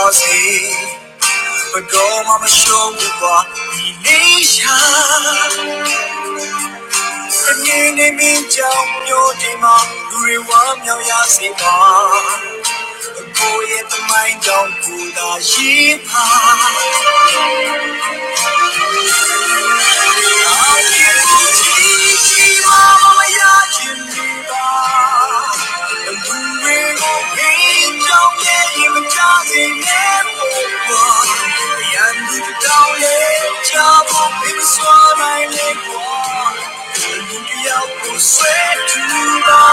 ပါစေဘယ်တော့မှမရှုံးဘူးကွာဒီနေရှာနေနေမင်းကြောင့်မျိုးဒီမှာလူတွေဝမ်းမြောက်ရစေပါကိုရဲ့သမိုင်းကြောင့်ကိုသာရှိပါ မချစေနဲ့ပေါ်ပါရန်သူတောင်းလေချဖို့ပြစွာနိုင်လေပေါ်လူတယောက်ကိုဆွဲထူပါ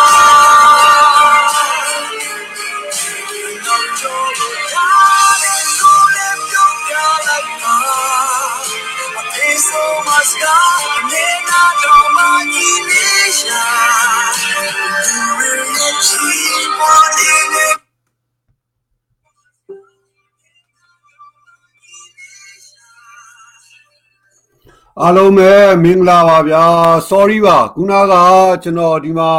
Thank အားလုံးပဲမင်္ဂလာပါဗျာ sorry ပါခုနကကျွန်တော်ဒီမှာ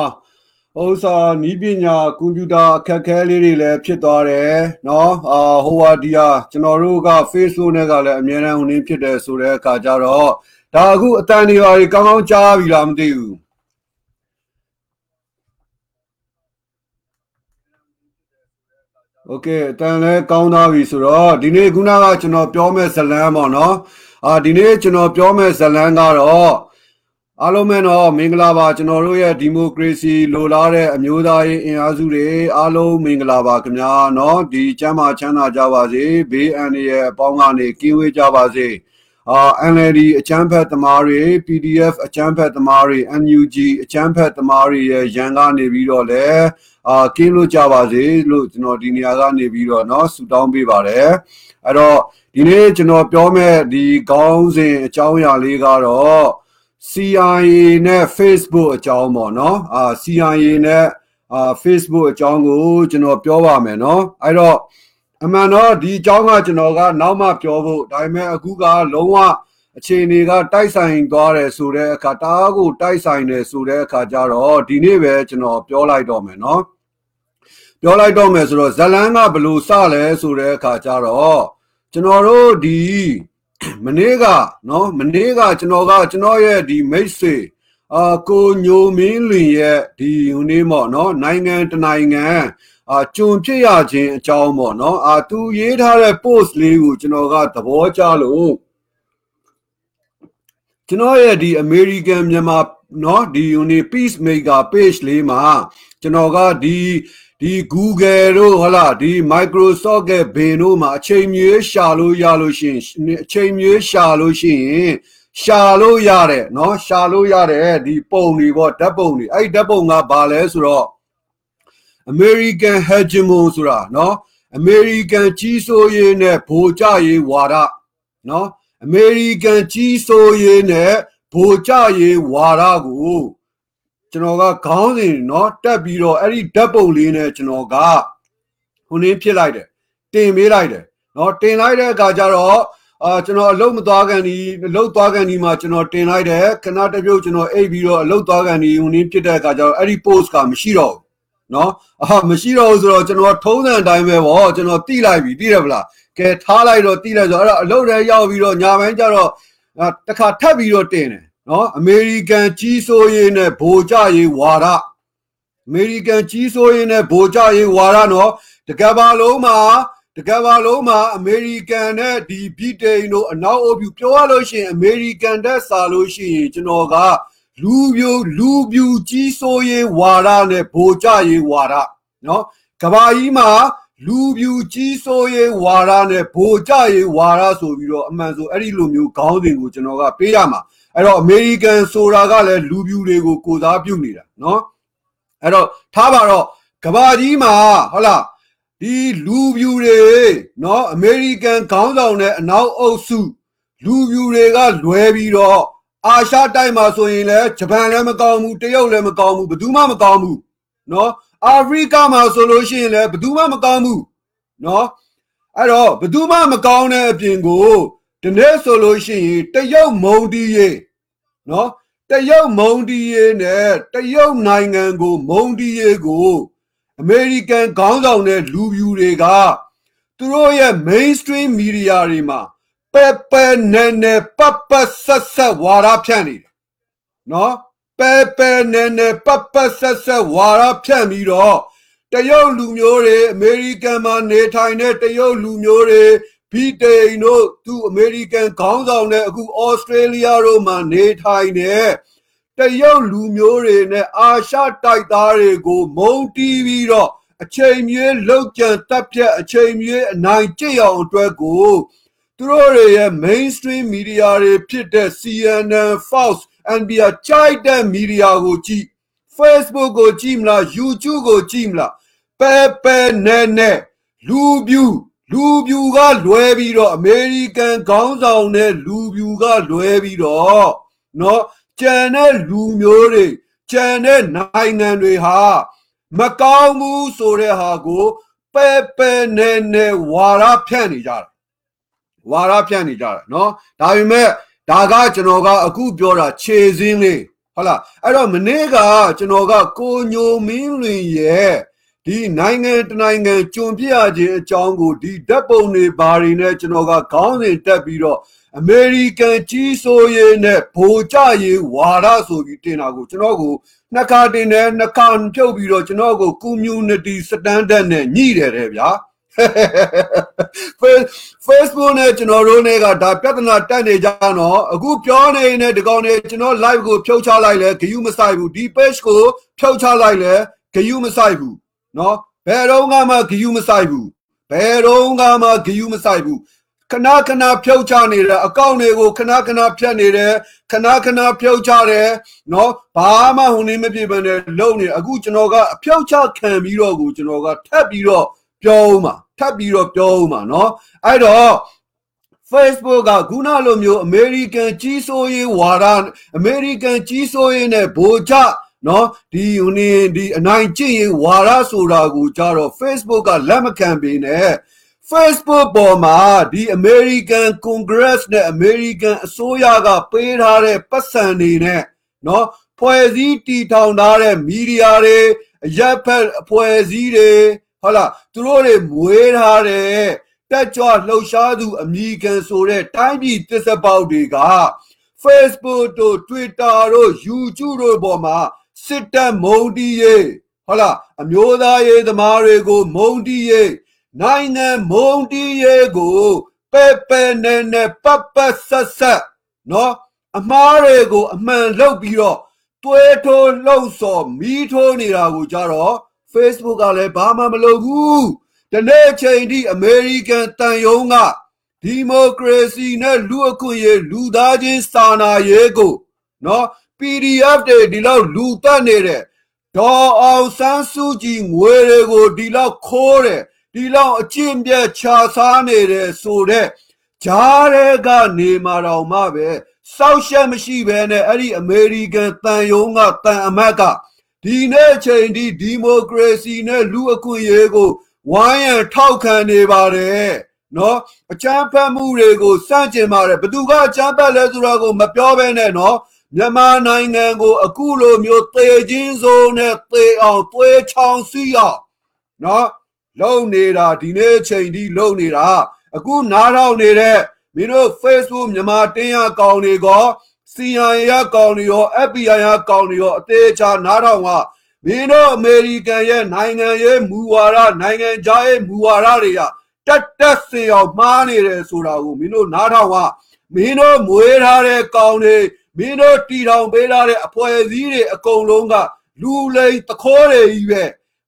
ဥစ္စာနီးပညာကွန်ပျူတာအခက်အခဲလေးတွေလည်းဖြစ်သွားတယ်เนาะအာဟိုဝါဒီယာကျွန်တော်တို့က Facebook နဲ့ကလည်းအများအားဝင်ဖြစ်တယ်ဆိုတဲ့အခါကျတော့ဒါအခုအတန်တွေပါကြီးကောင်းကောင်းကြားပြီလားမသိဘူးโอเคအတန်လဲကောင်းသားပြီဆိုတော့ဒီနေ့ခုနကကျွန်တော်ပြောမဲ့ဇလန်းပေါ့နော် အာဒီနေ့ကျွန်တော်ပြောမဲ့ဇလန်းကတော့အားလုံးပဲတော့မင်္ဂလာပါကျွန်တော်တို့ရဲ့ဒီမိုကရေစီလိုလားတဲ့အမျိုးသားရေးအင်အားစုတွေအားလုံးမင်္ဂလာပါခင်ဗျာเนาะဒီကျမ်းမာချမ်းသာကြပါစေဘေးအန္တရာယ်အပေါင်းကနေကင်းဝေးကြပါစေအာ NLD အချမ်းဖက်သမားတွေ PDF အချမ်းဖက်သမားတွေ NUG အချမ်းဖက်သမားတွေရဲ့ရန်ကနေပြီးတော့လဲ အာကင်းလို့ကြပါစေလို့ကျွန်တော်ဒီနေရာကနေပြီးတော့เนาะဆုတောင်းပေးပါတယ်အဲ့တော့ဒီနေ့ကျွန်တော်ပြောမဲ့ဒီခေါင်းစဉ်အကြောင်းအရာလေးကတော့ CIA နဲ့ Facebook အကြောင်းပေါ့နော်အာ CIA နဲ့အာ Facebook အကြောင်းကိုကျွန်တော်ပြောပါမယ်နော်အဲ့တော့အမှန်တော့ဒီအကြောင်းကကျွန်တော်ကနောက်မှပြောဖို့ဒါပေမဲ့အခုကလုံးဝအခြေအနေကတိုက်ဆိုင်သွားတယ်ဆိုတဲ့အခါတအားကိုတိုက်ဆိုင်တယ်ဆိုတဲ့အခါကျတော့ဒီနေ့ပဲကျွန်တော်ပြောလိုက်တော့မယ်နော် ပြောလိုက်တော့မယ်ဆိုတော့ဇလန်းကဘလို့စလဲဆိုတဲ့အခါကျတော့ကျွန်တော်တို့ဒီမနေ့ကနော်မနေ့ကကျွန်တော်ကကျွန်တော်ရဲ့ဒီမိတ်ဆွေအာကိုညိုမင်းလင်ရဲ့ဒီဟိုနေ့ပေါ့နော်နိုင်ငံတနိုင်ငံအာကြုံဖြစ်ရခြင်းအကြောင်းပေါ့နော်အာသူရေးထားတဲ့ post လေးကိုကျွန်တော်ကသဘောကျလို့ကျွန်တော်ရဲ့ဒီ American မြန်မာနော်ဒီ uni peacemaker page လေးမှာကျွန်တော်ကဒီ ဒီ Google တို့ဟလာဒီ Microsoft ရဲ့ဘင်တို့မှာအချိန်မြွေးရှာလို့ရလို့ရှိရင်အချိန်မြွေးရှာလို့ရှိရင်ရှာလို့ရတယ်เนาะရှာလို့ရတယ်ဒီပုံတွေပေါ့ဓာတ်ပုံတွေအဲ့ဒီဓာတ်ပုံကဘာလဲဆိုတော့ American hegemon ဆိုတာเนาะ American ကြီးစိုးရေးနဲ့ဗိုလ်ကြရေးဝါဒเนาะ American ကြီးစိုးရေးနဲ့ဗိုလ်ကြရေးဝါဒကို ကျွန်တော်ကခေါင်းစဉ်เนาะတက်ပြီးတော့အဲ့ဒီဓာတ်ပုံလေးနဲ့ကျွန်တော်ကခုနင်းဖြစ်လိုက်တယ်တင်ပေးလိုက်တယ်เนาะတင်လိုက်တဲ့အခါကျတော့အာကျွန်တော်အလုတ်မသွားကန်ဒီအလုတ်သွားကန်ဒီမှာကျွန်တော်တင်လိုက်တယ်ခဏတစ်ပြုတ်ကျွန်တော်အိပ်ပြီးတော့အလုတ်သွားကန်ဒီဟိုနင်းဖြစ်တဲ့အခါကျတော့အဲ့ဒီ post ကမရှိတော့ဘူးနော်အာမရှိတော့ဘူးဆိုတော့ကျွန်တော်ထုံးစံအတိုင်းပဲဗောကျွန်တော်တိလိုက်ပြီတိတယ်ဗလားကဲထားလိုက်တော့တိလိုက်ဆိုတော့အဲ့တော့အလုတ်ထဲရောက်ပြီးတော့ညာပိုင်းကျတော့တခါထပ်ပြီးတော့တင်တယ် နော်အမေရိကန်ကြီးစိုးရေးနဲ့ဗိုလ်ကြရေးဝါဒအမေရိကန်ကြီးစိုးရေးနဲ့ဗိုလ်ကြရေးဝါဒနော်တကဘာလုံးမှာတကဘာလုံးမှာအမေရိကန်နဲ့ဒီဗြိတိန်တို့အနောက်အုပ်ပြုပြောရလို့ရှိရင်အမေရိကန်တက်စာလို့ရှိရင်ကျွန်တော်ကလူပြိုလူပြူကြီးစိုးရေးဝါဒနဲ့ဗိုလ်ကြရေးဝါဒနော်ကဘာကြီးမှာလူပြူကြီးစိုးရေးဝါဒနဲ့ဗိုလ်ကြရေးဝါဒဆိုပြီးတော့အမှန်ဆိုအဲ့ဒီလိုမျိုးခေါင်းစဉ်ကိုကျွန်တော်ကပေးရမှာ အဲ့တော့အမေရိကန်ဆိုတာကလည်းလူပြူတွေကိုကိုစားပြုနေတာနော်အဲ့တော့ထားပါတော့ကဘာကြီးမှာဟုတ်လားဒီလူပြူတွေနော်အမေရိကန်ခေါင်းဆောင်နဲ့အနောက်အုပ်စု လူပြူတွေကလွဲပြီးတော့အာရှတိုက်မှာဆိုရင်လည်းဂျပန်လည်းမကောင်းဘူးတရုတ်လည်းမကောင်းဘူးဘယ်သူမှမကောင်းဘူးနော်အာဖရိကမှာဆိုလို့ရှိရင်လည်းဘယ်သူမှမကောင်းဘူးနော်အဲ့တော့ဘယ်သူမှမကောင်းတဲ့အပြင်ကိုဒီနေ့ဆိုလို့ရှိရင်တရုတ်မုံတီးရေး နော်တရုတ်မုံတီးရေးနဲ့တရုတ်နိုင်ငံကို မုံတီးရေးကိုအမေရိကန်ခေါင်းဆောင်တဲ့လူပြူတွေကသူတို့ရဲ့ mainstream media တွေမှာပက်ပက်နဲ့နဲ့ပတ်ပတ်ဆက်ဆက်ဝါဒဖြန့်နေတယ်နော်ပက်ပက်နဲ့နဲ့ပတ်ပတ်ဆက်ဆက်ဝါဒဖြန့်ပြီးတော့တရုတ်လူမျိုးတွေအမေရိကန်မှာနေထိုင်တဲ့တရုတ်လူမျိုးတွေ ဗြိတိန်တို့သူအမေရိကန်ခေါင်းဆောင်တဲ့အခုဩစတြေးလျတို့မှာနေထိုင်တဲ့တရုတ်လူမျိုးတွေနဲ့အာရှတိုက်သားတွေကိုမုံတီးပြီးတော့အချိန်မြေးလောက်ကျန်တက်ပြက်အချိန်မြေးအနိုင်ကျင့်အောင်အတွက်ကိုသူတို့တွေရဲ့ mainstream media တွေဖြစ်တဲ့ CNN, Fox, NBC ကြိုက်တဲ့ media ကိုကြည့် Facebook ကိုကြည့်မလား YouTube ကိုကြည့်မလားပဲပဲနဲ့နဲ့လူပြူ လူပြူကလွဲပြီးတော့အမေရိကန်ခေါင်းဆောင်တဲ့လူပြူကလွဲပြီးတော့เนาะကြံတဲ့လူမျိုးတွေကြံတဲ့နိုင်ငံတွေဟာမကောင်းဘူးဆိုတဲ့ဟာကိုပဲပဲနဲ့နဲ့ဝါရဖြန့်နေကြတာဝါရဖြန့်နေကြတာเนาะဒါပေမဲ့ဒါကကျွန်တော်ကအခုပြောတာခြေစင်းလေးဟုတ်လားအဲ့တော့မနေ့ကကျွန်တော်ကကိုညိုမင်းလွင်ရဲ့ ဒီနိုင်ငံတနိုင်ငံကျွံပြရခြင်းအကြောင်းကိုဒီဓာတ်ပုံတွေဘာတွေနဲ့ကျွန်တော်ကခေါင်းစဉ်တက်ပြီးတော့အမေရိကန်ကြီးစိုးရေးနဲ့ဗိုလ်ကြရေးဝါဒဆိုပြီးတင်တာကိုကျွန်တော်ကိုနှစ်ခါတင်တယ်နှစ်ခါဖြုတ်ပြီးတော့ကျွန်တော်ကို community standard နဲ့ညှိတယ်တဲ့ဗျာ Facebook နဲ့ကျွန်တော်တို့နဲ့ကဒါပြဿနာတက်နေကြတော့အခုပြောနေတဲ့ဒီကောင်တွေကျွန်တော် live ကိုဖြုတ်ချလိုက်လဲဂယုမဆိုင်ဘူးဒီ page ကိုဖြုတ်ချလိုက်လဲဂယုမဆိုင်ဘူး နော်ဘယ်တော့မှဂယူမဆိုင်ဘူးဘယ်တော့မှဂယူမဆိုင်ဘူးခဏခဏဖြုတ်ချနေတဲ့အကောင့်တွေကိုခဏခဏဖြတ်နေတယ်ခဏခဏဖြုတ်ချတယ်နော်ဘာမှဟိုနေမပြေပန်းတယ်လုံနေအခုကျွန်တော်ကအဖြုတ်ချခံပြီးတော့ကိုကျွန်တော်ကထပ်ပြီးတော့ပြောဦးမှာထပ်ပြီးတော့ပြောဦးမှာနော်အဲ့တော့ Facebook ကခုနလိုမျိုး American ကြီးစိုးရေးဝါဒ American ကြီးစိုးရေးနဲ့ဗိုလ်ချ နော်ဒီဟိုနေဒီအနိုင်ကျင့်ရေးဝါဒဆိုတာကိုကြတော့ Facebook ကလက်မခံပေနဲ့ Facebook ပေါ်မှာဒီ American Congress နဲ့ American အစိုးရကပေးထားတဲ့ပတ်စံတွေနဲ့နော်ဖွဲ့စည်းတည်ထောင်ထားတဲ့မီဒီယာတွေအရက်ဖက်အဖွဲ့အစည်းတွေဟုတ်လားသူတို့တွေမွေးထားတဲ့တက်ကြွလှုပ်ရှားသူအမိကန်ဆိုတဲ့တိုင်းပြည်တစ္ဆပေါက်တွေက Facebook တို့ Twitter တို့ YouTube တို့ပေါ်မှာ စစ်တပ်မုံတီးရေးဟုတ်လားအမျိုးသားရေးသမားတွေကိုမုံတီးရေးနိုင်ငံမုံတီးရေးကိုပဲ့ပဲ့နဲ့နဲ့ပတ်ပတ်ဆက်ဆက်နော်အမားတွေကိုအမှန်လုပ်ပြီးတော့တွဲထိုးလှုပ်ဆော်မီးထိုးနေတာကိုကြတော့ Facebook ကလည်းဘာမှမလုပ်ဘူးဒီနေ့ချိန်ထိအမေရိကန်တန်ယုံကဒီမိုကရေစီနဲ့လူအခွင့်အရေးလူသားချင်းစာနာရေးကိုနော် PDF တွေဒီလောက်လူတက်နေတဲ့ဒေါ်အောင်ဆန်းစုကြည်ငွေတွေကိုဒီလောက်ခိုးတယ်ဒီလောက်အကျင့်ပြတ်ခြာစားနေတဲ့ဆိုတဲ့ဂျားတဲ့ကနေမှာတော့မှပဲစောက်ရှက်မရှိဘဲနဲ့အဲ့ဒီအမေရိကန်တန်ယုံကတန်အမတ်ကဒီနေ့ချိန်ဒီဒီမိုကရေစီနဲ့လူအခွင့်အရေးကိုဝိုင်းရန်ထောက်ခံနေပါတယ်နော်အကြမ်းဖက်မှုတွေကိုစန့်ကျင်ပါတယ်ဘသူကအကြမ်းဖက်လဲဆိုတာကိုမပြောဘဲနဲ့နော် မြန်မာနိုင်ငံကိုအခုလိုမျိုးသေခြင်းစိုးနဲ့သေအောင်သွေးချောင်းစီးအောင်နော်လုံနေတာဒီနေ့ချိန်ထိလုံနေတာအခုနားထောင်နေတဲ့မင်းတို့ Facebook မြန်မာတင်းရကောင်တွေကော CIA ရကောင်တွေရော FBI ရကောင်တွေရောအသေးချာနားထောင်ကမင်းတို့အမေရိကန်ရဲ့နိုင်ငံရေးမူဝါဒနိုင်ငံခြားရေးမူဝါဒတွေကတက်တက်စင်အောင်မှားနေတယ်ဆိုတာကိုမင်းတို့နားထောင်ကမင်းတို့မွေးထားတဲ့ကောင်တွေ မင်းတို့တီထောင်ပေးထားတဲ့အဖွဲ့အစည်းတွေအကုန်လုံးကလူလိမ်တခိုးတွေကြီးပဲ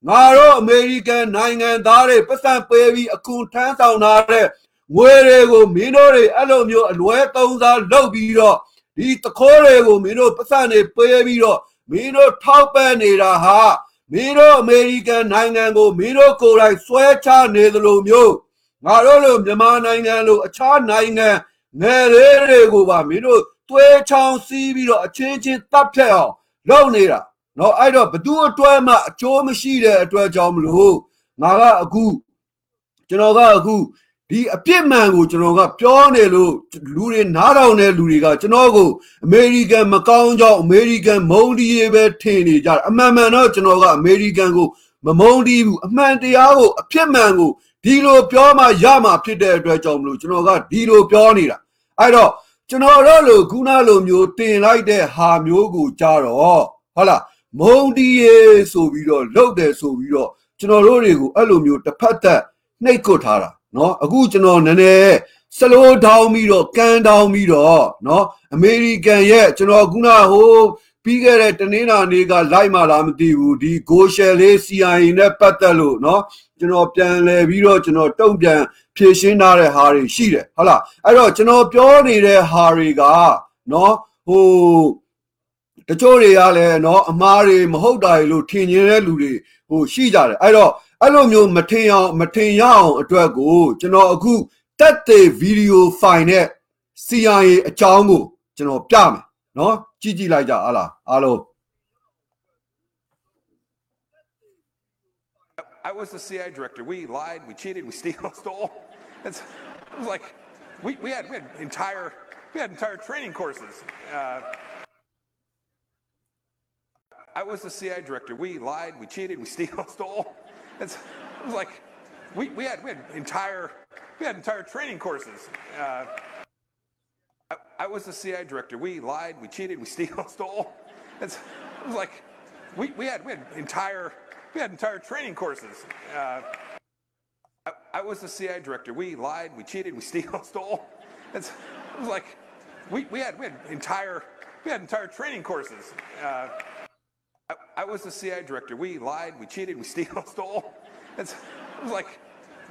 ငါတို့အမေရိကန်နိုင်ငံသားတွေပတ်စံပေးပြီးအခွန်ထမ်းဆောင်ထားတဲ့ငွေတွေကိုမင်းတို့တွေအဲ့လိုမျိုးအလွဲသုံးစားလုပ်ပြီးတော့ဒီတခိုးတွေကိုမင်းတို့ပတ်စံတွေပေးပြီးတော့မင်းတို့ထောက်ပံ့နေတာဟာမင်းတို့အမေရိကန်နိုင်ငံကိုမင်းတို့ကိုယ်တိုင်ဆွဲချနေသလိုမျိုးငါတို့လိုမြန်မာနိုင်ငံလိုအခြားနိုင်ငံငယ်လေးတွေကိုပါမင်းတို့ သွေးချောင်းစီးပြီးတော့အချင်းချင်းတပ်ဖြတ်အောင်လုပ်နေတာနော်အဲ့တော့ဘသူအတွက်မှအကျိုးမရှိတဲ့အတွက်ကြောင့်မလို့ငါကအခုကျွန်တော်ကအခုဒီအပြစ်မှန်ကိုကျွန်တော်ကပြောနေလို့လူတွေနားထောင်တဲ့လူတွေကကျွန်တော်ကိုအမေရိကန်မကောင်းကြောင်းအမေရိကန်မုန်းတီးရေးပဲထင်နေကြတယ်အမှန်မှန်တော့ကျွန်တော်ကအမေရိကန်ကိုမမုန်းတီးဘူးအမှန်တရားကိုအဖြစ်မှန်ကိုဒီလိုပြောမှရမှဖြစ်တဲ့အတွက်ကြောင့်မလို့ကျွန်တော်ကဒီလိုပြောနေတာအဲ့တော့ ကျွန်တော်တို့လိုခုနလိုမျိုးတင်လိုက်တဲ့ဟာမျိုးကိုကြတော့ဟုတ်လားမုန်းတီးရေးဆိုပြီးတော့လှုပ်တယ်ဆိုပြီးတော့ကျွန်တော်တို့တွေကိုအဲ့လိုမျိုးတစ်ဖက်သက်နှိပ်ကွထားတာเนาะအခုကျွန်တော်နည်းနည်းစလိုးထောင်းပြီးတော့ကန်ထောင်းပြီးတော့เนาะအမေရိကန်ရဲ့ကျွန်တော်ခုနဟို ပြီးခဲ့တဲ့တနင်္လာနေ့ကလိုက်မှလားမသိဘူးဒီ Go Share လေး CIA နဲ့ပတ်သက်လို့เนาะကျွန်တော်ပြန်လဲပြီးတော့ကျွန်တော်တုံ့ပြန်ဖြည့်ရှင်းထားတဲ့ဟာတွေရှိတယ်ဟုတ်လားအဲ့တော့ကျွန်တော်ပြောနေတဲ့ဟာတွေကเนาะဟိုတချို့တွေကလည်းเนาะအမားတွေမဟုတ်တာတွေလို့ထင်နေတဲ့လူတွေဟိုရှိကြတယ်အဲ့တော့အဲ့လိုမျိုးမထင်အောင်မထင်ရအောင်အတွက်ကိုကျွန်တော်အခုတက်တဲ့ဗီဒီယိုဖိုင်နဲ့ CIA အကြောင်းကိုကျွန်တော်ပြမယ် နော်ကြည့်ကြည့်လိုက်ကြဟာလားအားလုံး I was the CI director. We lied, we cheated, we stole. It's, it was like we, we had we had entire we had entire training courses. Uh, I was the CI director. We lied, we cheated, we stole. It's, it was like we, we had we had entire we had entire training courses. Uh, I, I was the CIA director. We lied, we cheated, we stole, stole. It's, like we, we had we had entire we had entire training courses. Uh, I, I was the CIA director. We lied, we cheated, we stole, stole. It's, like we, we had we had entire we had entire training courses. Uh, I, I was the CIA director. We lied, we cheated, we stole, stole. It's, like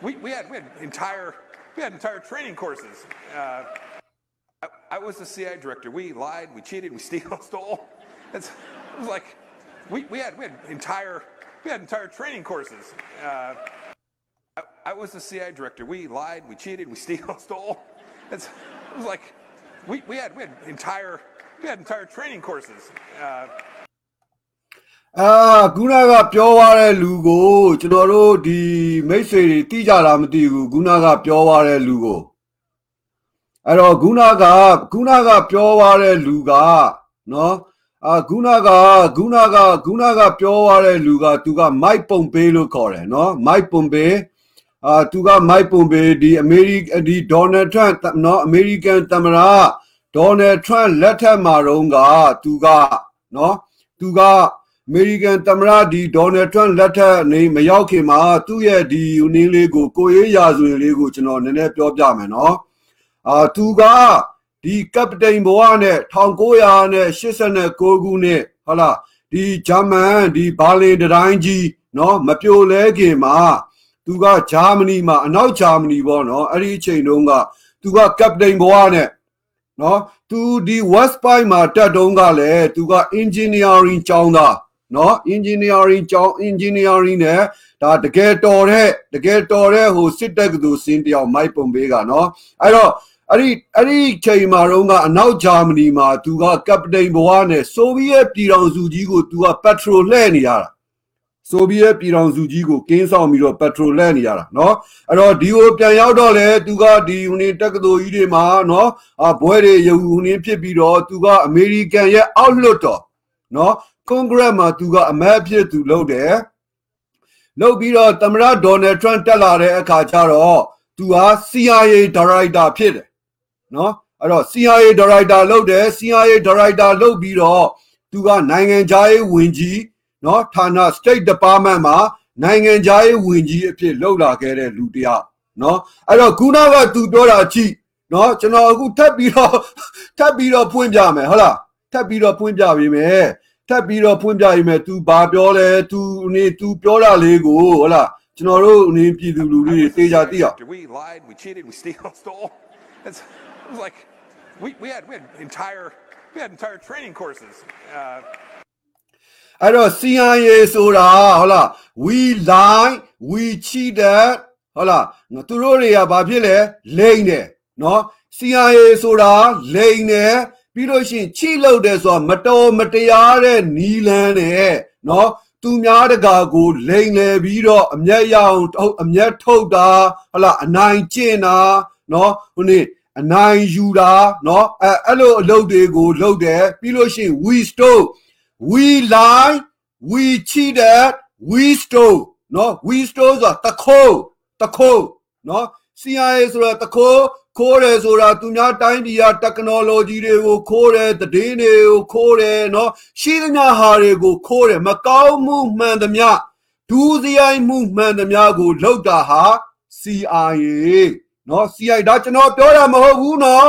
we, we had we had entire we had entire training courses. Uh, I, I was the CIA director. We lied, we cheated, we stole, stole. It's, it was like we, we had we had entire we had entire training courses. Uh, I, I was the CIA director. We lied, we cheated, we stole, stole. It's, it was like we, we had we had entire we had entire training courses. Uh, အာခုနကပြောသွားတဲ့လူကိုကျွန်တော်တို့ဒီမိတ်ဆွေတွေတိကြတာမသိဘူးခုနကပြောသွားတဲ့လူကို အဲ့တော့ခုနကခုနကပြောသွားတဲ့လူကနော်အာခုနကခုနကခုနကပြောသွားတဲ့လူကသူကမိုက်ပုံပေးလို့ခေါ်တယ်နော်မိုက်ပုံပေးအာသူကမိုက်ပုံပေးဒီအမေရိကဒီဒေါ်နယ်ထရန့်နော်အမေရိကန်သမ္မတဒေါ်နယ်ထရန့်လက်ထက်မှာတော့ကသူကနော်သူကအမေရိကန်သမ္မတဒီဒေါ်နယ်ထရန့်လက်ထက်နေမရောက်ခင်မှာသူ့ရဲ့ဒီယူနီလေးကိုကိုရေးရာဇဝင်လေးကိုကျွန်တော်နည်းနည်းပြောပြမယ်နော် အာသူကဒီကပတိန်ဘဝနဲ့1989ခုနှစ်ဟုတ်လားဒီဂျာမန်ဒီဘာလင်တိုင်းကြီးနော်မပြိုလဲခင်မှာသူကဂျာမနီမှာအနောက်ဂျာမနီပေါ့နော်အဲ့ဒီအချိန်တုန်းကသူကကပတိန်ဘဝနဲ့နော်သူဒီ West Point မှာတက်တုန်းကလည်းသူက engineering ကျောင်းသားနော် engineering ကျောင်း engineering နဲ့ဒါတကယ်တော်တဲ့တကယ်တော်တဲ့ဟိုစစ်တပ်ကသူစင်းတယောက်မိုက်ပုံပေးကနော်အဲ့တော့ အဲ့ဒီအဲ့ဒီချိန်မှာတော့ကအနောက်ဂျာမနီမှာသူကကပတိန်ဘဝနဲ့ဆိုဗီယက်ပြည်ထောင်စုကြီးကိုသူကပက်ထရိုလှည့်နေရတာဆိုဗီယက်ပြည်ထောင်စုကြီးကိုကင်းဆောင်ပြီးတော့ပက်ထရိုလှည့်နေရတာเนาะအဲ့တော့ဒီကိုပြန်ရောက်တော့လေသူကဒီယူနီတက္ကသိုလ်ကြီးတွေမှာเนาะအဘွဲတွေယူနီဖြစ်ပြီးတော့သူကအမေရိကန်ရဲ့အောက်လွတ်တော်เนาะကွန်ဂရက်မှာသူကအမတ်အဖြစ်သူလုပ်တယ်လုပ်ပြီးတော့သမ္မတဒေါ်နယ်ထရန့်တက်လာတဲ့အခါကျတော့သူဟာ CIA ဒါရိုက်တာဖြစ်တယ် နော်အဲ့တော့ CIA ဒါရိုက်တာလုပ်တယ် CIA ဒါရိုက်တာလုပ်ပြီးတော့သူကနိုင်ငံခြားရေးဝန်ကြီးနော်ဌာန State Department မှာနိုင်ငံခြားရေးဝန်ကြီးအဖြစ်လုပ်လာခဲ့တဲ့လူတစ်ယောက်နော်အဲ့တော့ခုနကသူပြောတာကြည့်နော်ကျွန်တော်အခုထပ်ပြီးတော့ထပ်ပြီးတော့ဖွင့်ပြမယ်ဟုတ်လားထပ်ပြီးတော့ဖွင့်ပြပေးမယ်ထပ်ပြီးတော့ဖွင့်ပြရမယ် तू ဘာပြောလဲ तू နေ तू ပြောတာလေးကိုဟုတ်လားကျွန်တော်တို့အနေပြည်သူလူထုတွေသိကြသိအောင် We lied, we cheated, we stole, stole. It's, it was like we, we had we had entire we had entire training courses. Uh, အဲ့တော့ CIA ဆိုတာဟုတ်လား we lie we cheated ဟုတ်လားသူတို့တွေကဘာဖြစ်လဲလိမ့်တယ်နော် CIA ဆိုတာလိမ့်တယ်ပြီးလို့ရှိရင်ချိလို့တယ်ဆိုတာမတော်မတရားတဲ့နီလန်းနဲ့နော်သူများတကာကိုလိန်လေပြီးတော့အမျက်ရအောင်အမျက်ထုတ်တာဟလာအနိုင်ကျင့်တာနော်ဟိုနေ့ အနိုင်ယူတာနော်အဲအဲ့လိုအလုပ်တွေကိုလုပ်တယ်ပြီးလို့ရှိရင် we stole we lie we cheated we stole နော် we stole ဆိုတာတခိုးတခိုးနော် CIA ဆိုတာတခိုးခိုးတယ်ဆိုတာသူများတိုင်းပြည်က technology တွေကိုခိုးတယ်သတင်းတွေကိုခိုးတယ်နော်ရှိသမျှဟာတွေကိုခိုးတယ်မကောင်းမှုမှန်သမျှဒူးစရိုက်မှုမှန်သမျှကိုလောက်တာဟာ CIA နော် CIA ဒါကျွန်တော်ပြောတာမဟုတ်ဘူးနော်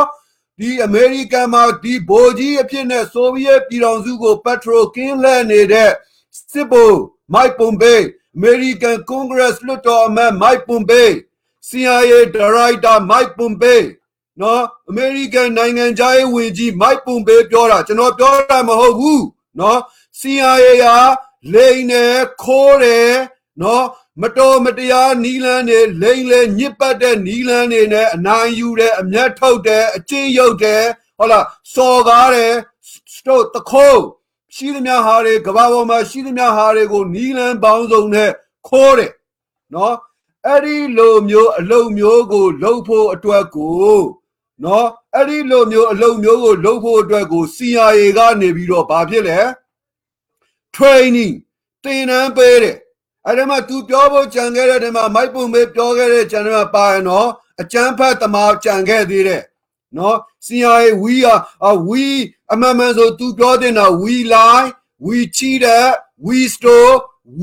ဒီအမေရိကန်မှာဒီဘိုးကြီးအဖြစ်နဲ့ဆိုဗီယက်ပြည်ထောင်စုကိုပက်ထရိုကင်းလှည့်နေတဲ့စစ်ဘိုမိုက်ပွန်ဘေးအမေရိကန်ကွန်ဂရက်လွှတ်တော်အမတ်မိုက်ပွန်ဘေး CIA ဒါရိုက်တာမိုက်ပွန်ဘေးနော်အမေရိကန်နိုင်ငံသားရေးဝန်ကြီးမိုက်ပွန်ဘေးပြောတာကျွန်တော်ပြောတာမဟုတ်ဘူးနော် CIA ဟာလိန်နဲ့ခိုးတယ်နော်မတော်မတရားနီလန်းတွေလိန်လေညစ်ပတ်တဲ့နီလန်းတွေနဲ့အနိုင်ယူတယ်အမျက်ထုတ်တယ်အကျဉ်းရုပ်တယ်ဟုတ်လားစော်ကားတယ်စတော့တခိုးရှိသမျှဟာတွေကဘာပေါ်မှာရှိသမျှဟာတွေကိုနီလန်းပေါင်းစုံနဲ့ခိုးတယ်နော်အဲ့ဒီလိုမျိုးအလုံမျိုးကိုလှုပ်ဖို့အတွက်ကိုနော်အဲ့ဒီလိုမျိုးအလုံမျိုးကိုလှုပ်ဖို့အတွက်ကို CIA ကနေပြီးတော့ဘာဖြစ်လဲ training သင်တန်းပေးတယ် အဲ့ဒီမှာ तू ပြောဖို့ကြံခဲ့တဲ့ဒီမှာမိုက်ပုံမေးပြောခဲ့တဲ့ကြံမှာပါရင်တော့အကျန်းဖတ်တမာကြံခဲ့သေးတယ်နော် CIA we are uh, we အမှန်မှန်ဆို तू ပြောတဲ့နော် we lie we cheated we stole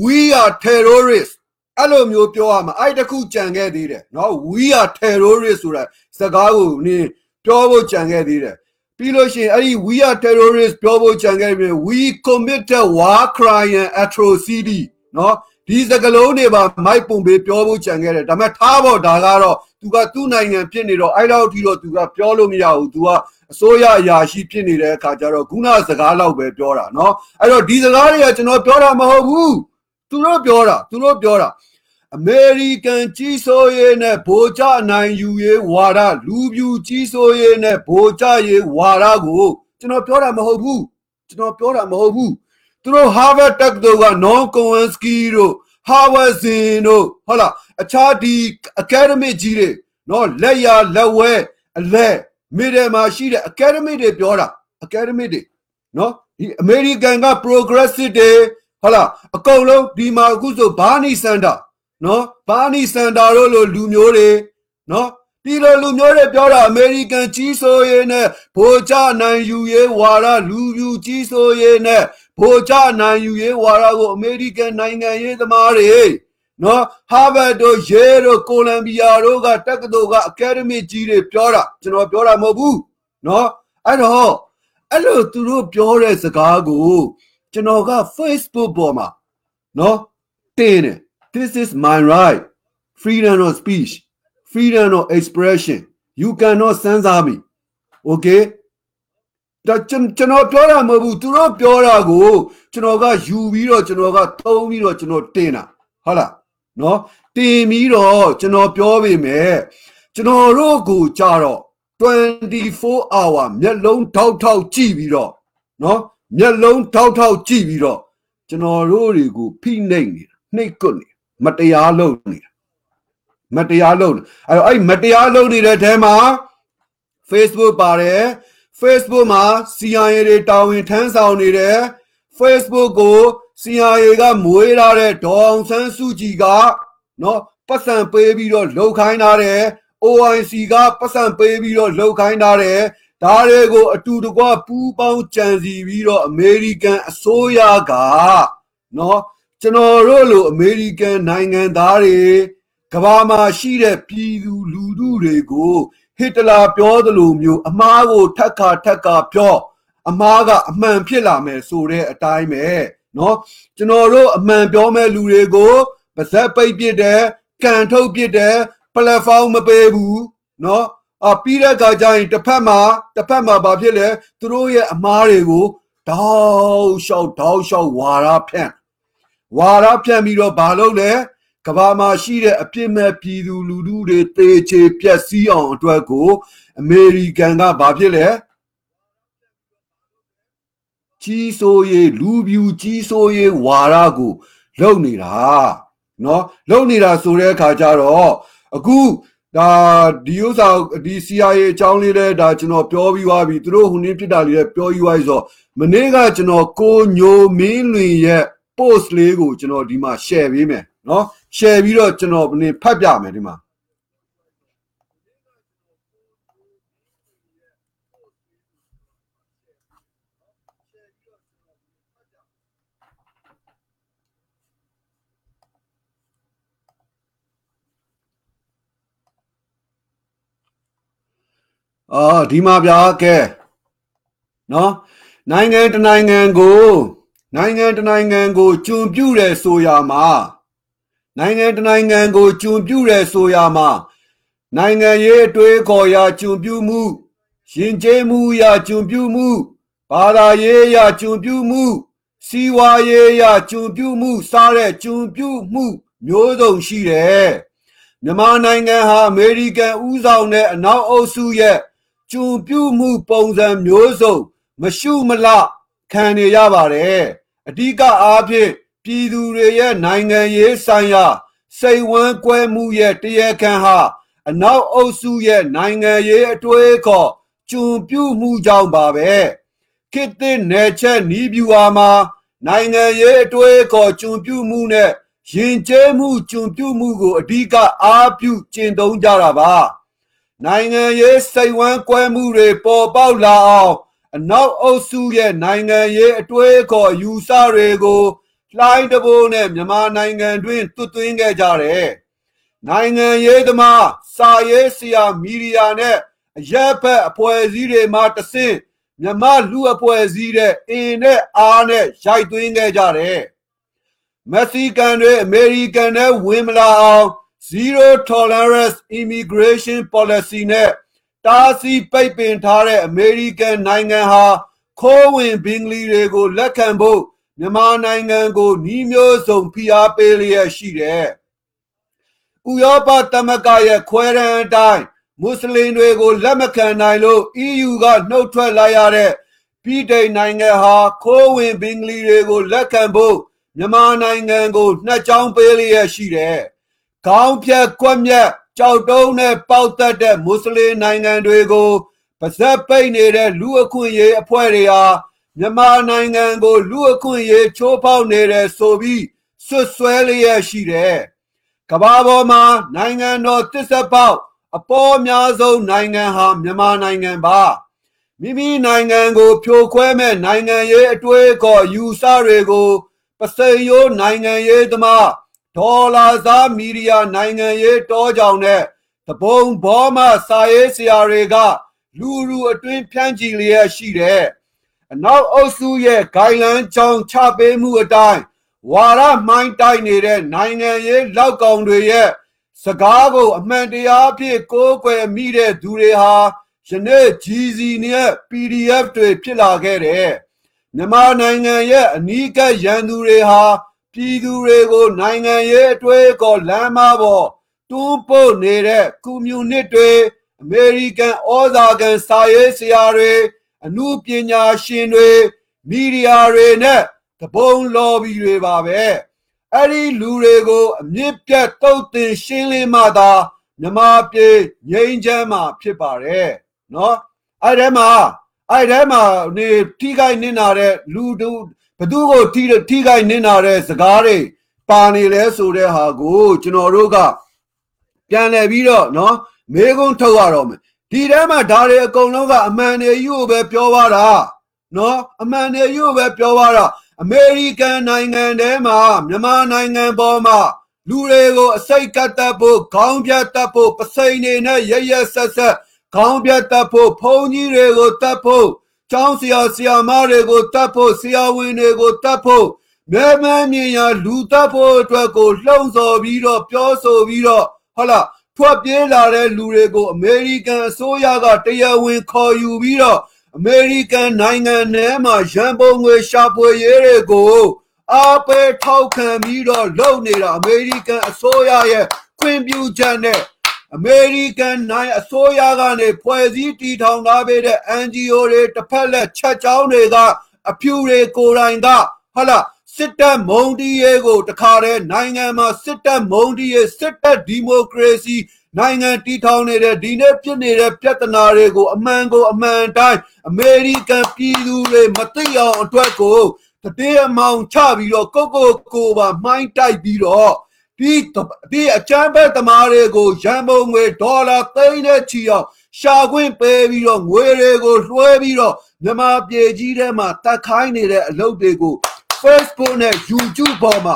we are terrorists အဲ့လိုမျိုးပြောရမှာအဲ့တခုကြံခဲ့သေးတယ်နော် we are terrorists ဆိုတာစကားကိုနင်းပြောဖို့ကြံခဲ့သေးတယ်ပြီးလို့ရှိရင်အဲ့ဒီ we are terrorists ပြောဖို့ကြံခဲ့ပြီး we committed war crime and atrocity နော် ဒီစကလုံးတွေပါမိုက်ပုံပေးပြောဖို့ကြံခဲ့တယ်ဒါပေမဲ့ထားဖို့ဒါကတော့သူကသူ့နိုင်ငံဖြစ်နေတော့အဲ့လောက်ထိတော့သူကပြောလို့မရဘူးသူကအစိုးရအရာရှိဖြစ်နေတဲ့အခါကျတော့ခုနစကားလောက်ပဲပြောတာเนาะအဲ့တော့ဒီစကားတွေကကျွန်တော်ပြောတာမဟုတ်ဘူးသူတို့ပြောတာသူတို့ပြောတာအမေရိကန်ကြီးစိုးရေးနဲ့ဗိုလ်ချနိုင်ယူရေးဝါဒလူပြူကြီးစိုးရေးနဲ့ဗိုလ်ချရေးဝါဒကိုကျွန်တော်ပြောတာမဟုတ်ဘူးကျွန်တော်ပြောတာမဟုတ်ဘူး သူတို့ Harvard တက္ကသိုလ်က Non Kowalski တို့ Harvard ဇင်တို့ဟုတ်လားအခြားဒီ academic ကြီးတွေနော်လက်ရလက်ဝဲအလဲမိတယ်မှာရှိတဲ့ academic တွေပြောတာ academic တွေနော်ဒီ American က progressive တွေဟုတ်လားအကုန်လုံးဒီမှာအခုဆိုဘာနီစန်တာနော်ဘာနီစန်တာတို့လိုလူမျိုးတွေနော် ဒီလိုလူမျိုးတွေပြောတာအမေရိကန်ကြီးစိုးရေးနဲ့ဗိုလ်ချနိုင်ယူရေးဝါဒလူပြူကြီးစိုးရေးနဲ့ဗိုလ်ချနိုင်ယူရေးဝါဒကိုအမေရိကန်နိုင်ငံရေးသမားတွေနော်ဟာဗတ်တို့ယေတို့ကိုလံဘီယာတို့ကတက္ကသိုလ်ကအကယ်ဒမီကြီးတွေပြောတာကျွန်တော်ပြောတာမဟုတ်ဘူးနော်အဲ့တော့အဲ့လိုသူတို့ပြောတဲ့စကားကိုကျွန်တော်က Facebook ပေါ်မှာနော်တင်တယ် this is my right freedom of speech freedom of expression you cannot censor me okay ဒါကျွန်တော်ပြောတာမဟုတ်ဘူးသူတို့ပြောတာကိုကျွန်တော်ကယူပြီးတော့ကျွန်တော်ကသုံးပြီးတော့ကျွန်တော်တင်တာဟုတ်လားနော်တင်ပြီးတော့ကျွန်တော်ပြောပေမဲ့ကျွန်တော်တို့ကိုကြတော့24 hour မျက်လုံးထောက်ထောက်ကြည့်ပြီးတော့နော်မျက်လုံးထောက်ထောက်ကြည့်ပြီးတော့ကျွန်တော်တို့တွေကိုဖိနှိပ်နေတာနှိပ်ကွနေမတရားလုပ်နေတာ မတရားလုပ်နေအဲ့တော့အဲ့မတရားလုပ်နေတဲ့အဲမှာ Facebook ပါတယ် Facebook မှာ CIA တွေတာဝန်ထမ်းဆောင်နေတယ် Facebook ကို CIA ကမွေးထားတဲ့ဒေါအောင်ဆန်းစုကြည်ကနော်ပတ်စံပေးပြီးတော့လှုပ်ခိုင်းထားတယ် OIC ကပတ်စံပေးပြီးတော့လှုပ်ခိုင်းထားတယ်ဒါတွေကိုအတူတကွပူးပေါင်းကြံစီပြီးတော့အမေရိကန်အစိုးရကနော်ကျွန်တော်တို့လိုအမေရိကန်နိုင်ငံသားတွေ ကဘာမှာရှိတဲ့ပြည်သူလူထုတွေကိုဟစ်တလာပြောသလိုမျိုးအမားကိုထက်ခါထက်ခါပြောအမားကအမှန်ဖြစ်လာမယ်ဆိုတဲ့အတိုင်းပဲเนาะကျွန်တော်တို့အမှန်ပြောမဲ့လူတွေကိုပါဇက်ပိတ်ပစ်တယ်ကန်ထုတ်ပစ်တယ်ပလက်ဖောင်းမပေးဘူးเนาะအပြီးတဲ့အခါကျရင်တစ်ဖက်မှာတစ်ဖက်မှာဘာဖြစ်လဲသူတို့ရဲ့အမားတွေကိုတောက်လျှောက်တောက်လျှောက်ဝါရဖြန့်ဝါရဖြန့်ပြီးတော့ဘာလုပ်လဲ ကဘာမှာရှိတဲ့အပြစ်မဲ့ပြည်သူလူထုတွေတေချေပြက်စီးအောင်အတွက်ကိုအမေရိကန်ကဘာဖြစ်လဲကြီးစိုးရေးလူပြူကြီးစိုးရေးဝါရကိုလုံနေတာနော်လုံနေတာဆိုတဲ့အခါကျတော့အခုဒါဒီဥစ္စာဒီ CIA အကြောင်းလေးလည်းဒါကျွန်တော်ပြောပြီးသွားပြီသူတို့ဟိုနေ့ဖြစ်တာလေးလည်းပြောပြီးသွားပြီဆိုတော့မနေ့ကကျွန်တော်ကိုညိုမင်းလွင်ရဲ့ post လေးကိုကျွန်တော်ဒီမှာ share ပေးမယ်နော် share ပြီးတော့ကျွန်တော်နင်ဖတ်ပြမယ်ဒီမှာအာဒီမှာဗျာကဲနော်နိုင်ငံတနိုင်ငံကို နိုင်ငံတနိုင်ငံကိုကျွံပြူတယ်ဆိုရမှာ နိုင်ငံတနိုင်ငံကိုကျွံပြူတယ်ဆိုရမှာနိုင်ငံရေးအတွေးခေါ်ရာကျွံပြူမှုရင်ကျေးမှုရာကျွံပြူမှုဘာသာရေးရာကျွံပြူမှုစီးပွားရေးရာကျွံပြူမှုစားတဲ့ကျွံပြူမှုမျိုးစုံရှိတယ်မြန်မာနိုင်ငံဟာအမေရိကန်ဥဆောင်တဲ့အနောက်အုပ်စုရဲ့ကျွံပြူမှုပုံစံမျိုးစုံ မရှုမလခံနေရပါတယ်အဓိကအားဖြင့် ပြည်သူတွေရဲ့နိုင်ငံရေးဆိုင်ရာစိတ်ဝမ်းကွဲမှုရဲ့တရားခံဟာအနောက်အုပ်စုရဲ့နိုင်ငံရေးအတွေးခေါ်ကျွံပြူမှုကြောင့်ပါပဲခေတ်သစ်နယ်ချက်နီးပြူဟာမှာနိုင်ငံရေးအတွေးခေါ်ကျွံပြူမှုနဲ့ယဉ်ကျေးမှုကျွံပြူမှုကိုအဓိကအားပြုကျင့်သုံးကြတာပါနိုင်ငံရေးစိတ်ဝမ်းကွဲမှုတွေပေါ်ပေါက်လာအောင်အနောက်အုပ်စုရဲ့နိုင်ငံရေးအတွေးအခေါ်ယူဆတွေကို လှိုင်းတဘိုးနဲ့မြန်မာနိုင်ငံတွင်တွတ်သွင်းခဲ့ကြတယ်။နိုင်ငံရေးသမားစာရေးဆရာမီဒီယာနဲ့အရက်ဖက်အဖွဲ့အစည်းတွေမှတဆင့်မြမလူအဖွဲ့အစည်းတဲ့အင်းနဲ့အားနဲ့ရိုက်သွင်းခဲ့ကြတယ်။မက္ဆီကန်တွေအမေရိကန်နဲ့ဝင်မလာအောင် zero tolerance immigration policy နဲ့တားဆီးပိတ်ပင်ထားတဲ့အမေရိကန်နိုင်ငံဟာခိုးဝင်ဘင်္ဂလီတွေကိုလက်ခံဖို့ မြန်မာနိုင်ငံကိုနှီးမျိုးစုံဖိအားပေးလျက်ရှိတယ်။ဥရောပသမဂ္ဂရဲ့ခွဲရန်အတိုင်းမွတ်စလင်တွေကိုလက်မခံနိုင်လို့ EU ကနှုတ်ထွက်လာရတဲ့ပြည်ထိုင်နိုင်ငံဟာခိုးဝင်ဘင်္ဂလီတွေကိုလက်ခံဖို့မြန်မာနိုင်ငံကိုနှက်ချောင်းပေးလျက်ရှိတယ်။ခေါင်းဖြတ်ကွက်မြက်ကြောက်တုံးနဲ့ပေါက်တက်တဲ့မွတ်စလင်နိုင်ငံတွေကိုပါဇက်ပိတ်နေတဲ့လူအခွင့်ရေးအဖွဲ့တွေဟာ မြန်မာနိုင်ငံကိုလူအခွင့်ရေးချိုးဖောက်နေတယ်ဆိုပြီးဆွတ်ဆွဲလျက်ရှိတယ်။ကဘာပေါ်မှာနိုင်ငံတော်တစ္ဆပေါက်အပေါ်အများဆုံးနိုင်ငံဟာမြန်မာနိုင်ငံပါ။မိမိနိုင်ငံကိုဖြိုခွဲမဲ့နိုင်ငံရေးအတွေးအခေါ်ယူဆတွေကိုပစိန်ရိုးနိုင်ငံရေးသမားဒေါ်လာစားမီဒီယာနိုင်ငံရေးတောကြောင်နဲ့တပုံဘောမစာရေးဆရာတွေက လူလူအတွင်းဖြန့်ချီလျက်ရှိတယ်။ အနောက်အုပ်စုရဲ့ဂိုင်လန်ချောင်းချပေးမှုအတိုင်းဝါရမှိုင်းတိုက်နေတဲ့နိုင်ငံရေးလောက်ကောင်တွေရဲ့စကားကိုအမှန်တရားဖြစ်ကိုးကွယ်မိတဲ့သူတွေဟာယနေ့ GC နဲ့ PDF တွေဖြစ်လာခဲ့တယ်။မြန်မာနိုင်ငံရဲ့အနီးကပ်ရန်သူတွေဟာပြည်သူတွေကိုနိုင်ငံရေးအတွေးအခေါ်လမ်းမပေါ်တွန်းပို့နေတဲ့ကွန်မြူနစ်တွေအမေရိကန်ဩဇာကန်စာရေးဆရာတွေ အမှုပညာရှင်တွေမီဒီယာတွေနဲ့တပုံလော်ဘီတွေပါပဲအဲ့ဒီလူတွေကိုအမြင့်ပြတ်တုတ်တင်ရှင်းလင်းမှသာမြမပြေငြိမ်းချမ်းမှာဖြစ်ပါတယ်နော်အဲ့ဒီမှာအဲ့ဒီမှာနေထိခိုက်နစ်နာတဲ့လူတို့ဘသူကိုထိထိခိုက်နစ်နာတဲ့စကားတွေပါနေလဲဆိုတဲ့ဟာကိုကျွန်တော်တို့ကပြန်လည်ပြီးတော့နော်မေးခွန်းထုတ်ရတော့မယ် ဒီထဲမှာဒါတွေအကုန်လုံးကအမှန်တွေယူပဲပြောပါတာနော်အမှန်တွေယူပဲပြောပါတာအမေရိကန်နိုင်ငံထဲမှာမြန်မာနိုင်ငံပေါ်မှာလူတွေကိုအစိတ်ကတ်တတ်ဖို့ခေါင်းပြတ်တတ်ဖို့ပစိန်နေနဲ့ရရဆက်ဆက်ခေါင်းပြတ်တတ်ဖို့ဘုံကြီးတွေကိုတတ်ဖို့ကျောင်းဆရာဆရာမတွေကိုတတ်ဖို့ဆရာဝန်တွေကိုတတ်ဖို့မဲမမ်းမြင်ရလူတတ်ဖို့အတွက်ကိုလှုံ့ဆော်ပြီးတော့ပြောဆိုပြီးတော့ဟုတ်လား ထွက်ပြေးလာတဲ့လူတွေကိုအမေရိကန်အစိုးရကတရားဝင်ခေါ်ယူပြီးတော့အမေရိကန်နိုင်ငံထဲမှာရန်ပုံငွေရှာဖွေရေးတွေကိုအားပေးထောက်ခံပြီးတော့လုပ်နေတာအမေရိကန်အစိုးရရဲ့ခွင့်ပြုချက်နဲ့အမေရိကန်နိုင်အစိုးရကနေဖွဲ့စည်းတည်ထောင်ထားပေးတဲ့ NGO တွေတစ်ဖက်လက်ချက်ချောင်းတွေကအအဖြူတွေကိုယ်တိုင်ကဟာလား စစ်တပ်မုံတီးရဲကိုတခါတည်းနိုင်ငံမှာစစ်တပ်မုံတီးရဲစစ်တပ်ဒီမိုကရေစီနိုင်ငံတည်ထောင်နေတဲ့ဒီနေ့ဖြစ်နေတဲ့ပြဿနာတွေကိုအမှန်ကိုအမှန်တိုင်းအမေရိကန်ပြည်သူတွေမသိအောင်အတွက်ကိုတည်အမောင်ချပြီးတော့ကိုကိုကိုပါမှိုင်းတိုက်ပြီးတော့ဒီဒီအချမ်းဘက်သမားတွေကိုရန်ပုံငွေဒေါ်လာသိန်းနဲ့ချီအောင်ရှာခွင့်ပေးပြီးတော့ငွေတွေကိုလွှဲပြီးတော့မြန်မာပြည်ကြီးထဲမှာတက်ခိုင်းနေတဲ့အလုပ်တွေကို Facebook နဲ့ YouTube ပေါ်မှာ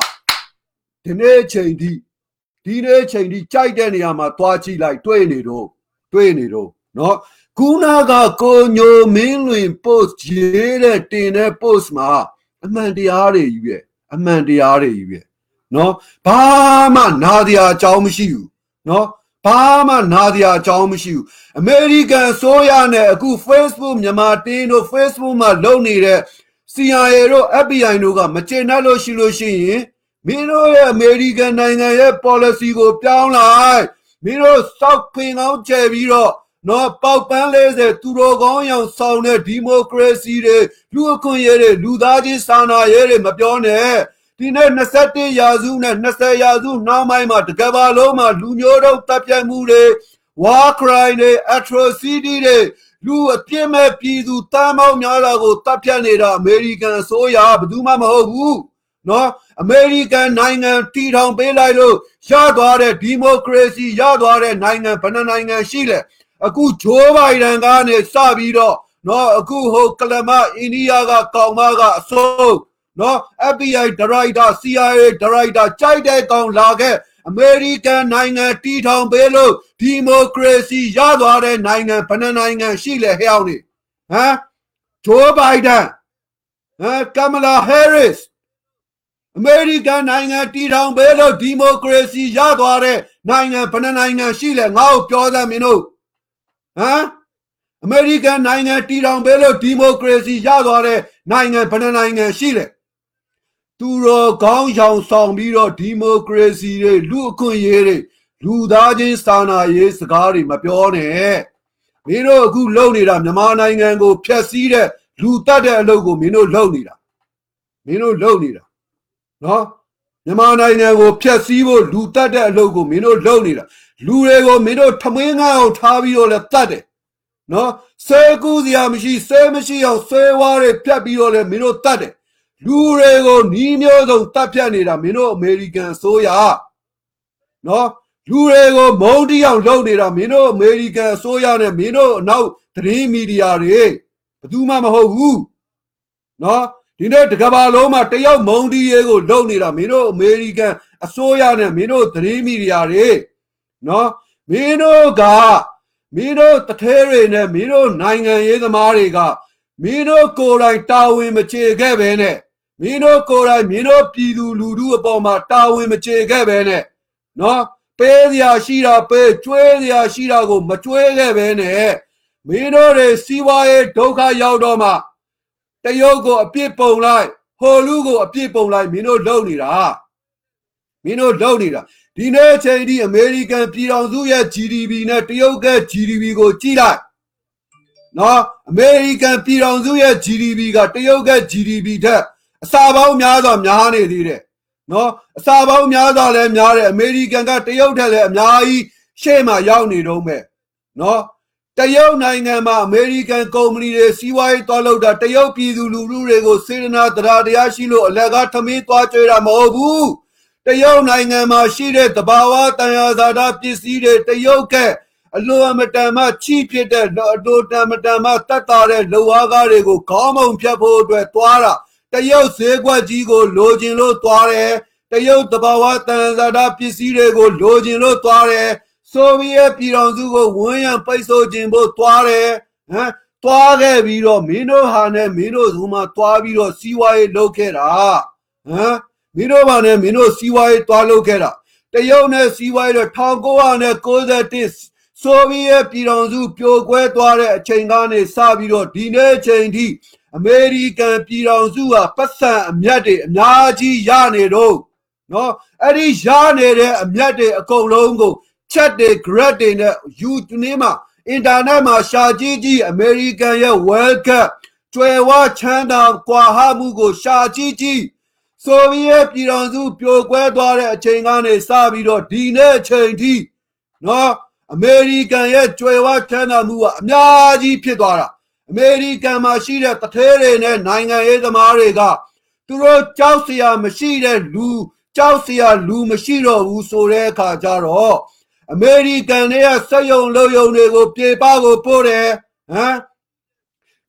ဒီနေ့ချိန်ထိဒီနေ့ချိန်ထိကြိုက်တဲ့နေရာမှာသွားကြည့်လိုက်တွေ့နေတော့တွေ့နေတော့เนาะခုနကကိုညိုမင်းလွင် post ရေးတဲ့တင်တဲ့ post မှာအမှန်တရားတွေကြီးပဲအမှန်တရားတွေကြီးပဲเนาะဘာမှနာတရားအကြောင်းမရှိဘူးเนาะဘာမှနာတရားအကြောင်းမရှိဘူးအမေရိကန်ဆိုရနဲ့အခု Facebook မြန်မာတင်းတို့ Facebook မှာလုပ်နေတဲ့ CIA တို့ FBI တို့ကမကျေနပ်လို့ရှိလို့ရှိရင်မင်းတို့ရဲ့အမေရိကန်နိုင်ငံရဲ့ policy ကိုပြောင်းလိုက်မင်းတို့စောက်ဖင်ကောင်းကျယ်ပြီးတော့နော်ပေါက်ပန်း40သူတော်ကောင်းရောင်ဆောင်တဲ့ဒီမိုကရေစီတွေလူအခွင့်အရေးတွေလူသားချင်းစာနာရေးတွေမပြောနဲ့ဒီနေ့21ရာစုနဲ့20ရာစုနောက်ပိုင်းမှာတကဘာလုံးမှာလူမျိုးတုံးတပ်ဖြတ်မှုတွေ war crime တွေ atrocity တွေ လူအပြစ်မဲ့ပြည်သူတမ်းပေါင်းများစွာကိုတပ်ဖြတ်နေတာအမေရိကန်အစိုးရဘယ်သူမှမဟုတ်ဘူးနော်အမေရိကန်နိုင်ငံတည်ထောင်ပေးလိုက်လို့ရသွားတဲ့ဒီမိုကရေစီရသွားတဲ့နိုင်ငံဘယ်နှနိုင်ငံရှိလဲအခုဂျိုးဘိုင်ဒန်ကနေစပြီးတော့နော်အခုဟိုကလမအိန္ဒိယကကောင်မကအစိုးနော် FBI ဒရိုက်တာ CIA ဒရိုက်တာကြိုက်တဲ့ကောင်လာခဲ့ အမေရိကန်နိုင်ငံတည်ထောင်ပေးလို့ဒီမိုကရေစီရသွားတဲ့နိုင်ငံဘယ်နှနိုင်ငံရှိလဲဟဲ့အောင်နေဟမ်ဂျိုးဘိုင်ဒန်ဟမ်ကမလာဟဲရစ်အမေရိကန်နိုင်ငံတည်ထောင်ပေးလို့ဒီမိုကရေစီရသွားတဲ့နိုင်ငံဘယ်နှနိုင်ငံရှိလဲငါ့ကိုပြောစမ်းမင်းတို့ဟမ်အမေရိကန်နိုင်ငံတည်ထောင်ပေးလို့ဒီမိုကရေစီရသွားတဲ့နိုင်ငံဘယ်နှနိုင်ငံရှိလဲ သူတော်ကောင်းရောင်ဆောင်ပြီးတော့ဒီမိုကရေစီတွေလူအခွင့်အရေးတွေလူသားချင်းစာနာရေးစကားတွေမပြောနဲ့မင်းတို့အခုလုပ်နေတာမြန်မာနိုင်ငံကိုဖျက်ဆီးတဲ့လူတတ်တဲ့အလုပ်ကိုမင်းတို့လုပ်နေတာမင်းတို့လုပ်နေတာနော်မြန်မာနိုင်ငံကိုဖျက်ဆီးဖို့လူတတ်တဲ့အလုပ်ကိုမင်းတို့လုပ်နေတာလူတွေကိုမင်းတို့ထမင်းငါအောင်ထားပြီးတော့လည်းတတ်တယ်နော်ဆဲကူးစရာမရှိဆဲမရှိအောင်ဆဲဝါးတွေဖြတ်ပြီးတော့လည်းမင်းတို့တတ်တယ် လူတွေကိုနီးမျိုးစုံတတ်ဖြတ်နေတာမင်းတို့အမေရိကန်ဆိုရနော်လူတွေကိုမုန်းတီးအောင်လုပ်နေတာမင်းတို့အမေရိကန်အစိုးရနဲ့မင်းတို့အနောက်သတင်းမီဒီယာတွေဘယ်သူမှမဟုတ်ဘူးနော်ဒီနေ့တကဘာလုံးမှာတယောက်မုံဒီရဲကိုလုံနေတာမင်းတို့အမေရိကန်အစိုးရနဲ့မင်းတို့သတင်းမီဒီယာတွေနော်မင်းတို့ကမင်းတို့တထဲတွေနဲ့မင်းတို့နိုင်ငံရေးသမားတွေကမင်းတို့ကိုယ်တိုင်တာဝန်မချေခဲ့ပဲနဲ့ မင်းတို့ကိုယ်တိုင်မင်းတို့ပြည်သူလူထုအပေါ်မှာတာဝန်မချေခဲ့ပဲနဲ့နော်ပေးစရာရှိတာပေးကျွေးစရာရှိတာကို မကျွေးခဲ့ပဲနဲ့မင်းတို့တွေစီးပွားရေးဒုက္ခရောက်တော့မှတရုတ်ကိုအပြစ်ပုံလိုက်ဟိုလူကိုအပြစ်ပုံလိုက်မင်းတို့လုပ်နေတာမင်းတို့လုပ်နေတာဒီနေ့ချိန်ဒီအမေရိကန်ပြည်ထောင်စုရဲ့ GDP နဲ့တရုတ်က GDP ကိုကြည့်လိုက်နော်အမေရိကန်ပြည်ထောင်စုရဲ့ GDP ကတရုတ်က GDP ထက် အစာပေါင်းများစွာများနေသေးတယ်နော်အစာပေါင်းများစွာလည်းများတယ်အမေရိကန်ကတရုတ်ထက်လည်းအများကြီးရှေ့မှာရောက်နေတော့မဲ့နော်တရုတ်နိုင်ငံမှာအမေရိကန်ကုမ္ပဏီတွေစီးပွားရေးသွားလုပ်တာတရုတ်ပြည်သူလူထုတွေကိုစေတနာတရားတရားရှိလို့အလကားထမင်းသွားကြွေတာမဟုတ်ဘူးတရုတ်နိုင်ငံမှာရှိတဲ့တဘာဝတန်ရာဇာတာပစ္စည်းတွေတရုတ်ကအလိုအမတန်မှချိဖြစ်တဲ့အလိုတန်မတန်မှတတ်တာတဲ့လူဝါးကားတွေကိုခေါင်းမုံဖြတ်ဖို့အတွက်သွားတာ တရုတ်ဈေးကွက်ကြီးကိုလိုချင်လို့သွားတယ်တရုတ်တဘာဝတန်ရာဇာတာပစ္စည်းတွေကိုလိုချင်လို့သွားတယ်ဆိုဗီယက်ပြည်တော်စုကိုဝန်းရံပိတ်ဆို့ခြင်းဖို့တွားတယ်ဟမ်တွားခဲ့ပြီးတော့မင်းတို့ဟာနဲ့မင်းတို့သူမှတွားပြီးတော့စီးပွားရေးလုပ်ခဲ့တာဟမ်မင်းတို့ဘာနဲ့မင်းတို့စီးပွားရေးတွားလုပ်ခဲ့တာတရုတ်နဲ့စီးပွားရေးတော့1991ဆိုဗီယက်ပြည်တော်စုပြိုကွဲသွားတဲ့အချိန်ကနေစပြီးတော့ဒီနေ့ချိန်ထိ အမေရိကန်ပြည်တော်စုကပတ်စံအမြတ်တွေအများကြီးရနေတော့နော်အဲ့ဒီရနေတဲ့အမြတ်တွေအကုန်လုံးကို chat တွေ grad တွေနဲ့ YouTube မှာ internet မှာရှာကြည့်ကြည့် American ရဲ့ World Cup ကျွယ်ဝချမ်းသာကွာဟမှုကို ရှာကြည့်ကြည့်ဆိုဗီယက်ပြည်တော်စုပြိုကွဲသွားတဲ့အချိန်ကနေစပြီးတော့ဒီနေ့အချိန်ထိနော်အမေရိကန်ရဲ့ကြွယ်ဝချမ်းသာမှုကအများကြီးဖြစ်သွားတာ အမေရိကန်မှာရှိတဲ့တထဲတွေနဲ့နိုင်ငံရေးသမားတွေကသူတို့ကြောက်စရာမရှိတဲ့လူကြောက်စရာလူမရှိတော့ဘူးဆိုတဲ့အခါကျတော့အမေရိကန်ရဲ့စက်ယုံလုံယုံတွေကိုပြေပကိုပို့တယ်ဟမ်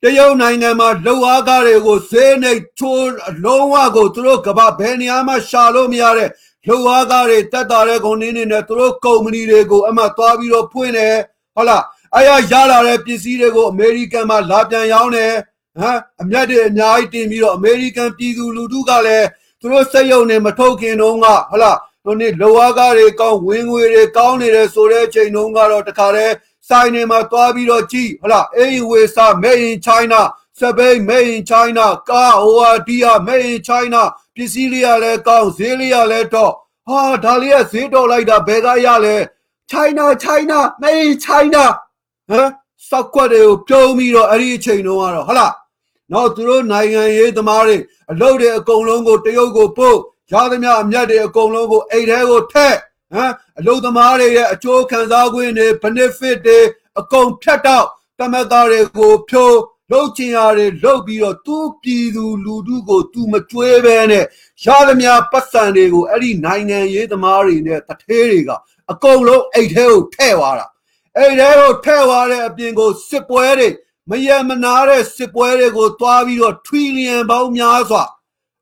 တရုတ်နိုင်ငံမှာလုံအားကားတွေကိုဈေးနှိပ်ချိုးအလုံးဝကိုသူတို့ကဘာဘယ်နေရာမှရှာလို့မရတဲ့လုံအားကားတွေတက်တာတဲ့ကုန်နေနေနဲ့သူတို့ကုမ္ပဏီတွေကိုအမှသွားပြီးတော့ဖွင့်တယ်ဟုတ်လား အဲ့ရရလာတဲ့ပစ္စည်းတွေကိုအမေရိကန်မှာလာပြန်ရောင်းတယ်ဟမ်အမျက်တွေအများကြီးတင်ပြီးတော့အမေရိကန်ပြည်သူလူထုကလည်းသူတို့စက်ရုံနဲ့မထုတ်ခင်တုန်းကဟုတ်လားတို့နေ့လောအားကားတွေကောင်းဝင်ငွေတွေကောင်းနေတယ်ဆိုတဲ့အချိန်တုန်းကတော့တခါတည်းဆိုင်နေမှာသွားပြီးတော့ကြည့်ဟုတ်လားအေးဝေစာ made in china စပိန် made in china ကာဟိုဟာဒီယာ made in china ပစ္စည်းလေးရလဲကောင်းဈေးလေးရလဲတော့ဟာဒါလေးကဈေးတော်လိုက်တာဘယ်ကရလဲ china china made in china ဟမ်စောက်ခွက်တွေကိုပြုံးပြီးတော့အဲ့ဒီအချိန်တုန်းကတော့ဟုတ်လားနော်သူတို့နိုင်ငံရေးသမားတွေအလုပ်တွေအကုန်လုံးကိုတရုတ်ကိုပို့ရသမျှအမြတ်တွေအကုန်လုံးကိုအိတ်ထဲကိုထက်ဟမ်အလုပ်သမားတွေရဲ့အကျိုးခံစား권တွေ benefit တွေအကုန်ဖြတ်တော့တမက်သားတွေကိုဖြိုးလှုပ်ချင်ရတွေလှုပ်ပြီးတော့သူ့ပြည်သူလူထုကိုသူမကြွေးပဲနဲ့ရသမျှပတ်စံတွေကိုအဲ့ဒီနိုင်ငံရေးသမားတွေနဲ့တထဲတွေကအကုန်လုံးအိတ်ထဲကိုထည့်သွားတာ အိတ်ထဲကိုထည့်သွားတဲ့အပြင်ကိုစစ်ပွဲတွေမယမနာတဲ့စစ်ပွဲတွေကိုတွားပြီးတော့ထွီလျံပေါင်းများစွာ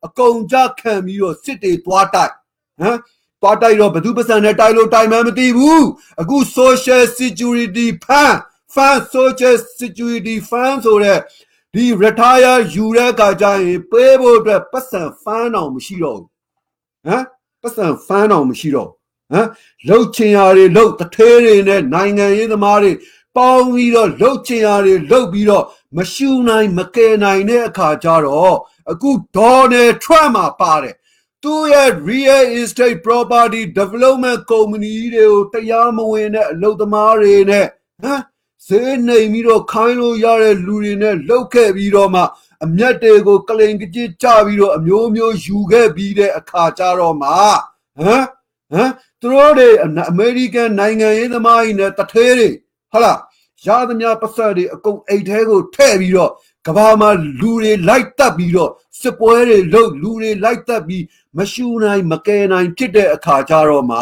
အကုန်ကြခံပြီးတော့စစ်တွေတွားတိုက်ဟမ်တွားတိုက်တော့ဘသူပစံနဲ့တိုက်လို့တိုက်မှမသိဘူးအခု social security fund fund social security fund ဆိုတဲ့ဒီ retire ယူတဲ့အခါကျရင်ပေးဖို့အတွက်ပတ်စံ fund အောင်မရှိတော့ဘူးဟမ်ပတ်စံ fund အောင်မရှိတော့ ဟမ်လှုပ်ချင်ရတွေလှုပ်တထဲတွေနဲ့နိုင်ငံရေးသမားတွေပေါင်းပြီးတော့လှုပ်ချင်ရတွေလှုပ်ပြီးတော့မရှူနိုင်မကယ်နိုင်တဲ့အခါကျတော့အခုဒေါ်နယ်ထရမ့်မှာပါတယ်သူ့ရဲ့ real estate property development company တွေကိုတရားမဝင်တဲ့အလုပ်သမားတွေနဲ့ဟမ်ဈေးနှိမ်ပြီးတော့ခိုင်းလို့ရတဲ့လူတွေနဲ့လှုပ်ခဲ့ပြီးတော့မှအမျက်တွေကိုကလိန်ကကြစ်ကြပြီးတော့အမျိုးမျိုးယူခဲ့ပြီးတဲ့အခါကျတော့မှဟမ်ဟမ် သူတို့တွေအမေရိကန်နိုင်ငံရေးသမားကြီးနဲ့တထဲတွေဟုတ်လားရသမျှပတ်သက်တွေအကုန်အိတ်ထဲကိုထည့်ပြီးတော့ကဘာမှာလူတွေလိုက်တက်ပြီးတော့စစ်ပွဲတွေလုပ်လူတွေလိုက်တက်ပြီးမရှူနိုင်မကယ်နိုင်ဖြစ်တဲ့အခါကျတော့မှ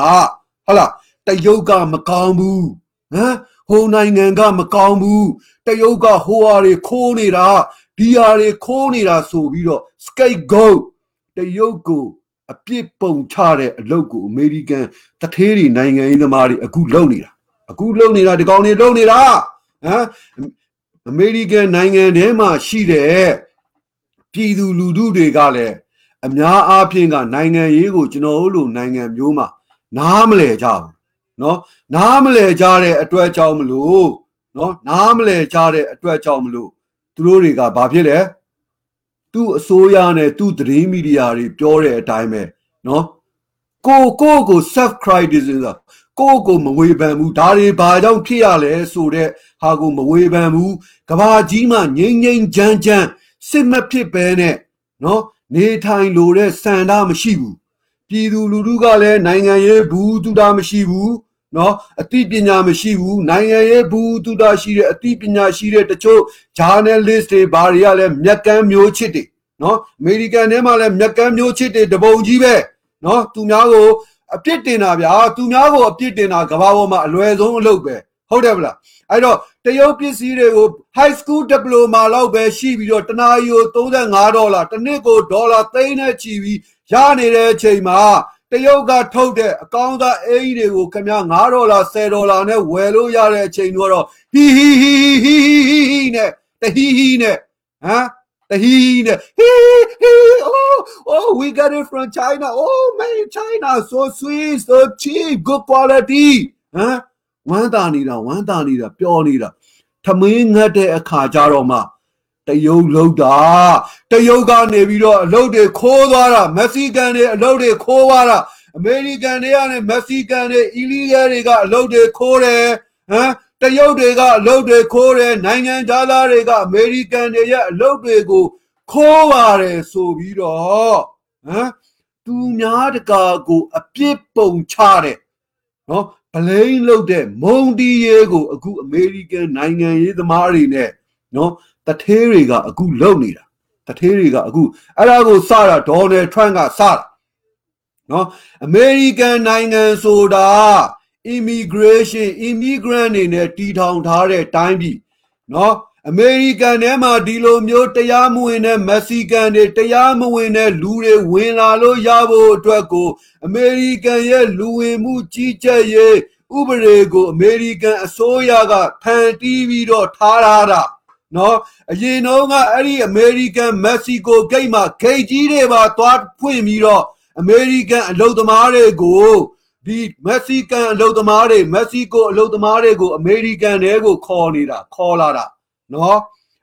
ဟုတ်လားတရုတ်ကမကောင်းဘူးဟမ်ဟိုနိုင်ငံကမကောင်းဘူးတရုတ်ကဟိုဟာတွေခိုးနေတာဒီဟာတွေခိုးနေတာဆိုပြီးတော့ scapegoat တရုတ်ကို အပြစ်ပုံချတဲ့အလုပ်ကိုအမေရိကန်တထေးတွေနိုင်ငံရေးသမားတွေအခုလုပ်နေတာအခုလုပ်နေတာဒီကောင်တွေလုပ်နေတာဟမ်အမေရိကန်နိုင်ငံထဲမှာရှိတဲ့ပြည်သူလူထုတွေကလည်းအများအားဖြင့်ကနိုင်ငံရေးကိုကျွန်တော်တို့လိုနိုင်ငံမျိုးမှာနားမလဲကြဘူးเนาะနားမလဲကြတဲ့အတွက်ကြောင့်မလို့เนาะနားမလဲကြတဲ့အတွက်ကြောင့်မလို့သူတို့တွေကဘာဖြစ်လဲ သူ့အစိုးရနဲ့သူ့သတင်းမီဒီယာတွေပြောတဲ့အတိုင်းပဲနော်ကိုကိုကို self criticism ဆိုတာကိုကိုမဝေဖန်ဘူးဒါတွေဘာကြောင့်ဖြစ်ရလဲဆိုတဲ့ဟာကိုမဝေဖန်ဘူးကဘာကြီးမှငိမ့်ငိမ့်ချမ်းချမ်းစစ်မဖြစ်ပဲနဲ့နော်နေထိုင်လို့တဲ့စံတာမရှိဘူးပြည်သူလူထုကလည်းနိုင်ငံရေးဘူးသူတာမရှိဘူး နော်အသိပညာမရှိဘူးနိုင်ငံရေးဘူးတူတာရှိတဲ့အသိပညာရှိတဲ့တချို့ journalist တွေဘာတွေကလည်းမြက်ကမ်းမျိုးချစ်တွေနော်အမေရိကန်ထဲမှာလည်းမြက်ကမ်းမျိုးချစ်တွေတပုံကြီးပဲနော်သူများကိုအပြစ်တင်တာဗျာသူများကိုအပြစ်တင်တာကဘာပေါ်မှာအလွယ်ဆုံးအလုပ်ပဲဟုတ်တယ်ဗလားအဲ့တော့တရုတ်ပစ္စည်းတွေကို high school diploma လောက်ပဲရှိပြီးတော့တနာရီကို35ဒေါ်လာတစ်နှစ်ကိုဒေါ်လာသိန်းနဲ့ချီပြီးရနေတဲ့အချိန်မှာ တရုတ်ကထုတ်တဲ့အကောင်းသားအင်းကြီးတွေကိုခင်ဗျာ9ဒေါ်လာ10ဒေါ်လာနဲ့ဝယ်လို့ရတဲ့အချိန်တော့ဟီဟီဟီဟီဟီဟီနဲ့တဟီဟီနဲ့ဟမ်တဟီနဲ့ဟီဟီ oh oh we got it from China oh man China so sweet so cheap good quality ဟမ်ဝမ်းသာနေတာဝမ်းသာနေတာပျော်နေတာထမင်းငတ်တဲ့အခါကျတော့မှ တရုတ်လောက်တာတရုတ်ကနေပြီးတော့အလုတ်တွေခိုးသွားတာမက္ဆီကန်တွေအလုတ်တွေခိုးသွားတာအမေရိကန်တွေကနေမက္ဆီကန်တွေအီလီဂယ်တွေကအလုတ်တွေခိုးတယ်ဟမ်တရုတ်တွေကအလုပ်တွေခိုးတယ်နိုင်ငံသားသားတွေကအမေရိကန်တွေရဲ့အလုပ်တွေကိုခိုးပါတယ်ဆိုပြီးတော့ဟမ်သူများတကာကိုအပြစ်ပုံချတဲ့နော်ဗလိန်လုတ်တဲ့မုံတီးရဲကိုအခုအမေရိကန်နိုင်ငံရေးသမားတွေနဲ့နော် တထေးတွေကအခုလုံနေတာတထေးတွေကအခုအဲ့ဒါကိုစတာဒေါ်နယ်ထရန့်ကစတာနော်အမေရိကန်နိုင်ငံဆိုတာ immigration immigrant တွေနဲ့တီထောင်ထားတဲ့တိုင်းပြည်နော်အမေရိကန်ထဲမှာဒီလိုမျိုးတရားမဝင်တဲ့မက္ဆီကန်တွေတရားမဝင်တဲ့လူတွေဝင်လာလို့ရဖို့အတွက်ကို အမေရိကန်ရဲ့လူဝင်မှုကြီးကြပ်ရေးဥပဒေကိုအမေရိကန်အစိုးရကဖန်တီးပြီးတော့ထားရတာ နော်အရင်တော့ကအဲ့ဒီအမေရိကန်မက္ဆီကိုဂိတ်မှာဂိတ်ကြီးတွေပါသွားဖွင့်ပြီးတော့အမေရိကန်အလုပ်သမားတွေကိုဒီမက္ဆီကန်အလုပ်သမားတွေမက္ဆီကိုအလုပ်သမားတွေကိုအမေရိကန်တွေကိုခေါ်နေတာခေါ်လာတာနော်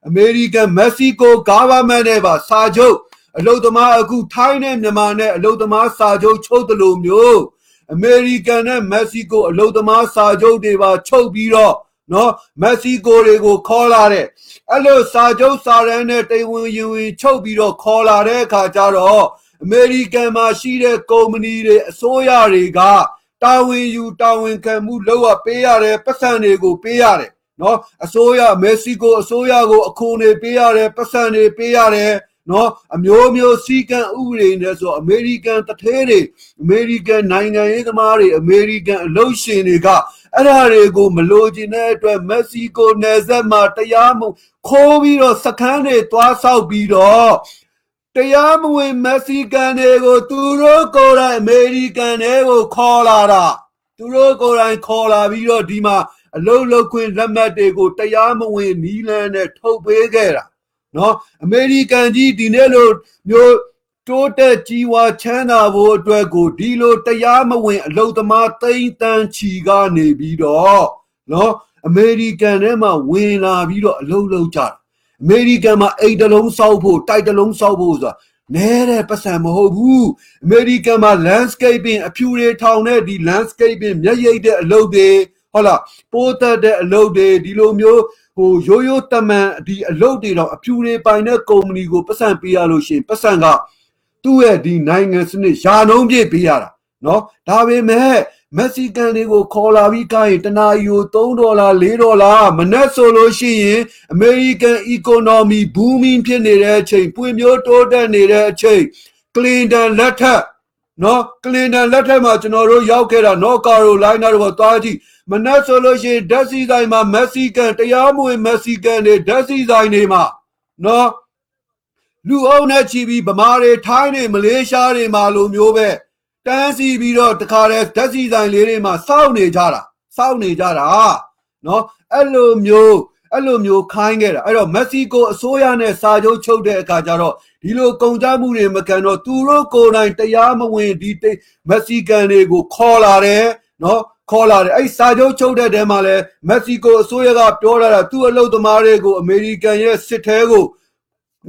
အမေရိကန်မက္ဆီကို government နဲ့ပါစာချုပ်အလုပ်သမားအခုထိုင်းနဲ့မြန်မာနဲ့အလုပ်သမားစာချုပ်ချုပ်တယ်လို့မျိုးအမေရိကန်နဲ့မက္ဆီကိုအလုပ်သမားစာချုပ်တွေပါချုပ်ပြီးတော့ နော်မက္ဆီကိုတွေကိုခေါ်လာတဲ့အဲ့လိုစာချုပ်စာရန်နဲ့တိမ်ဝင်ရင်ဝင်ချုပ်ပြီးတော့ခေါ်လာတဲ့အခါကျတော့အမေရိကန်မှာရှိတဲ့ကုမ္ပဏီတွေအစိုးရတွေကတာဝန်ယူတာဝန်ခံမှုလုပ်ရပေးရတယ်ပတ်စံတွေကိုပေးရတယ်နော်အစိုးရမက္ဆီကိုအစိုးရကိုအခွန်တွေပေးရတယ်ပတ်စံတွေပေးရတယ်နော်အမျိုးမျိုးစီကံဥပဒေနဲ့ဆိုအမေရိကန်တထဲတွေအမေရိကန်နိုင်ငံရေးသမားတွေအမေရိကန်အလုပ်ရှင်တွေက အဲ့ဒါတွေကိုမလိုချင်တဲ့အတွက်မက္ဆီကိုနယ်စပ်မှာတရားမခိုးပြီးတော့စခန်းတွေတွားဆောက်ပြီးတော့တရားမဝင်မက္ဆီကန်တွေကိုသူတို့ကိုယ်တိုင်အမေရိကန်တွေကိုခေါ်လာတာသူတို့ကိုယ်တိုင်ခေါ်လာပြီးတော့ဒီမှာအလုတ်လုတ်ခွင့်လက်မှတ်တွေကိုတရားမဝင်နီးလန်းနဲ့ထုတ်ပေးခဲ့တာနော်အမေရိကန်ကြီးဒီနေ့လိုမျိုး တိုးတက်ကြီးဝါချမ်းသာဖို့အတွက်ကိုဒီလိုတရားမဝင် အလုတ်သမားသိန်းတန်းချီကနေပြီးတော့နော်အမေရိကန်ထဲမှာဝင်လာပြီးတော့အလုတ်လုတ်ကြတာအမေရိကန်မှာအိမ်တစ်လုံးစောက်ဖို့တိုက်တစ်လုံးစောက်ဖို့ဆိုတာနဲတဲ့ပတ်စံမဟုတ်ဘူးအမေရိကန်မှာ landscaping အဖြူတွေထောင်တဲ့ဒီ landscaping မျက်ရည်တဲ့အလုပ်တွေဟုတ်လားပိုးသက်တဲ့အလုပ်တွေဒီလိုမျိုးဟိုရိုးရိုးတမန်ဒီအလုပ်တွေတော့အဖြူတွေပိုင်တဲ့ကုမ္ပဏီကိုပတ်စံပေးရလို့ရှိရင်ပတ်စံက သူ့ရဲ့ဒီနိုင်ငံစနစ်ယာနှုံးပြည့်ပေးရတာနော်ဒါပေမဲ့မက္ဆီကန်တွေကိုခေါ်လာပြီးကိုင်းတနာယူ3ဒေါ်လာ4ဒေါ်လာမနက်ဆိုလို့ရှိရင်အမေရိကန် economy booming ဖြစ်နေတဲ့အချိန်ပွင့်မျိုးတိုးတက်နေတဲ့အချိန်ကလင်တန်လက်ထက်နော်ကလင်တန်လက်ထက်မှာကျွန်တော်တို့ရောက်ခဲ့တာနော်ကာရိုလိုင်းနာတို့ကသွားကြည့်မနက်ဆိုလို့ရှိရင်ဓာတ်ဆီဆိုင်မှာမက္ဆီကန်တရားမဝင်မက္ဆီကန်တွေဓာတ်ဆီဆိုင်တွေမှာနော် လူအုပ်နဲ့ချီပြီးဗမာတွေထိုင်းတွေမလေးရှားတွေမှာလိုမျိုးပဲတန်းစီပြီးတော့တခါတည်းဓာတ်စီဆိုင်လေးတွေမှာစောင့်နေကြတာစောင့်နေကြတာနော်အဲ့လိုမျိုးအဲ့လိုမျိုးခိုင်းခဲ့တာအဲ့တော့မက္ဆီကိုအစိုးရနဲ့စာချုပ်ချုပ်တဲ့အခါကျတော့ဒီလိုကုန်ကြမှုတွေမကန်တော့သူတို့ကိုယ်တိုင်တရားမဝင်ဒီမက္ဆီကန်တွေကိုခေါ်လာတယ်နော်ခေါ်လာတယ်အဲ့စာချုပ်ချုပ်တဲ့တဲမှာလဲမက္ဆီကိုအစိုးရကပြောလာတာသူ့အလုပ်သမားတွေကိုအမေရိကန်ရဲ့စစ်ထဲကို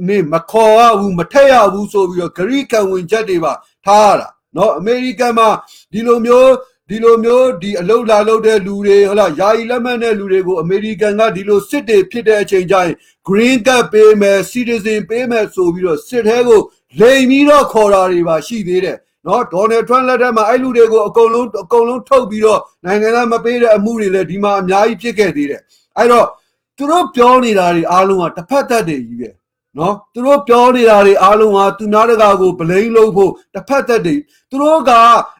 နေမခေါ်ရဘူးမထက်ရဘူးဆိုပြီးတော့ဂရိကန်ဝင်ချက်တွေပါထားရတာเนาะအမေရိကန်မှာဒီလိုမျိုးဒီလိုမျိုးဒီအလုတ်လာလုတ်တဲ့လူတွေဟုတ်လားယာယီလက်မှတ်တဲ့လူတွေကိုအမေရိကန်ကဒီလိုစစ်တွေဖြစ်တဲ့အချိန်ကျရင် green card ပေးမယ် citizen ပေးမယ်ဆိုပြီးတော့စစ်ထဲကိုလိမ်ပြီးတော့ခေါ်တာတွေပါရှိသေးတယ်နော်ဒေါ်နယ်ထရန့်လက်ထက်မှာအဲ့လူတွေကိုအကုန်လုံးအကုန်လုံးထုတ်ပြီးတော့နိုင်ငံသားမပေးတဲ့အမှုတွေလည်းဒီမှာအများကြီးဖြစ်ခဲ့သေးတယ်အဲ့တော့သူတို့ပြောနေတာတွေအားလုံးကတစ်ဖက်သက်တွေကြီးပဲ နော်သူတို့ပြောနေတာတွေအားလုံးကသူများတကာကိုဗလိန်လို့ဖို့တစ်ဖက်သက်တွေသူတို့က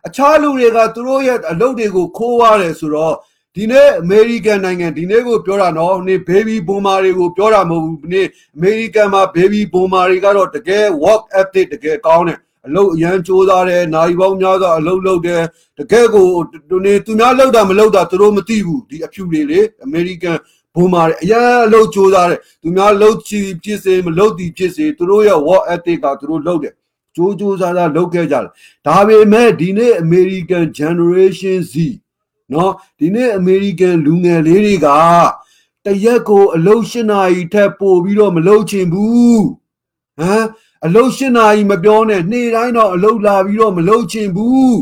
အခြားလူတွေကသူတို့ရဲ့အလုပ်တွေကိုခိုးရတယ်ဆိုတော့ဒီနေ့အမေရိကန်နိုင်ငံဒီနေ့ကိုပြောတာနော်နေဘေဘီဘွန်မာတွေကိုပြောတာမဟုတ်ဘူးဒီနေ့အမေရိကန်မှာဘေဘီဘွန်မာတွေကတော့တကယ် work ethic တကယ်ကောင်းတယ်အလုပ်အရန်စူးစားတယ်နိုင်ပေါင်းများစွာအလုပ်လုပ်တယ်တကယ်ကိုသူနေသူများလုပ်တာမလုပ်တာသူတို့မသိဘူးဒီအဖြူတွေလေအမေရိကန် ဘုံမာတယ်အရာအလုပ်ကြိုးစားတယ်သူများလှုပ်ချီဖြစ်စေမလှုပ်သည်ဖြစ်စေသူတို့ရဲ့ war ethic ကသူတို့လှုပ်တယ်ကြိုးကြိုးစားစားလုပ်ခဲ့ကြတယ်ဒါပေမဲ့ဒီနေ့ American Generation Z เนาะဒီနေ့ American လူငယ်လေးတွေကတရက်ကိုအလုပ်၈နာရီထက်ပိုပြီးတော့မလုပ်ချင်ဘူးဟမ်အလုပ်၈နာရီမပြောနဲ့နေ့တိုင်းတော့အလုပ်လာပြီးတော့မလုပ်ချင်ဘူး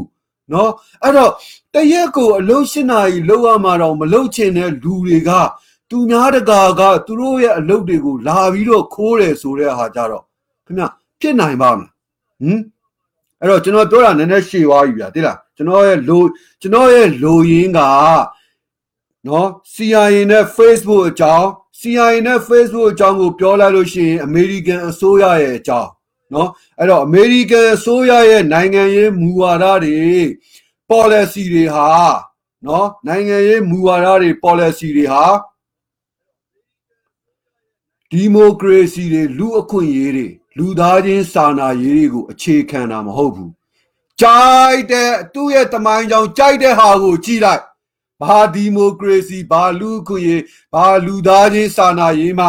เนาะအဲ့တော့တ တရက်ကိုအလုံးရှင်းနာရီလောက်ရမှာတော့မလောက်ချင်တဲ့လူတွေက သူများတကာကသူတို့ရဲ့အလုပ်တွေကိုလာပြီးတော့ခိုးတယ်ဆိုတဲ့ဟာကြတော့ခင်ဗျဖြစ်နိုင်ပါမလားဟမ်အဲ့တော့ကျွန်တော်ပြောတာနည်းနည်းရှည်သွားပြီဗျာတိလားကျွန်တော်ရဲ့လိုကျွန်တော်ရဲ့လိုရင်းကနော် CIA နဲ့ Facebook အကြောင်း CIA နဲ့ Facebook အကြောင်းကိုပြောလိုက်လို့ရှိရင် American အစိုးရရဲ့အကြောင်းနော်အဲ့တော့ American အစိုးရရဲ့နိုင်ငံရေးမူဝါဒတွေ policy တွေဟာနော်နိုင်ငံရေးမူဝါဒတွေ policy တွေဟာ ဒီမိုကရေစီတွေလူအခွင့်အရေးတွေလူသားချင်းစာနာရေးတွေကိုအခြေခံတာမဟုတ်ဘူးကြိုက်တဲ့သူ့ရဲ့တမိုင်းကြောင်ကြိုက်တဲ့ဟာကိုကြည့်လိုက်ဘာဒီမိုကရေစီဘာလူအခွင့်အရေးဘာလူသားချင်းစာနာရေးမှ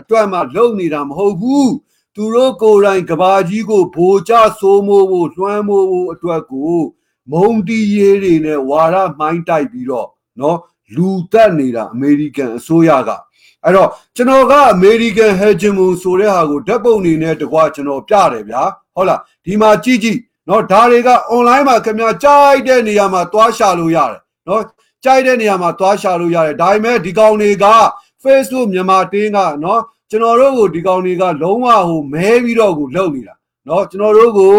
အတွက်မှလုံနေတာမဟုတ်ဘူးသူတို့ကိုယ်တိုင်ကဘာကြီးကိုဗိုလ်ချဆိုးမိုးဖို့လွှမ်းမိုးဖို့အတွက်ကိုမုံတီရေးတွေနဲ့ဝါရမိုင်းတိုက်ပြီးတော့เนาะလူတက်နေတာအမေရိကန်အစိုးရက အဲ့တော့ကျွန်တော်ကအမေရိကန်ဟက်ဂျင်မွန်ဆိုတဲ့ဟာကိုဓာတ်ပုံနေနဲ့တကွာကျွန်တော်ပြတယ်ဗျာဟုတ်လားဒီမှာကြည့်ကြည့်เนาะဒါတွေက online မှာခင်ဗျာကြိုက်တဲ့နေရာမှာသွားရှာလို့ရတယ်เนาะကြိုက်တဲ့နေရာမှာသွားရှာလို့ရတယ်ဒါပေမဲ့ဒီကောင်တွေက Facebook မြန်မာတင်းကเนาะကျွန်တော်တို့ကိုဒီကောင်တွေကလုံးဝဟိုမဲပြီးတော့ကိုလုံနေတာเนาะကျွန်တော်တို့ကို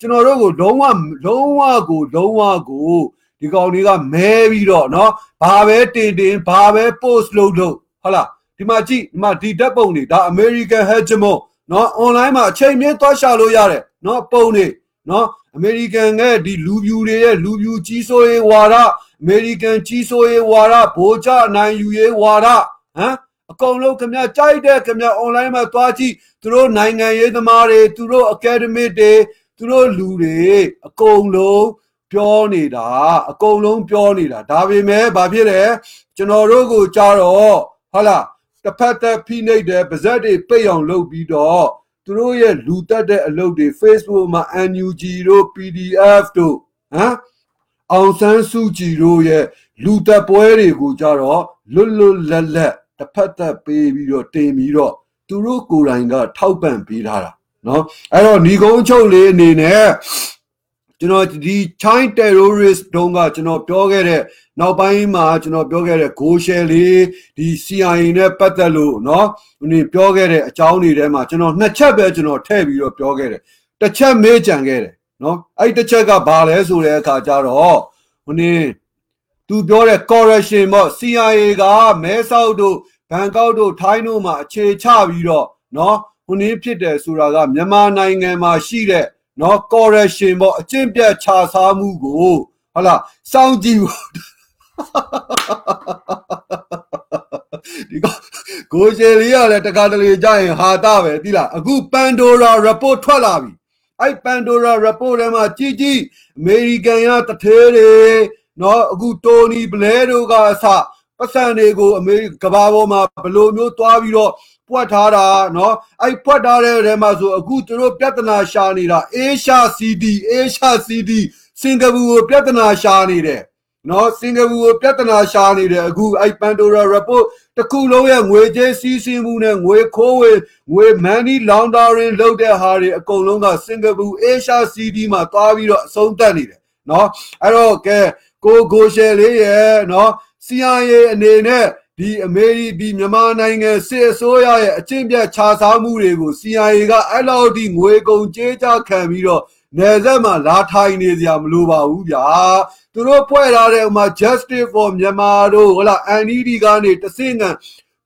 ကျွန်တော်တို့ကိုလုံးဝလုံးဝကိုလုံးဝကိုဒီကောင်တွေကမဲပြီးတော့เนาะဘာပဲတင်တင်ဘာပဲ post လုပ်လို့ ဟုတ်လားဒီမှာကြည့်ဒီမှာဒီဓာတ်ပုံတွေဒါ American hegemon နော် online မှာအချိန်မြင့်သွားရှာလို့ရတယ်နော်ပုံတွေနော်အမေရိကန်ကဒီလူပြူတွေရဲ့လူပြူကြီးစိုးရေးဝါဒအမေရိကန်ကြီးစိုးရေးဝါဒဗိုလ်ချနိုင်ယူရေးဝါဒဟမ်အကုန်လုံးခင်ဗျာကြိုက်တဲ့ခင်ဗျာ online မှာသွားကြည့်သူတို့နိုင်ငံရေးသမားတွေသူတို့ academic တွေသူတို့လူတွေအကုန်လုံးပြောနေတာအကုန်လုံးပြောနေတာဒါပေမဲ့ဘာဖြစ်လဲကျွန်တော်တို့ကိုကြတော့ ဟုတ်လားတစ်ဖက်သက်ဖိနှိပ်တယ်ပါဇက်တွေပိတ်အောင်လုပ်ပြီးတော့သူတို့ရဲ့လူတက်တဲ့အလုပ်တွေ Facebook မှာ NUG တို့ PDF တို့ဟမ်အောင်ဆန်းစုကြည်တို့ရဲ့လူတက်ပွဲတွေကိုကြတော့လွတ်လွတ်လပ်လပ်တစ်ဖက်သက်ပေးပြီးတော့တင်ပြီးတော့သူတို့ကိုယ်တိုင်ကထောက်ပံ့ပေးထားတာเนาะအဲ့တော့ညီကုန်းချုပ်လေးအနေနဲ့ကျွန်တော်ဒီ China terrorist တုန်းကကျွန်တော်ပြောခဲ့တဲ့ နောက်ပိုင်းမှာကျွန်တော်ပြောခဲ့တဲ့ go share လေးဒီ CIA နဲ့ပတ်သက်လို့เนาะဒီပြောခဲ့တဲ့အကြောင်းတွေထဲမှာကျွန်တော်နှစ်ချက်ပဲကျွန်တော်ထည့်ပြီးတော့ပြောခဲ့တယ်တစ်ချက်မေးကြံခဲ့တယ်เนาะအဲ့တစ်ချက်ကဘာလဲဆိုတဲ့အခါကျတော့ဟိုနေသူပြောတဲ့ correction ပေါ့ CIA ကမဲဆောက်တို့ဘန်ကောက်တို့ထိုင်းတို့မှာအခြေချပြီးတော့เนาะဟိုနေဖြစ်တယ်ဆိုတာကမြန်မာနိုင်ငံမှာရှိတဲ့နော် correction ပေါ့အကျင့်ပြတ်ခြားစားမှုကိုဟုတ်လားစောင့်ကြည့် ဒီကကိုရှယ်လေးကလည်းတခါတလေကြရင်ဟာတာပဲတိလားအခု Pandora report ထွက်လာပြီအဲ့ Pandora report ထဲမှာကြီးကြီးအမေရိကန်ကတထဲတွေနော်အခုတိုနီဘလဲတို့ကအစပတ်စံတွေကိုအမေကဘာပေါ်မှာဘလိုမျိုးတွားပြီးတော့ပွက်ထားတာနော်အဲ့ပွက်ထားတဲ့ထဲမှာဆိုအခုသူတို့ပြဿနာရှာနေတာအေရှာ CD အေရှာ CD စင်ကာပူကိုပြဿနာရှာနေတယ် နော်စင်ကာပူကိုပြဿနာရှာနေတယ်အခုအဲ့ Pandora report တခုလုံးရဲ့ငွေကြေးစီးဆင်းမှုနဲ့ငွေခိုးဝေငွေ money laundering လုပ်တဲ့ဟာတွေအကုန်လုံးကစင်ကာပူ Asia CD မှာသွားပြီးတော့အဆုံးသတ်နေတယ်နော်အဲ့တော့ကဲကိုကိုရှယ်လေးရဲ့နော် CIA အနေနဲ့ဒီအမေရိဒီမြန်မာနိုင်ငံစစ်အစိုးရရဲ့အကျင့်ပြတ်ခြားစားမှုတွေကို CIA ကအဲ့လောက်ထိငွေကုန်ကြေးကြခံပြီးတော့ နယ်စပ်မှာလာထိုင်နေစရာမလိုပါဘူးဗျာသူတို့ဖွဲ့ထားတဲ့ဥမာ Justice for Myanmar တို့ဟလာ NED ကနေတဆင့်က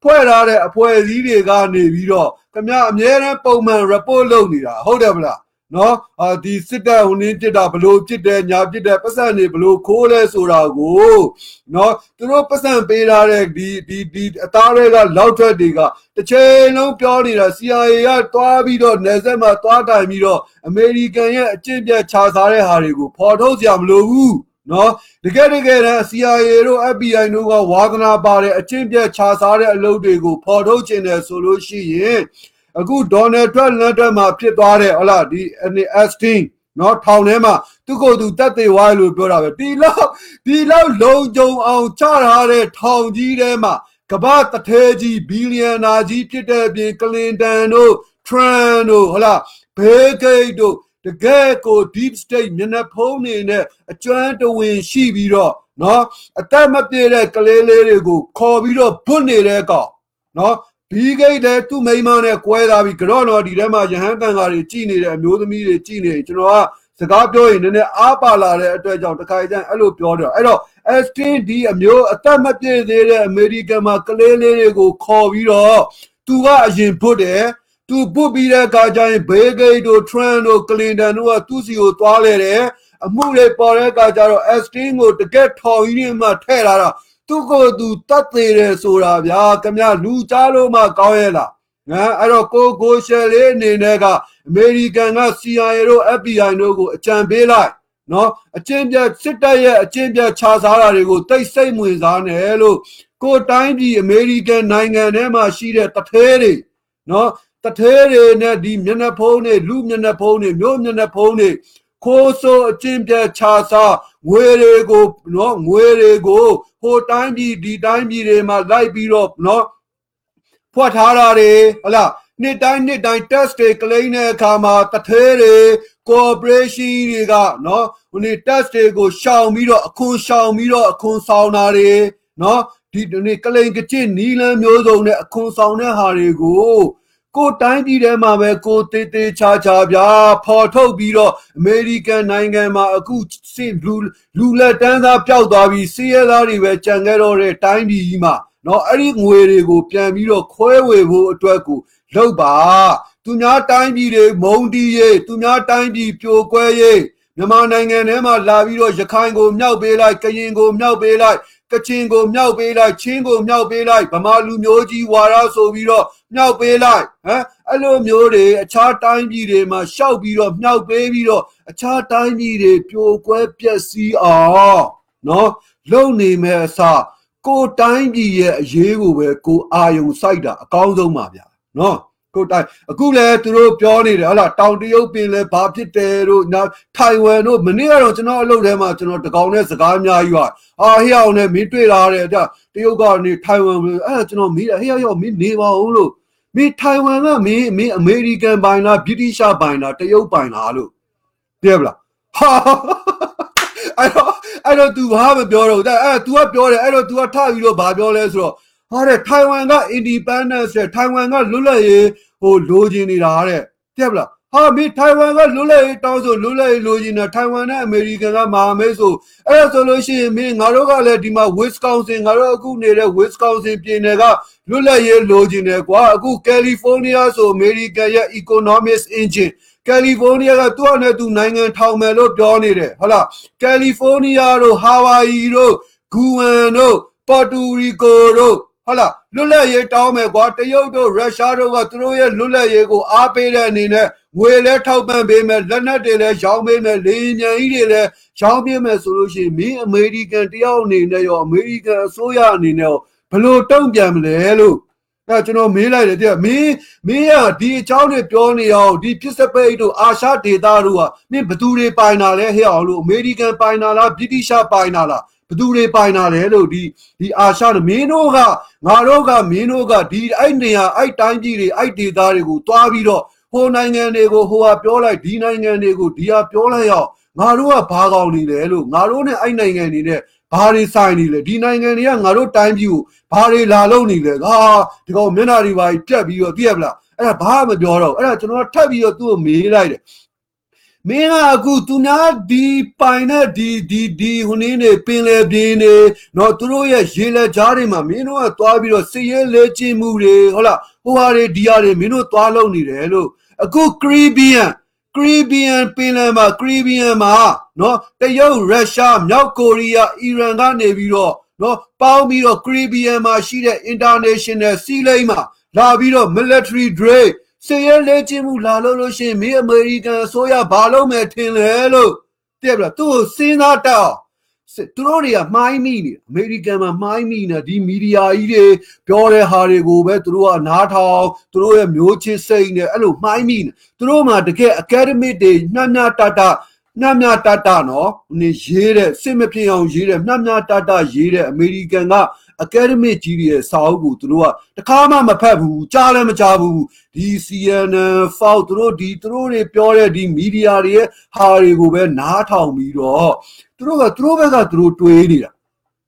ဖွဲ့ထားတဲ့အဖွဲ့အစည်းတွေကနေပြီးတော့ခင်ဗျအများအားပုံမှန် report လုပ်နေတာဟုတ်တယ်မလား နော်အာဒီစစ်တပ်ဟိုနင်းပြစ်တာဘလို့ပြစ်တယ်ညာပြစ်တယ်ပတ်စံနေဘလို့ခိုးလဲဆိုတာကိုနော်သူတို့ပတ်စံပေးထားတဲ့ဒီဒီဒီအသားတွေကလောက်ထွက်တွေကတစ်ချိန်လုံးပြောနေတာ CIA ကတွားပြီးတော့နေဆက်မှာတွားတိုင်ပြီးတော့အမေရိကန်ရဲ့အကျင့်ပြတ်ခြားစားတဲ့ဟာတွေကိုဖော်ထုတ်ကြမလို့ဘူးနော်တကယ်တကယ်တမ်း CIA တို့ FBI တို့ကဝါသနာပါတဲ့အကျင့်ပြတ်ခြားစားတဲ့အလုပ်တွေကိုဖော်ထုတ်ခြင်းတယ်ဆိုလို့ရှိရင် အခုဒေါ်နယ်ထရန့်လက်ထက်မှာဖြစ်သွားတဲ့ဟုတ်လားဒီအက်စတင်းနော်ထောင်ထဲမှာသူကိုယ်သူတက်သေးဝိုင်းလို့ပြောတာပဲဒီလောက်ဒီလောက်လုံကြုံအောင်ချထားတဲ့ထောင်ကြီးထဲမှာကမ္ဘာတထဲကြီးဘီလီယံနာကြီးဖြစ်တဲ့အပြင်ကလင်တန်တို့ထရန့်တို့ဟုတ်လားဘေးဂိတ်တို့တကယ်ကို deep state မျက်နှာဖုံးနေနဲ့အကျွမ်းတဝင်ရှိပြီးတော့နော်အသက်မပြည့်တဲ့ကလေးလေးတွေကိုခေါ်ပြီးတော့ဘွတ်နေတဲ့ကောင်နော် ဘီဂိတ်တဲ့သူ့မိန်းမနဲ့ကွဲလာပြီးကြော့တော့ဒီထဲမှာယဟန်တန်ဃာတွေကြည်နေတဲ့အမျိုးသမီးတွေကြည်နေကျွန်တော်ကစကားပြောရင်နည်းနည်းအားပါလာတဲ့အတွက်ကြောင့်တခါကျရင်အဲ့လိုပြောတယ်အဲ့တော့ STD အမျိုးအသက်မပြည့်သေးတဲ့အမေရိကန်မှာကလေးလေးတွေကိုခေါ်ပြီးတော့သူကအရင်ဖွတ်တယ်သူပုတ်ပြီးတဲ့အခါကျရင်ဘေးဂိတ်တို့ထရန်တို့ကလင်တန်တို့ကသူ့စီကိုသွားလေတယ်အမှုတွေပေါ်တဲ့အခါကျတော့ STD ကိုတကက်ထော်ကြီးနေမှထဲ့လာတာ သူကိုသူတတ်သေးတယ်ဆိုတာဗျာခင်ဗျာလူကြားလို့မှကောင်းရဲ့လားငါအဲ့တော့ကိုကိုရှယ်လေးအနေနဲ့ကအမေရိကန်က CIA တို့ FBI တို့ကိုအကြံပေးလိုက်နော်အချင်းပြစစ်တပ်ရဲ့အချင်းပြခြားစားတာတွေကိုတိတ်ဆိတ်ဝင်စားနေလို့ကိုတိုင်းပြည်အမေရိကန်နိုင်ငံထဲမှာရှိတဲ့တထဲတွေနော်တထဲတွေနဲ့ဒီမျက်နှာဖုံးတွေလူမျက်နှာဖုံးတွေမျိုးမျက်နှာဖုံးတွေခိုးဆိုးအချင်းပြခြားစား ငွေတွေကိုနော်ငွေတွေကိုဟိုတိုင်းပြည်ဒီတိုင်းပြည်တွေမှာလိုက်ပြီးတော့နော်ဖွက်ထားတာတွေဟလားနှစ်တိုင်းနှစ်တိုင်း test တွေ claim တဲ့အခါမှာတထဲတွေ corporation တွေကနော်ဟိုနေ့ test တွေကိုရှောင်ပြီးတော့အခွန်ရှောင်ပြီးတော့အခွန်ဆောင်တာတွေနော်ဒီနေ့ကလိန်ကကျစ်နီလန်းမျိုးစုံနဲ့အခွန်ဆောင်တဲ့ဟာတွေကို ကိုတိုင်းပြည်ထဲမှာပဲကိုတေးသေးချာချာဗျာဖော်ထုတ်ပြီးတော့အမေရိကန်နိုင်ငံမှာအခုစစ်လူလူလက်တန်းသားပျောက်သွားပြီးစီးရဲသားတွေပဲကြံခဲ့တော့တဲ့တိုင်းပြည်ကြီးမှာနော်အဲ့ဒီငွေတွေကိုပြန်ပြီးတော့ခွဲဝေဖို့အတွက်ကိုလုပ်ပါသူများတိုင်းပြည်တွေမုံတီးရေးသူများတိုင်းပြည်ပြိုကွဲရေးမြန်မာနိုင်ငံထဲမှာလာပြီးတော့ရခိုင်ကိုမြောက်ပေးလိုက်ကရင်ကိုမြောက်ပေးလိုက် ကချင်ကိုမြောက်ပေးလိုက်ချင်းကိုမြောက်ပေးလိုက်ဗမာလူမျိုးကြီးဝါရဆိုပြီးတော့မြောက်ပေးလိုက်ဟမ်အဲ့လိုမျိုးတွေအခြားတိုင်းပြည်တွေမှာရှောက်ပြီးတော့မြောက်ပေးပြီးတော့အခြားတိုင်းပြည်တွေပြိုကွဲပျက်စီးအောင်နော်လုံနေမဲ့အစားကိုတိုင်းပြည်ရဲ့အရေးကိုပဲကိုအာယုံစိုက်တာအကောင်းဆုံးပါဗျာနော် ကိုတိုင်းအခုလည်းသူတို့ပြောနေတယ်ဟုတ်လားတောင်တရုတ်ပင်လည်းဘာဖြစ်တယ်တို့နောက်ထိုင်ဝမ်တို့မနေ့ကတော့ကျွန်တော်အလုပ်ထဲမှာကျွန်တော်တကောင်နဲ့စကားအများကြီးပါအာဟိအောင်နဲ့မင်းတွေ့လာတယ်ကြာတရုတ်ကနေထိုင်ဝမ်အဲ့ကျွန်တော်မေးတယ်ဟိရောက်ရောက်မင်းနေပါဦးလို့မင်းထိုင်ဝမ်ကမင်းမင်းအမေရိကန်ပိုင်လားဗြိတိရှပိုင်လားတရုတ်ပိုင်လားလို့ပြဗလားဟာအဲ့တော့အဲ့တော့ तू ဘာမပြောတော့အဲ့ तू ကပြောတယ်အဲ့တော့ तू ကထပြီးတော့ဘာပြောလဲဆိုတော့ ဟာတဲ့ထိုင်ဝမ်က independence တဲ့ထိုင်ဝမ်ကလွတ်လပ်ရေးဟိုလိုချင်နေတာတဲ့တဲ့ဗလားဟာမင်းထိုင်ဝမ်ကလွတ်လပ်ရေးတောင်းဆိုလွတ်လပ်ရေးလိုချင်တာထိုင်ဝမ်နဲ့အမေရိကန်ကမဟာမိတ်ဆိုအဲ့ဒါဆိုလို့ရှိရင်မင်းငါတို့ကလည်းဒီမှာ Wisconsin ငါတို့အခုနေတဲ့ Wisconsin ပြည်နယ်ကလွတ်လပ်ရေးလိုချင်တယ်ကွာအခု California ဆိုအမေရိကန်ရဲ့ economic engine ကယ်လီဖိုးနီးယားကသူ့အနေနဲ့သူနိုင်ငံထောင်မယ်လို့ပြောနေတယ်ဟုတ်လားကယ်လီဖိုးနီးယားတို့ဟာဝိုင်ယီတို့ဂူဝမ်တို့ပေါ်တူရီကိုတို့ ဟုတ်လားလွတ်လပ်ရေးတောင်းမယ်ကွာတရုတ်တို့ရုရှားတို့ကသူတို့ရဲ့လွတ်လပ်ရေးကိုအားပေးတဲ့အနေနဲ့ငွေလဲထောက်ပံ့ပေးမယ်လက်နက်တွေလည်းရောင်းပေးမယ်လေယာဉ်ကြီးတွေလည်းရောင်းပေးမယ်ဆိုလို့ရှိရင်မင်းအမေရိကန်တယောက်အနေနဲ့ရောအမေရိကန်အစိုးရအနေနဲ့ရောဘလို့တုံ့ပြန်မလဲလို့အဲကျွန်တော်မေးလိုက်တယ်တဲ့မင်းမင်းကဒီအကြောင်းတွေပြောနေအောင်ဒီပစ္စပိတ်တို့အာရှဒေသတို့ကမင်းဘသူတွေပိုင်တာလဲဟဲ့အောင်လို့အမေရိကန်ပိုင်တာလားဗြိတိရှပိုင်တာလား ဘသူတွေပိုင်တာလဲလို့ဒီဒီအာရှမင်းတို့ကငါတို့ကမင်းတို့ကဒီအဲ့နေရာအဲ့တိုင်းပြည်တွေအဲ့ဒေသတွေကိုတွားပြီးတော့ဟိုနိုင်ငံတွေကိုဟိုဟာပြောလိုက်ဒီနိုင်ငံတွေကိုဒီဟာပြောလိုက်ရောက်ငါတို့ကဘာကောင်းနေလဲလို့ငါတို့နဲ့အဲ့နိုင်ငံတွေနဲ့ဘာတွေဆိုင်နေလဲဒီနိုင်ငံတွေကငါတို့တိုင်းပြည်ကိုဘာတွေလာလို့နေလဲဟာဒီကောင်မျက်နှာတွေပါပြက်ပြီးတော့သိရပလားအဲ့ဒါဘာမှမပြောတော့အဲ့ဒါကျွန်တော်ထပ်ပြီးတော့သူ့ကိုမေးလိုက်တယ် မင်းကအခုသူများဒီပိုင်တဲ့ဒီဒီဒီဟိုနည်းနေပင်လေပြင်းနေတော့သူတို့ရဲ့ရေလက်ကြားတွေမှာမင်းတို့ကသွားပြီးတော့စစ်ရဲလဲကျင်းမှုတွေဟုတ်လားဟိုဟာတွေဒီဟာတွေမင်းတို့သွားလုံနေတယ်လို့အခုကရီဘီယန်ကရီဘီယန်ပင်လယ်မှာကရီဘီယန်မှာနော်တရုတ်ရုရှားမြောက်ကိုရီးယားအီရန်ကနေပြီးတော့နော်ပေါင်းပြီးတော့ကရီဘီယန်မှာရှိတဲ့ international sea lane မှာလာပြီးတော့ military drill စည်ရဲလေ့ကျင့်မှုလာလို့လို့ရှိရင်မင်းအမေရိကန်အစိုးရဘာလုပ်မယ်ထင်လဲလို့တည့်ပြလားသူ့ကိုစဉ်းစားတတ်အောင်သူတို့တွေကမှားမိနေအမေရိကန်မှာမှားမိနေဒီမီဒီယာကြီးတွေပြောတဲ့ဟာတွေကိုပဲသူတို့ကနားထောင်သူတို့ရဲ့မျိုးချစ်စိတ်နဲ့အဲ့လိုမှားမိနေသူတို့မှတကယ် academic တွေညံ့ညံ့တတနှမ်းမြတတနော်နေရေးတဲ့စစ်မဖြစ်အောင်ရေးတဲ့နှမ်းမြတတရေးတဲ့အမေရိကန်က အကယ်ဒမစ်ကြီးတွေရဲ့စာအုပ်ကိုသူတို့ကတခါမှမဖတ်ဘူးကြားလည်းမကြားဘူးဒီ CNN Fox သူတို့ဒီသူတို့တွေပြောတဲ့ဒီမီဒီယာတွေရဲ့ဟာတွေကိုပဲနားထောင်ပြီးတော့သူတို့ကသူတို့ဘက်ကသူတို့တွေးနေတာ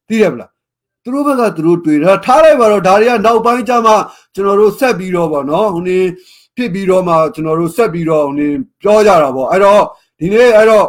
သိရမလားသူတို့ဘက်ကသူတို့တွေးတာထားလိုက်ပါတော့ဒါတွေကနောက်ပိုင်းကျမှကျွန်တော်တို့ဆက်ပြီးတော့ဗောနော်ဟိုနေဖြစ်ပြီးတော့မှကျွန်တော်တို့ဆက်ပြီးတော့ဟိုနေပြောကြတာဗောအဲ့တော့ဒီနေ့အဲ့တော့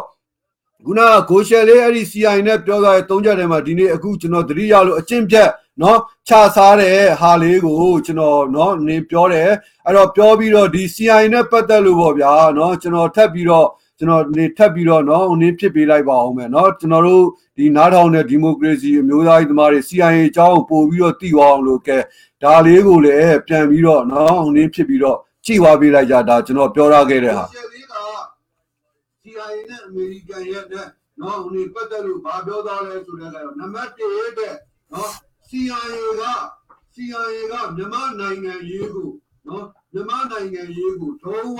ခုနကကိုရှယ်လေးအဲ့ဒီ CI နဲ့ပြောသွားတဲ့သုံးချက်ထဲမှာဒီနေ့အခုကျွန်တော်သတိရလို့အကျင့်ပြတ်နော်ခြာစားတဲ့ဟာလေးကိုကျွန်တော်နော်နေပြောတယ်အဲ့တော့ပြောပြီးတော့ဒီ CI နဲ့ပတ်သက်လို့ပေါ့ဗျာနော်ကျွန်တော်ထပ်ပြီးတော့ကျွန်တော်နေထပ်ပြီးတော့နော်နင်းဖြစ်ပေးလိုက်ပါအောင်မယ်နော်ကျွန်တော်တို့ဒီနားထောင်တဲ့ဒီမိုကရေစီအမျိုးသားရေးသမားတွေ CIA အကြောင်းကိုပို့ပြီးတော့သိသွားအောင်လို့ကဲဒါလေးကိုလည်းပြန်ပြီးတော့နော်နင်းဖြစ်ပြီးတော့ကြည့်သွားပေးလိုက်ကြဒါကျွန်တော်ပြောရခဲ့တဲ့ဟာ CIA နဲ့အမေရိကန်ရဲ့နဲ့နော်ဟိုနေပတ်သက်လို့ဘာပြောသားလဲဆိုတဲ့ကတော့နံပါတ်1တဲ့နော် CIA က CIA ကမြန်မာနိုင်ငံရေးကိုနော်မြန်မာနိုင်ငံရေးကိုတော့ဝ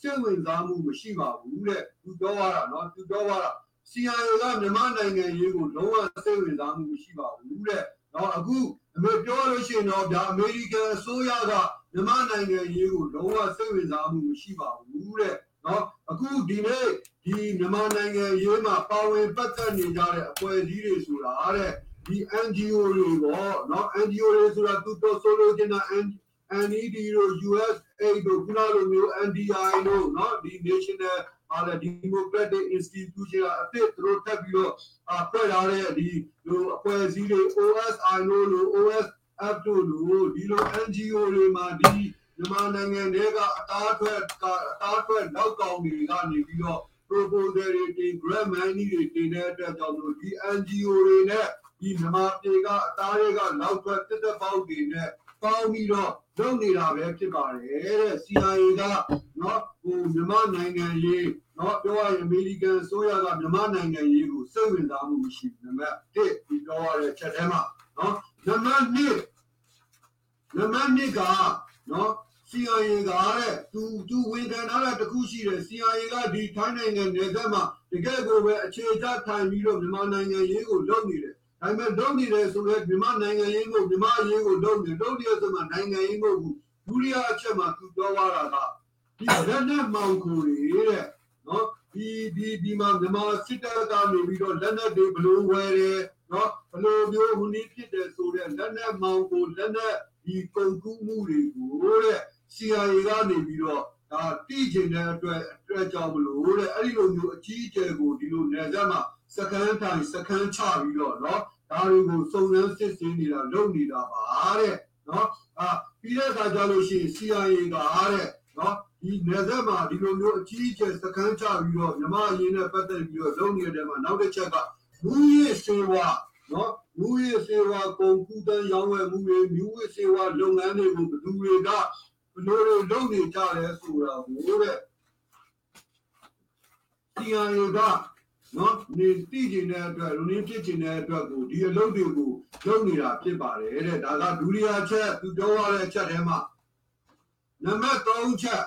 စိတ်ဝင်စားမှုမရှိပါဘူးတဲ့သူပြောရတာနော်သူပြောရတာ CIA ကမြန်မာနိုင်ငံရေးကိုလုံးဝစိတ်ဝင်စားမှုမရှိပါဘူးတဲ့နော်အခုအမေပြောလို့ရှိရင်တော့ဗျာအမေရိကန်အစိုးရကမြန်မာနိုင်ငံရေးကိုလုံးဝစိတ်ဝင်စားမှုမရှိပါဘူးတဲ့ နော်အခုဒီနေ့ဒီမြန်မာနိုင်ငံရေးမှာပါဝင်ပတ်သက်နေကြတဲ့အဖွဲ့အစည်းတွေဆိုတာတဲ့ဒီ NGO တွေပေါ့နော် NGO တွေဆိုတာသူတို့ဆိုလို့ကျင်တာ NED တို့ USAID တို့ခုနလိုမျိုး NDI တို့နော်ဒီ National အားလည်း Democratic Institution အဖြစ်သူတို့တက်ပြီးတော့ဖွဲ့ထားတဲ့ဒီလိုအဖွဲ့အစည်းတွေ OSI လို့လို့ OSF တို့လို့ဒီလို NGO တွေမှာဒီ မြန်မာနိုင်ငံတွေကအသားထွက်ကအသားထွက်နောက်ကောင်တွေကနေပြီးတော့ proposal တွေတင် grant money တွေတင်တဲ့အတွက်ကြောင့်လို့ဒီ NGO တွေနဲ့ဒီမြန်မာပြည်ကအသားတွေကနောက်ထွက်တက်တက်ပေါက်တွေနဲ့ပေါင်းပြီးတော့လုပ်နေတာပဲဖြစ်ပါတယ်တဲ့ CIA ကနော်ဟိုမြန်မာနိုင်ငံရေးနော်ပြောရရင်အမေရိကန်အစိုးရကမြန်မာနိုင်ငံရေးကိုစိတ်ဝင်စားမှုမရှိဘူးနံပါတ်1ဒီပြောရတဲ့ချက်ထဲမှာနော်နံပါတ်2နံပါတ်2က နော် CIA ကတဲ့သူသူဝန်ခံထားတာတခုရှိတယ် CIA ကဒီထိုင်းနိုင်ငံနယ်စပ်မှာတကယ်ကိုပဲအခြေချထိုင်ပြီးတော့မြန်မာနိုင်ငံရေးကိုလုပ်နေတယ်ဒါပေမဲ့လုပ်နေတယ်ဆိုတော့မြန်မာနိုင်ငံရေးကိုမြန်မာရေးကိုလုပ်နေလုပ်နေဆိုမှနိုင်ငံရေးမဟုတ်ဘူးဒုတိယအချက်မှာသူပြောသွားတာကဒီလက်နက်မောင်ကိုတွေတဲ့နော်ဒီဒီဒီမှာမြန်မာစစ်တပ်ကနေပြီးတော့လက်နက်တွေဘလို့ဝယ်တယ်နော်ဘလို့မျိုးဟိုနည်းဖြစ်တယ်ဆိုတဲ့လက်နက်မောင်ကိုလက်နက် ဒီကုန်ကူးမှုတွေကိုတဲ့ CIA ကနေပြီးတော့ဒါတိကျင်တဲ့အတွက်အတွက်ကြောင့်မလို့တဲ့အဲ့ဒီလိုမျိုးအကြီးအကျယ်ကိုဒီလိုနေဆက်မှာစကန်ထိုင်စကန်ချပြီးတော့เนาะဒါတွေကိုစုံစမ်းစစ်ဆေးနေတာလုပ်နေတာပါတဲ့เนาะအာပြီးတဲ့အခါကျလို့ရှိရင် CIA ကတဲ့เนาะဒီနေဆက်မှာဒီလိုမျိုးအကြီးအကျယ်စကန်ချပြီးတော့မြမအရင်နဲ့ပတ်သက်ပြီးတော့လုပ်နေတဲ့မှာနောက်တစ်ချက်ကမူရစ်စေဝါ နော်မူရစေဝါကုန်ကူတန်းရောင်းဝယ်မှုတွေမြူဝစေဝါလုပ်ငန်းတွေကိုဘယ်သူတွေကဘလို့တွေလုပ်နေကြလဲဆိုတာကိုတဲ့ CIA ကနော်နေတိကျင်တဲ့အတွက်လူရင်းဖြစ်ကျင်တဲ့အတွက်ကိုဒီအလုပ်တွေကိုလုပ်နေတာဖြစ်ပါတယ်တဲ့ဒါကဒုတိယချက်သူပြောရတဲ့အချက်ထဲမှာနံပါတ်3ချက်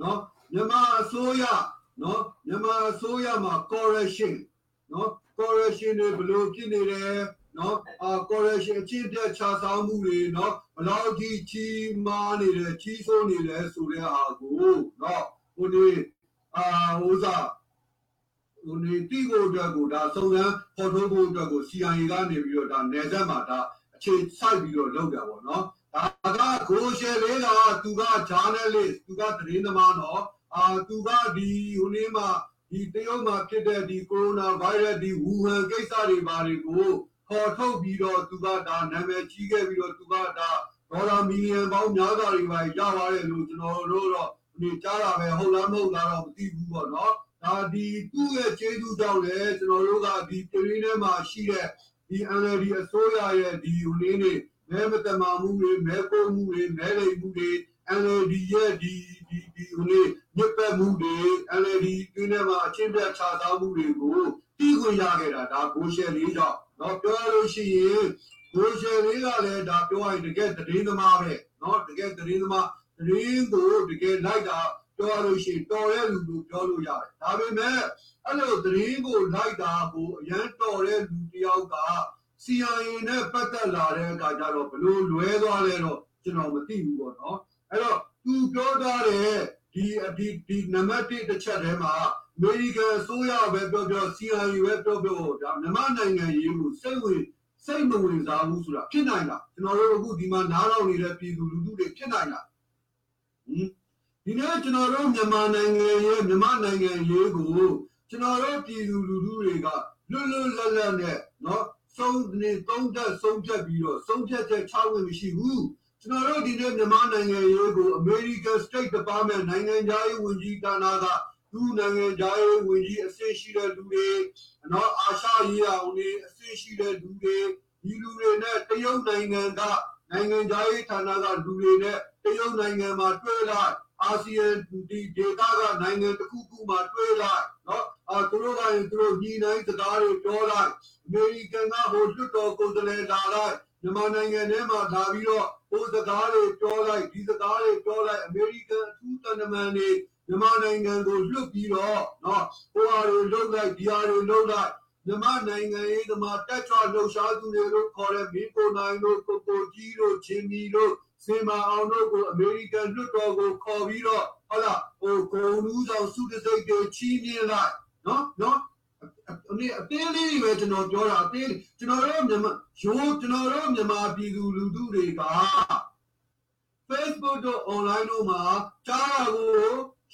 နော်မြန်မာအစိုးရနော်မြန်မာအစိုးရမှာ correction နော် correction တွေဘလို့ဖြစ်နေတယ်နော်အာ correction အချင်းပြတ်ခြားဆောင်မှုတွေနော်ဘလောက်ကြီးကြီးမားနေတယ်ကြီးစိုးနေတယ်ဆိုတဲ့ဟာကိုနော်ဟိုဒီအာဟိုစားဟိုဒီတိကိုအတွက်ကိုဒါစုံစမ်းဖော်ထုတ်ဖို့အတွက်ကို CIA ကနေပြီးတော့ဒါနယ်စပ်မှာဒါအခြေစိုက်ပြီးတော့လုပ်ကြပါတော့နော်ဒါကကိုရှယ်လေးကသူက journalist သူကသတင်းသမားနော်အာသူကဒီဟိုနေ့မှာ ဒီတရုတ်မှာဖြစ်တဲ့ဒီကိုရိုနာဗိုင်းရပ်ဒီဝူဟန်ကိစ္စတွေဘာတွေကိုခေါ်ထုတ်ပြီးတော့သူကဒါနာမည်ကြီးခဲ့ပြီးတော့သူကဒါဒေါ်လာမီလီယံပေါင်းများစွာတွေပါရပါတယ်လို့ကျွန်တော်တို့တော့ဒီကြားတာပဲဟုတ်လားမဟုတ်လားတော့မသိဘူးပေါ့နော်ဒါဒီသူ့ရဲ့ကျေးဇူးကြောင့်လည်းကျွန်တော်တို့ကဒီပြည်ရင်းထဲမှာရှိတဲ့ဒီ NLD အစိုးရရဲ့ဒီဟိုနေ့နေမဲမတမာမှုတွေမဲပို့မှုတွေမဲလိမ်မှုတွေ NLD ရဲ့ဒီ ဒီဒီဟိုနေ့မြစ်ပတ်မှုတွေ NLD တွင်းထဲမှာအချင်းပြတ်ခြားသားမှုတွေကိုတီးခွင့်ရခဲ့တာဒါကိုရှယ်လေးကြောင့်เนาะပြောရလို့ရှိရင်ကိုရှယ်လေးကလည်းဒါပြောရရင်တကယ်သတင်းသမားပဲเนาะတကယ်သတင်းသမားသတင်းကိုတကယ်လိုက်တာ ပြောရလို့ရှိရင်တော်တဲ့လူလို့ပြောလို့ရတယ်ဒါပေမဲ့အဲ့လိုသတင်းကိုလိုက်တာကိုအရန်တော်တဲ့လူတစ်ယောက်က CIA နဲ့ပတ်သက်လာတဲ့အခါကျတော့ဘလို့လွဲသွားလဲတော့ကျွန်တော်မသိဘူးပေါ့နော်အဲ့တော့ သူပြောထားတဲ့ဒီဒီဒီနံပါတ်1တစ်ချက်ထဲမှာအမေရိကန်အစိုးရပဲပြောပြော CIA ပဲပြောပြောဒါမြန်မာနိုင်ငံရေးကိုစိတ်ဝင်စိတ်မဝင်စားဘူးဆိုတာဖြစ်နိုင်လားကျွန်တော်တို့အခုဒီမှာနားထောင်နေတဲ့ပြည်သူလူထုတွေဖြစ်နိုင်လားဟင်ဒီနေ့ကျွန်တော်တို့မြန်မာနိုင်ငံရဲ့မြန်မာနိုင်ငံရေးကိုကျွန်တော်တို့ပြည်သူလူထုတွေကလွတ်လွတ်လပ်လပ်နဲ့เนาะဆုံးနေသုံးသက်ဆုံးဖြတ်ပြီးတော့ဆုံးဖြတ်ချက်ချဝင်မရှိဘူး ကျွန်တော်တို့ဒီနေ့မြန်မာနိုင်ငံရေးကို American State Department နိုင်ငံခြားရေးဝန်ကြီးဌာနကသူ့နိုင်ငံခြားရေးဝန်ကြီးအဆင့်ရှိတဲ့လူတွေနော်အာရှရေးအောင်တွေအဆင့်ရှိတဲ့လူတွေဒီလူတွေနဲ့တရုတ်နိုင်ငံကနိုင်ငံခြားရေးဌာနကလူတွေနဲ့တရုတ်နိုင်ငံမှာတွေ့လာအာဆီယံဒီဒေသကနိုင်ငံတစ်ခုခုမှာတွေ့လာနော်အဲသူတို့ကသူတို့ညီနိုင်စကားတွေပြောလိုက်အမေရိကန်ကဟိုလွတ်တော်ကိုယ်စားလှယ်လာလိုက် မြန်မာနိုင်ငံထဲမှာလာပြီးတော့ဟိုစကားတွေပြောလိုက်ဒီစကားတွေပြောလိုက်အမေရိကန်အထူးတန်တမန်တွေမြန်မာနိုင်ငံကိုလွတ်ပြီးတော့နော်ဟိုဟာတွေလုတ်လိုက်ဒီဟာတွေလုတ်လိုက်မြန်မာနိုင်ငံရေးသမားတက်ချောလှုပ်ရှားသူတွေလို့ခေါ်တဲ့မင်းကိုနိုင်တို့ကိုကိုကြီးတို့ချင်းမီတို့စင်မာအောင်တို့ကိုအမေရိကန်လွှတ်တော်ကိုခေါ်ပြီးတော့ဟုတ်လားဟိုဂုံလူးဆောင်စုတစိတ်တွေချီးမြှင့်လိုက်နော်နော် အနေအသေးလေးတွေပဲကျွန်တော်ပြောတာအသေးကျွန်တော်တို့မြန်မာရိုးကျွန်တော်တို့မြန်မာပြည်သူလူထုတွေက Facebook တို့ online တို့မှာကြားတာကို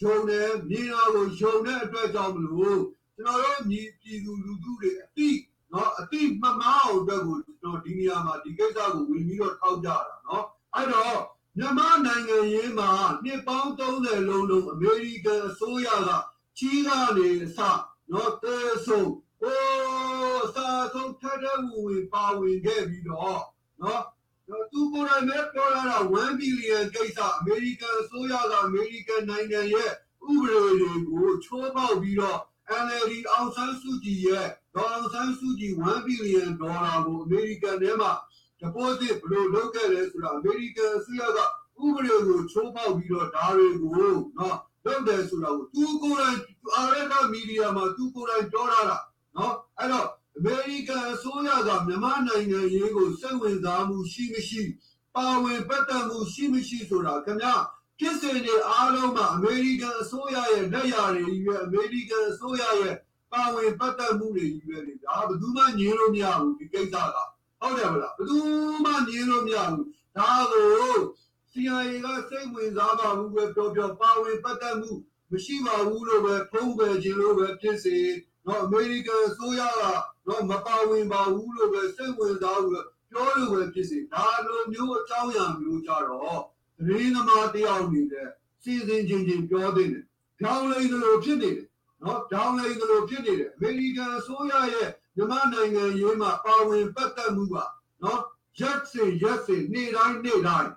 ယုံတယ်မြင်တာကိုယုံတဲ့အတွက်ကြောင့်မလို့ကျွန်တော်တို့ညီပြည်သူလူထုတွေအတိနော်အတိမမအောင်အတွက်ကိုကျွန်တော်ဒီနေရာမှာဒီကိစ္စကိုဝင်ပြီးတော့ထောက်ကြတာနော်အဲ့တော့မြန်မာနိုင်ငံရေးမှာနှစ်ပေါင်း30လုံးလုံးအမေရိကန်အစိုးရကချီးကနေအစ နော်တဲဆုံးဟိုအစားဆုံးထက်တဲ့ဝင်ပါဝင်ခဲ့ပြီးတော့နော်သူကိုယ်တိုင်ပဲပြောလာတာ1ဘီလီယံကိစ္စအမေရိကန်အစိုးရကအမေရိကန်နိုင်ငံရဲ့ဥပဒေတွေကိုချိုးပေါက်ပြီးတော့ NLD အောင်ဆန်းစုကြည်ရဲ့ဒေါ်အောင်ဆန်းစုကြည်1ဘီလီယံဒေါ်လာကိုအမေရိကန်ထဲမှာ deposit ဘယ်လိုလုပ်ခဲ့လဲဆိုတာအမေရိကန်အစိုးရကဥပဒေကိုချိုးပေါက်ပြီးတော့ဒါတွေကိုနော်လုပ်တယ်ဆိုတာကိုသူကိုယ်တိုင် အာရကမီဒီယာမှာသူကိုယ်တိုင်ပြောတာနော်အဲ့တော့အမေရိကန်အစိုးရကမြန်မာနိုင်ငံရေးကိုစိတ်ဝင်စားမှုရှိမရှိပါဝင်ပတ်သက်မှုရှိမရှိဆိုတာခင်ဗျာဖြစ်စဉ်တွေအားလုံးမှာအမေရိကန်အစိုးရရဲ့လက်ရာတွေကြီးပဲအမေရိကန်အစိုးရရဲ့ပါဝင်ပတ်သက်မှုတွေကြီးပဲလေဒါဘယ်သူမှညင်းလို့မရဘူးဒီကိစ္စကဟုတ်တယ်မလားဘယ်သူမှညင်းလို့မရဘူးဒါကို CIA ကစိတ်ဝင်စားပါဘူးပဲပြောပြောပါဝင်ပတ်သက်မှု မရှိပါဘူးလို့ပဲဖုံးပယ်ခြင်းလို့ပဲဖြစ်စေတော့အမေရိကန်အစိုးရကတော့မပါဝင်ပါဘူးလို့ပဲစိတ်ဝင်စားဘူးပြောလို့ပဲဖြစ်စေဒါလိုမျိုးအကြောင်းအရာမျိုးကြတော့သတင်းသမားတယောက်နေတဲ့စီစဉ်ချင်းချင်းပြောသေးတယ်။ကြောင်းလိန်လိုဖြစ်နေတယ်နော်ကြောင်းလိန်လိုဖြစ်နေတယ်အမေရိကန်အစိုးရရဲ့မြန်မာနိုင်ငံရေးမှာပါဝင်ပတ်သက်မှုကနော်ရက်စင်ရက်စင်နေ့တိုင်းနေ့တိုင်း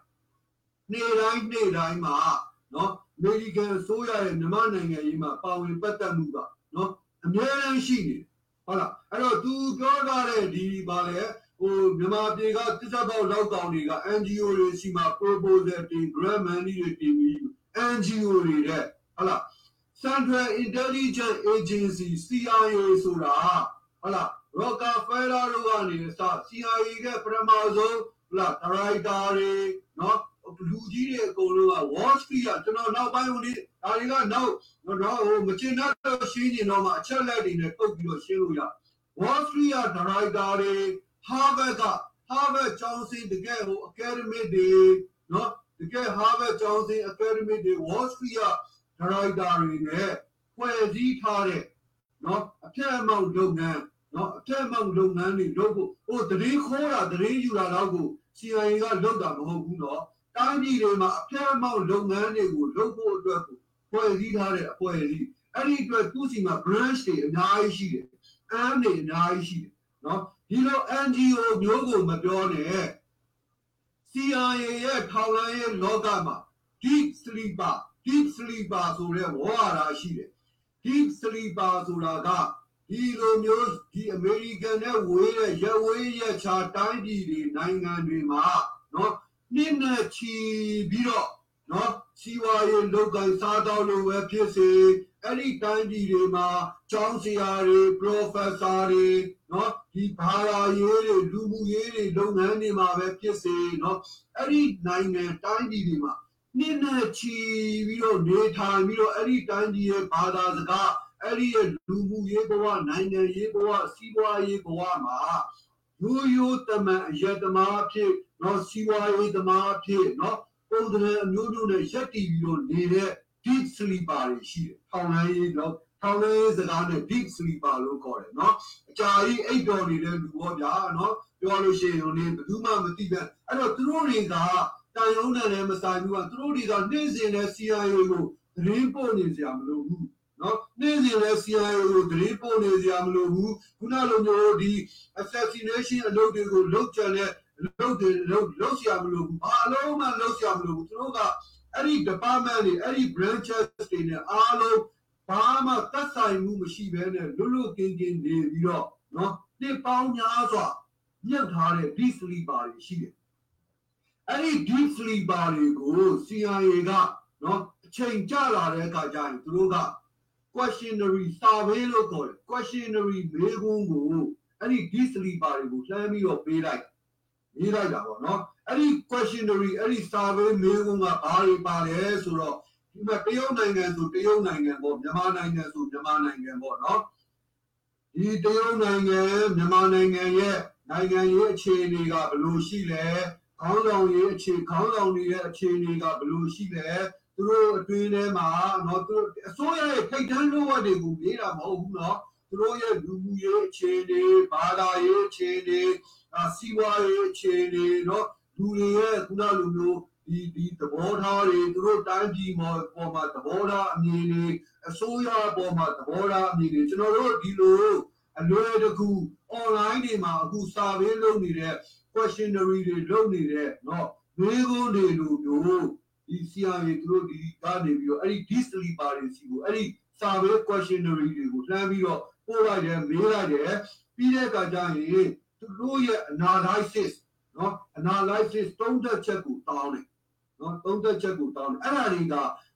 နေ့တိုင်းနေ့တိုင်းမှာနော်အ မေရိကန်အစိုးရရဲ့မြန်မာနိုင်ငံရေးမှာပါဝင်ပတ်သက်မှုကနော်အများကြီးရှိနေတယ်ဟုတ်လားအဲ့တော့သူပြောထားတဲ့ဒီပါလေဟိုမြန်မာပြည်ကတစ်သက်ပေါက်လောက်ကောင်တွေက NGO တွေရှိမှ proposal တင် grant money တွေတင်ပြီး NGO တွေတဲ့ဟုတ်လား Central Intelligence Agency CIA ဆိုတာဟုတ်လား Rockefeller တို့ကနေစ CIA ကပထမဆုံးဟုတ်လား director တွေနော် လူကြီးတွေအကုန်လုံးက Wall Street ကကျွန်တော်နောက်ပိုင်းဟိုဒီဒါတွေကနောက်တော့ဟိုမကျင်တော့ရှင်းနေတော့မှအချက်လက်တွေနဲ့ပုတ်ပြီးတော့ရှင်းလို့ရ Wall Street က director တွေ Harvard က Harvard ကျောင်းစင်တကယ်ဟို academic တွေနော်တကယ် Harvard ကျောင်းစင် academic တွေ Wall Street က director တွေနဲ့ဖွဲ့စည်းထားတဲ့နော်အပြတ်အမောက်လုပ်ငန်းနော်အပြတ်အမောက်လုပ်ငန်းတွေလုပ်ဖို့ဟိုတရင်ခိုးတာတရင်ယူတာတော့ကို CIA ကလုပ်တာမဟုတ်ဘူးနော် တိုင်းပြည်တွေမှာအပြတ်အမောက်လုပ်ငန်းတွေကိုလုပ်ဖို့အတွက်ကိုဖွဲ့စည်းထားတဲ့အဖွဲ့အစည်းအဲ့ဒီအတွက်သူ့စီမှာ branch တွေအများကြီးရှိတယ်အမ်းတွေအများကြီးရှိတယ်နော်ဒီလို NGO မျိုးကိုမပြောနဲ့ CIA ရဲ့ထောက်လှမ်းရေးလောကမှာ deep sleeper deep sleeper ဆိုတဲ့ဝါရာရှိတယ် deep sleeper ဆိုတာကဒီလိုမျိုးဒီအမေရိကန်နဲ့ဝေးတဲ့ရဝေးရချာတိုင်းပြည်တွေနိုင်ငံတွေမှာနော် နှစ်နဲ့ချီပြီးတော့နော်စီဝါရေးလောက်ကန်စားတော့လို့ပဲဖြစ်စေအဲ့ဒီတိုင်းပြည်တွေမှာကျောင်းဆရာတွေ professor တွေနော်ဒီဘာသာရေးတွေလူမှုရေးတွေလုပ်ငန်းတွေမှာပဲဖြစ်စေနော်အဲ့ဒီနိုင်ငံတိုင်းပြည်တွေမှာနှစ်နဲ့ချီပြီးတော့နေထိုင်ပြီးတော့အဲ့ဒီတိုင်းပြည်ရဲ့ဘာသာစကားအဲ့ဒီရဲ့လူမှုရေးဘဝနိုင်ငံရေးဘဝစီးပွားရေးဘဝမှာ ရိုးရိုးတမန်အယက်သမားအဖြစ်နော်စီးပွားရေးသမားအဖြစ်နော်ပုံစံအမျိုးမျိုးနဲ့ရက်တည်ပြီးတော့နေတဲ့ deep sleeper တွေရှိတယ်။ထောင်လိုင်းရေးတော့ထောင်လိုင်းရေးစကားနဲ့ deep sleeper လို့ခေါ်တယ်နော်။အကြာကြီးအိတ်တော်နေတဲ့လူပေါ့ဗျာနော်။ပြောလို့ရှိရင်ဟိုနေဘယ်သူမှမသိတဲ့အဲ့တော့သူတို့တွေကတန်ရုံးနဲ့လည်းမဆိုင်ဘူးကသူတို့တွေကနေ့စဉ်နဲ့ CIA ကိုသတင်းပို့နေကြမလို့ဘူး နော်နေ့စဉ်လည်း CIA ကိုသတင်းပို့နေကြမလို့ဘူးခုနလိုမျိုးဒီ assassination အလုပ်တွေကိုလုပ်ကြတဲ့လုပ်တယ်လုပ်လုပ်ရမလို့ဘူးဘာအလုံးမှလုပ်ရမလို့ဘူးသူတို့ကအဲ့ဒီ department တွေအဲ့ဒီ branches တွေနဲ့အားလုံးဘာမှသက်ဆိုင်မှုမရှိဘဲနဲ့လွတ်လွတ်ကင်းကင်းနေပြီးတော့နော်နှစ်ပေါင်းများစွာညှက်ထားတဲ့ deep sleeper တွေရှိတယ်အဲ့ဒီ deep sleeper တွေကို CIA ကနော်အချိန်ကြာလာတဲ့အခါကျရင်သူတို့က questionary survey လို့ခေါ်တယ် questionary မေးခွန်းကိုအဲ့ဒီ deep sleeper တွေကိုလှမ်းပြီးတော့ပေးလိုက်ရေးလိုက်တာပေါ့နော်အဲ့ဒီ questionary အဲ့ဒီ survey မေးခွန်းကဘာတွေပါလဲဆိုတော့ဒီမှာတရုတ်နိုင်ငံဆိုတရုတ်နိုင်ငံပေါ့မြန်မာနိုင်ငံဆိုမြန်မာနိုင်ငံပေါ့နော်ဒီတရုတ်နိုင်ငံမြန်မာနိုင်ငံရဲ့နိုင်ငံရေးအခြေအနေကဘယ်လိုရှိလဲခေါင်းဆောင်ရေးအခြေခေါင်းဆောင်တွေရဲ့အခြေအနေကဘယ်လိုရှိလဲ သူတို့အတွင်းထဲမှာနော်သူတို့အစိုးရရဲ့ထိတ်တန်းလို့ဝတ်တွေကိုမေးတာမဟုတ်ဘူးနော်သူတို့ရဲ့လူမှုရေးအခြေအနေဘာသာရေးအခြေအနေအာစီးပွားရေးအခြေအနေနော်လူတွေရဲ့ခုနလိုမျိုးဒီဒီသဘောထားတွေသူတို့တိုင်းပြည်မှာပေါ်မှာသဘောထားအမြင်တွေအစိုးရပေါ်မှာသဘောထားအမြင်တွေကျွန်တော်တို့ဒီလိုအလွယ်တကူ online တွေမှာအခု survey လုပ်နေတဲ့ questionary တွေလုပ်နေတဲ့เนาะမေးခွန်းတွေလိုမျိုး ဒီ CIA သူတို့ဒီကနေပြီးတော့အဲ့ဒီ deep sleeper တွေစီကိုအဲ့ဒီ survey questionnaire တွေကိုလှမ်းပြီးတော့ပို့လိုက်တယ်မေးလိုက်တယ်ပြီးတဲ့အခါကျရင်သူတို့ရဲ့ analysis နော် analysis သုံးသက်ချက်ကိုတောင်းတယ်နော်သုံးသက်ချက်ကိုတောင်းတယ်အဲ့ဒါတွေက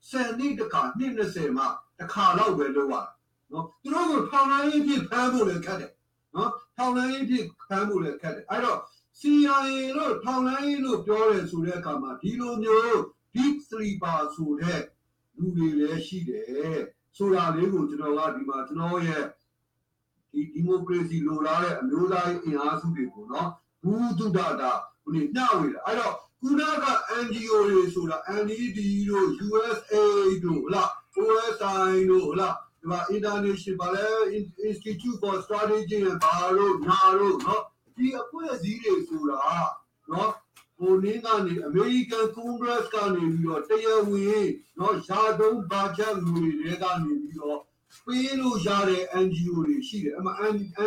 10နှစ်တခါနှစ်20မှတခါတော့ပဲလုပ်ရတာနော်သူတို့ကိုထောင်လိုင်းအဖြစ်ဖမ်းဖို့လည်းခက်တယ်နော်ထောင်လိုင်းအဖြစ်ဖမ်းဖို့လည်းခက်တယ်အဲ့တော့ CIA လို့ထောင်လိုင်းလို့ပြောတယ်ဆိုတဲ့အခါမှာဒီလိုမျိုး deep sleeper ဆိုတဲ့လူတွေလည်းရှိတယ်ဆိုတာလေးကိုကျွန်တော်ကဒီမှာကျွန်တော်ရဲ့ဒီဒီမိုကရေစီလိုလားတဲ့အမျိုးသားရေးအင်အားစုတွေကိုနော်ဘူးတုဒတာဟိုနေညဝေတာအဲ့တော့ခုနက NGO တွေဆိုတာ NED တို့ USAID တို့ဟလား OSI တို့ဟလားဒီမှာ International ဗာလဲ Institute for Strategy and ဘာလို့ညာတို့နော်ဒီအဖွဲ့အစည်းတွေဆိုတာနော် ဟိုနင်းကနေအမေရိကန်ကွန်ဂရက်ကနေပြီးတော့တရားဝင်နော်ရာသုံးဘာချတ်လူတွေကနေပြီးတော့ပေးလို့ရတဲ့ NGO တွေရှိတယ်အမှ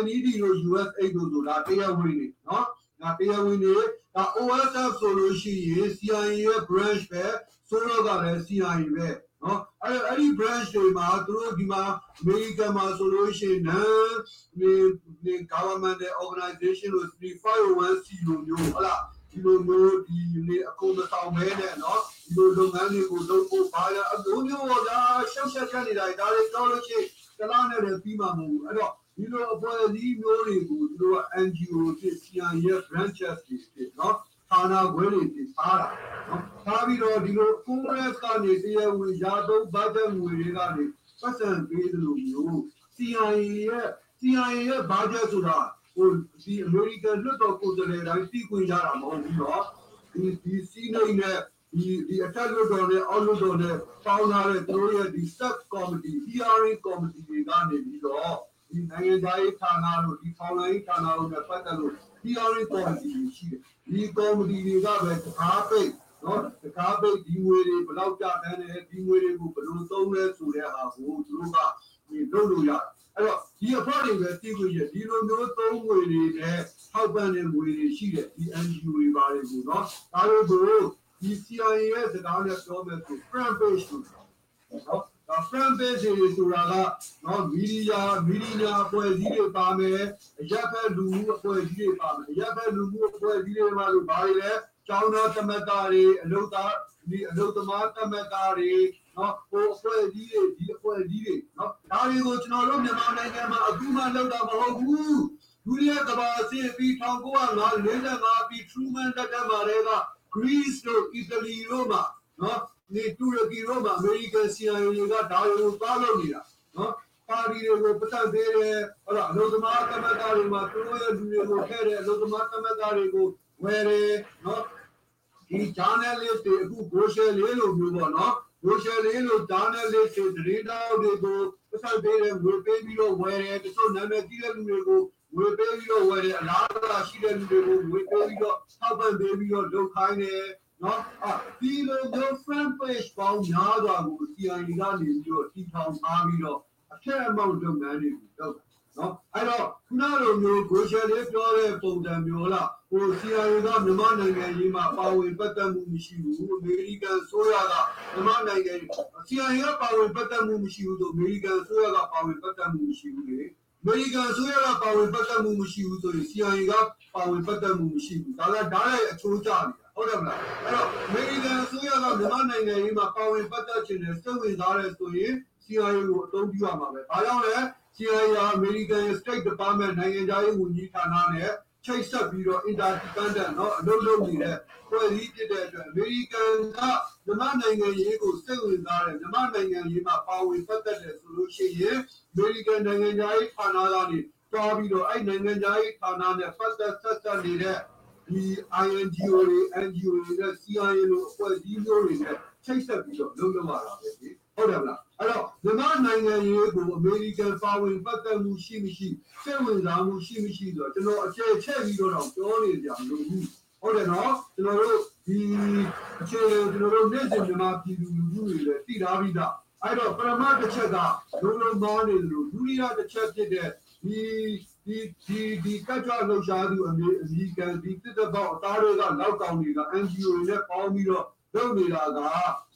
NED တို့ USAID တို့ဆိုတာတရားဝင်တွေနော်ဒါတရားဝင်တွေဒါ OSF ဆိုလို့ရှိရင် CIA ရဲ့ branch ပဲဆိုတော့ကလည်း CIA ပဲနော်အဲ့အဲ့ဒီ branch တွေမှာသူတို့ဒီမှာ American မှာဆိုလို့ရှိရင် non ဒီ government organization လို့ 501c လို့မျိုးဟုတ်လား ဒီလိုမျိုးဒီနေ့အကုန်မဆောင်မဲနဲ့နော်ဒီလိုလုပ်ငန်းတွေကိုလုပ်ဖို့ဘာလဲအမျိုးမျိုးပေါ့ဗျာရှောက်ရှက်ချက်နေတာဒါတွေကြောက်လို့ရှိရင်တလားနဲ့လည်းပြီးမှာမဟုတ်ဘူးအဲ့တော့ဒီလိုအဖွဲ့အစည်းမျိုးတွေကိုသူတို့က NGO ဖြစ် CIA branches တွေဖြစ်နော်ဌာနခွဲတွေဖြစ်ပါတာနော်ဒါပြီးတော့ဒီလို Congress ကနေတရားဝင်ရာသုံးဘတ်ငွေတွေကနေပတ်စံပေးသလိုမျိုး CIA ရဲ့ CIA ရဲ့ budget ဆိုတာ ဟိုဒီအမေရိကန်လွှတ်တော်ကိုယ်စားလှယ်တိုင်းသိခွင့်ရတာမဟုတ်ဘူးနော်ဒီဒီစီးနှိမ့်နဲ့ဒီဒီအထက်လွှတ်တော်နဲ့အောက်လွှတ်တော်နဲ့ပေါင်းထားတဲ့သူတို့ရဲ့ဒီ sub committee hearing committee တွေကနေပြီးတော့ဒီနိုင်ငံသားရေးဌာနတို့ဒီပေါင်းလိုင်းဌာနတို့နဲ့ပတ်သက်လို့ hearing committee တွေရှိတယ်ဒီ committee တွေကပဲတကားပိတ်နော်တကားပိတ်ဒီငွေတွေဘယ်လောက်ကြမ်းတယ်ဒီငွေတွေကိုဘယ်လိုသုံးလဲဆိုတဲ့ဟာကိုသူတို့ကဒီလုပ်လို့ရတယ် အဲ့တော့ဒီအဖွဲ့တွေပဲသိခွင့်ရဒီလိုမျိုးသုံးငွေတွေနဲ့ထောက်ပံ့တဲ့ငွေတွေရှိတယ်ဒီ NGO တွေပါတယ်ကိုနော်ဒါတို့ကိုဒီ CIA ရဲ့စကားနဲ့ပြောမယ်ဆို front page လို့နော်ဒါ front page တွေဆိုတာကနော်မီဒီယာမီဒီယာအဖွဲ့အစည်းတွေပါမယ်အရက်ဖက်လူမှုအဖွဲ့အစည်းတွေပါမယ်အရက်ဖက်လူမှုအဖွဲ့အစည်းတွေမှာလို့ဘာတွေလဲကျောင်းသားသမဂ္ဂတွေအလုပ်သား ဒီအလုပ်သမားတက်မကတွေနော်ဟိုအဖွဲ့အစည်းတွေဒီအဖွဲ့အစည်းတွေနော်ဒါတွေကိုကျွန်တော်တို့မြန်မာနိုင်ငံမှာအခုမှလုပ်တာမဟုတ်ဘူးဒုတိယကမ္ဘာစစ်ပြီး1945ပြီး Truman တက်တက်မှာတွေက Greece တို့ Italy တို့မှာနော်နေတူရကီတို့မှာ American CIA တွေကဒါတွေကိုသွားလုပ်နေတာနော်ပါတီတွေကိုပတ်သက်သေးတယ်ဟုတ်လားအလုပ်သမားကမ္ဘာတွေမှာသူတို့ရဲ့လူတွေကိုခဲ့တယ်အလုပ်သမားကမ္ဘာတွေကိုဝယ်တယ်နော် ဒီ journalist တွေအခု social လေးလို့မျိုးပေါ့နော် social လေးလို့ journalist တွေသတင်းတောက်တွေကိုပတ်သက်သေးတယ်ဝယ်ပေးပြီးတော့ဝယ်တယ်တချို့နာမည်ကြီးတဲ့လူတွေကိုဝယ်ပေးပြီးတော့ဝယ်တယ်အလားတူရှိတဲ့လူတွေကိုဝယ်ပေးပြီးတော့ထောက်ပံ့ပေးပြီးတော့လုပ်ခိုင်းတယ်နော်အဲဒီလိုမျိုး friend page ပေါင်းများစွာကို CI ကနေပြီးတော့တီထောင်ထားပြီးတော့အထက်အမောက်လုပ်ငန်းတွေကိုလုပ်တာ နော်အဲ့တော့ခုနလိုမျိုး social လေးပြောတဲ့ပုံစံမျိုးလားဟို CIA ကမြန်မာနိုင်ငံရေးမှာပါဝင်ပတ်သက်မှုမရှိဘူးအမေရိကန်ဆိုရကမြန်မာနိုင်ငံ CIA ကပါဝင်ပတ်သက်မှုမရှိဘူးဆိုအမေရိကန်ဆိုရကပါဝင်ပတ်သက်မှုမရှိဘူးလေအမေရိကန်ဆိုရကပါဝင်ပတ်သက်မှုမရှိဘူးဆိုရင် CIA ကပါဝင်ပတ်သက်မှုမရှိဘူးဒါကဓာတ်ရဲ့အချိုးကျနေတာဟုတ်တယ်မလားအဲ့တော့အမေရိကန်ဆိုရကမြန်မာနိုင်ငံရေးမှာပါဝင်ပတ်သက်ခြင်းနဲ့စိတ်ဝင်စားတယ်ဆိုရင် CIA ကိုအသုံးပြုရမှာပဲ။ဘာကြောင့်လဲ CIA ဟာ American State Department နိုင်ငံခြားရေးဝန်ကြီးဌာနနဲ့ချိတ်ဆက်ပြီးတော့ interdependent เนาะအလုပ်လုပ်နေတဲ့ဖွဲ့စည်းဖြစ်တဲ့အတွက် American ကမြန်မာနိုင်ငံရေးကိုစိတ်ဝင်စားတယ်မြန်မာနိုင်ငံရေးမှာပါဝင်ပတ်သက်တယ်ဆိုလို့ရှိရင် American နိုင်ငံခြားရေးဌာနကနေတွားပြီးတော့အဲ့နိုင်ငံခြားရေးဌာနနဲ့ပတ်သက်ဆက်ဆက်နေတဲ့ဒီ INGO တွေ NGO တွေနဲ့ CIA လို့အဖွဲ့အစည်းမျိုးတွေနဲ့ချိတ်ဆက်ပြီးတော့လုပ်လုပ်ရတာပဲဒီဟုတ်တယ်မလား အဲ့တော့မြန်မာနိုင်ငံရေးကိုအမေရိကန်ပါဝင်ပတ်သက်မှုရှိမရှိစိတ်ဝင်စားမှုရှိမရှိဆိုတော့ကျွန်တော်အကျယ်ချက်ပြီးတော့တော့ပြောနေကြမလို့ဘူးဟုတ်တယ်နော်ကျွန်တော်တို့ဒီအခြေကျွန်တော်တို့နေ့စဉ်မြန်မာပြည်သူလူထုတွေလည်းတည်ထားပြီးသားအဲ့တော့ပရမတ်တစ်ချက်ကလုံးလုံးမောနေတယ်လို့ဒုတိယတစ်ချက်ဖြစ်တဲ့ဒီဒီဒီဒီကကြွလှုပ်ရှားသူအမေအမေရိကန်ဒီတစ်သက်ပေါက်အသားတွေကလောက်ကောင်တွေက NGO တွေနဲ့ပေါင်းပြီးတော့ လုပ်နေတာက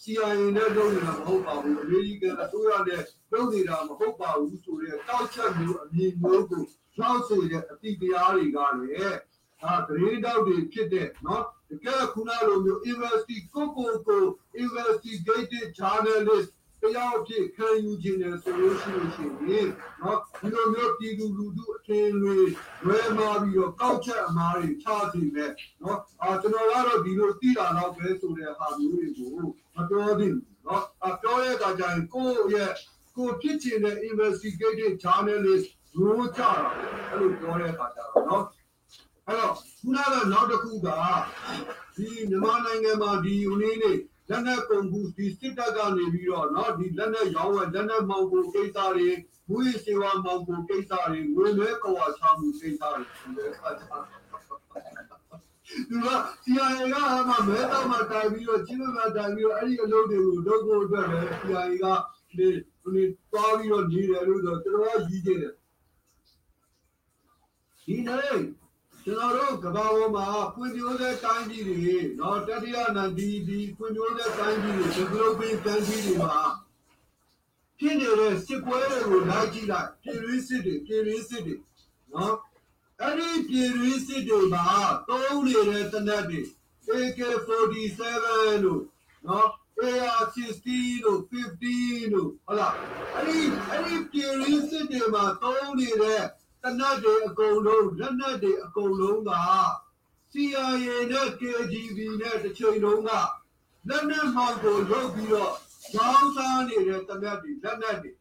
CIA နဲ့လုပ်နေတာမဟုတ်ပါဘူးအမေရိကန်အစိုးရနဲ့လုပ်နေတာမဟုတ်ပါဘူးဆိုတဲ့တောက်ချက်မျိုးအမြင်မျိုးကိုရောက်စေတဲ့အတိတရားတွေကလည်းအာဂရေးတောက်တွေဖြစ်တဲ့နော်တကယ်ခုနလိုမျိုး investigate ကိုကိုကို investigative journalist တယောက်ဖြစ်ခံယူခြင်းနဲ့ဆိုလို့ရှိလို့ရှိရင်နော်ဒီလိုမျိုးပြည်သူလူထုအထင်တွေလွဲမှားပြီးတော့ကောက်ချက်အမားတွေချစီမဲ့နော်အာကျွန်တော်ကတော့ဒီလိုသိတာတော့ပဲဆိုတဲ့ဟာမျိုးတွေကိုမပြောသင့်ဘူးနော်အပြောတဲ့အခါကျရင်ကိုယ့်ရဲ့ကိုဖြစ်ချင်တဲ့ investigative journalist လို့ကြတာအဲ့လိုပြောတဲ့အခါကျတော့နော်အဲ့တော့ခုနကနောက်တစ်ခုကဒီမြန်မာနိုင်ငံမှာဒီယူနည်းနေ လက်နက်ကုန်ကူဒီစစ်တပ်ကနေပြီးတော့เนาะဒီလက်နက်ရောင်းဝယ်လက်နက်မောင်ကိုကိစ္စတွေမူရစေဝါမောင်ကိုကိစ္စတွေငွေလွဲကွာချမှုကိစ္စတွေဒီလိုအခါကျသူက CIA ကမှမဲတော့မှတိုင်ပြီးတော့ချင်းမတိုင်ပြီးတော့အဲ့ဒီအလုပ်တွေကိုလုပ်ဖို့အတွက်လည်း CIA ကဒီဒီတွားပြီးတော့နေတယ်လို့ဆိုတော့ကျွန်တော်ကရည်ကြည့်တယ်ဒီနေ့ ကျွန်တော်တို့ကဘာပေါ်မှာဖွံ့ဖြိုးတဲ့တိုင်းပြည်တွေနော်တတိယနိုင်ငံဒီဖွံ့ဖြိုးတဲ့တိုင်းပြည်တွေ developing country တွေမှာဖြစ်နေတဲ့စစ်ပွဲတွေကိုလိုက်ကြည့်လိုက်ပြည်ရင်းစစ်တွေပြည်ရင်းစစ်တွေနော်အဲ့ဒီပြည်ရင်းစစ်တွေမှာတုံးနေတဲ့တနက်တွေ AK47 လို့နော် AR60 လို့50လို့ဟုတ်လားအဲ့ဒီအဲ့ဒီပြည်ရင်းစစ်တွေမှာတုံးနေတဲ့ တနက်တွေအကုန်လုံးလက်နက်တွေအကုန်လုံးက CIA နဲ့ KGB နဲ့တစ်ချိန်လုံးကလက်နက်မှောင်ကိုလုပ်ပြီးတော့ရောင်းစားနေတဲ့တနက်တွေလက်နက်တွေ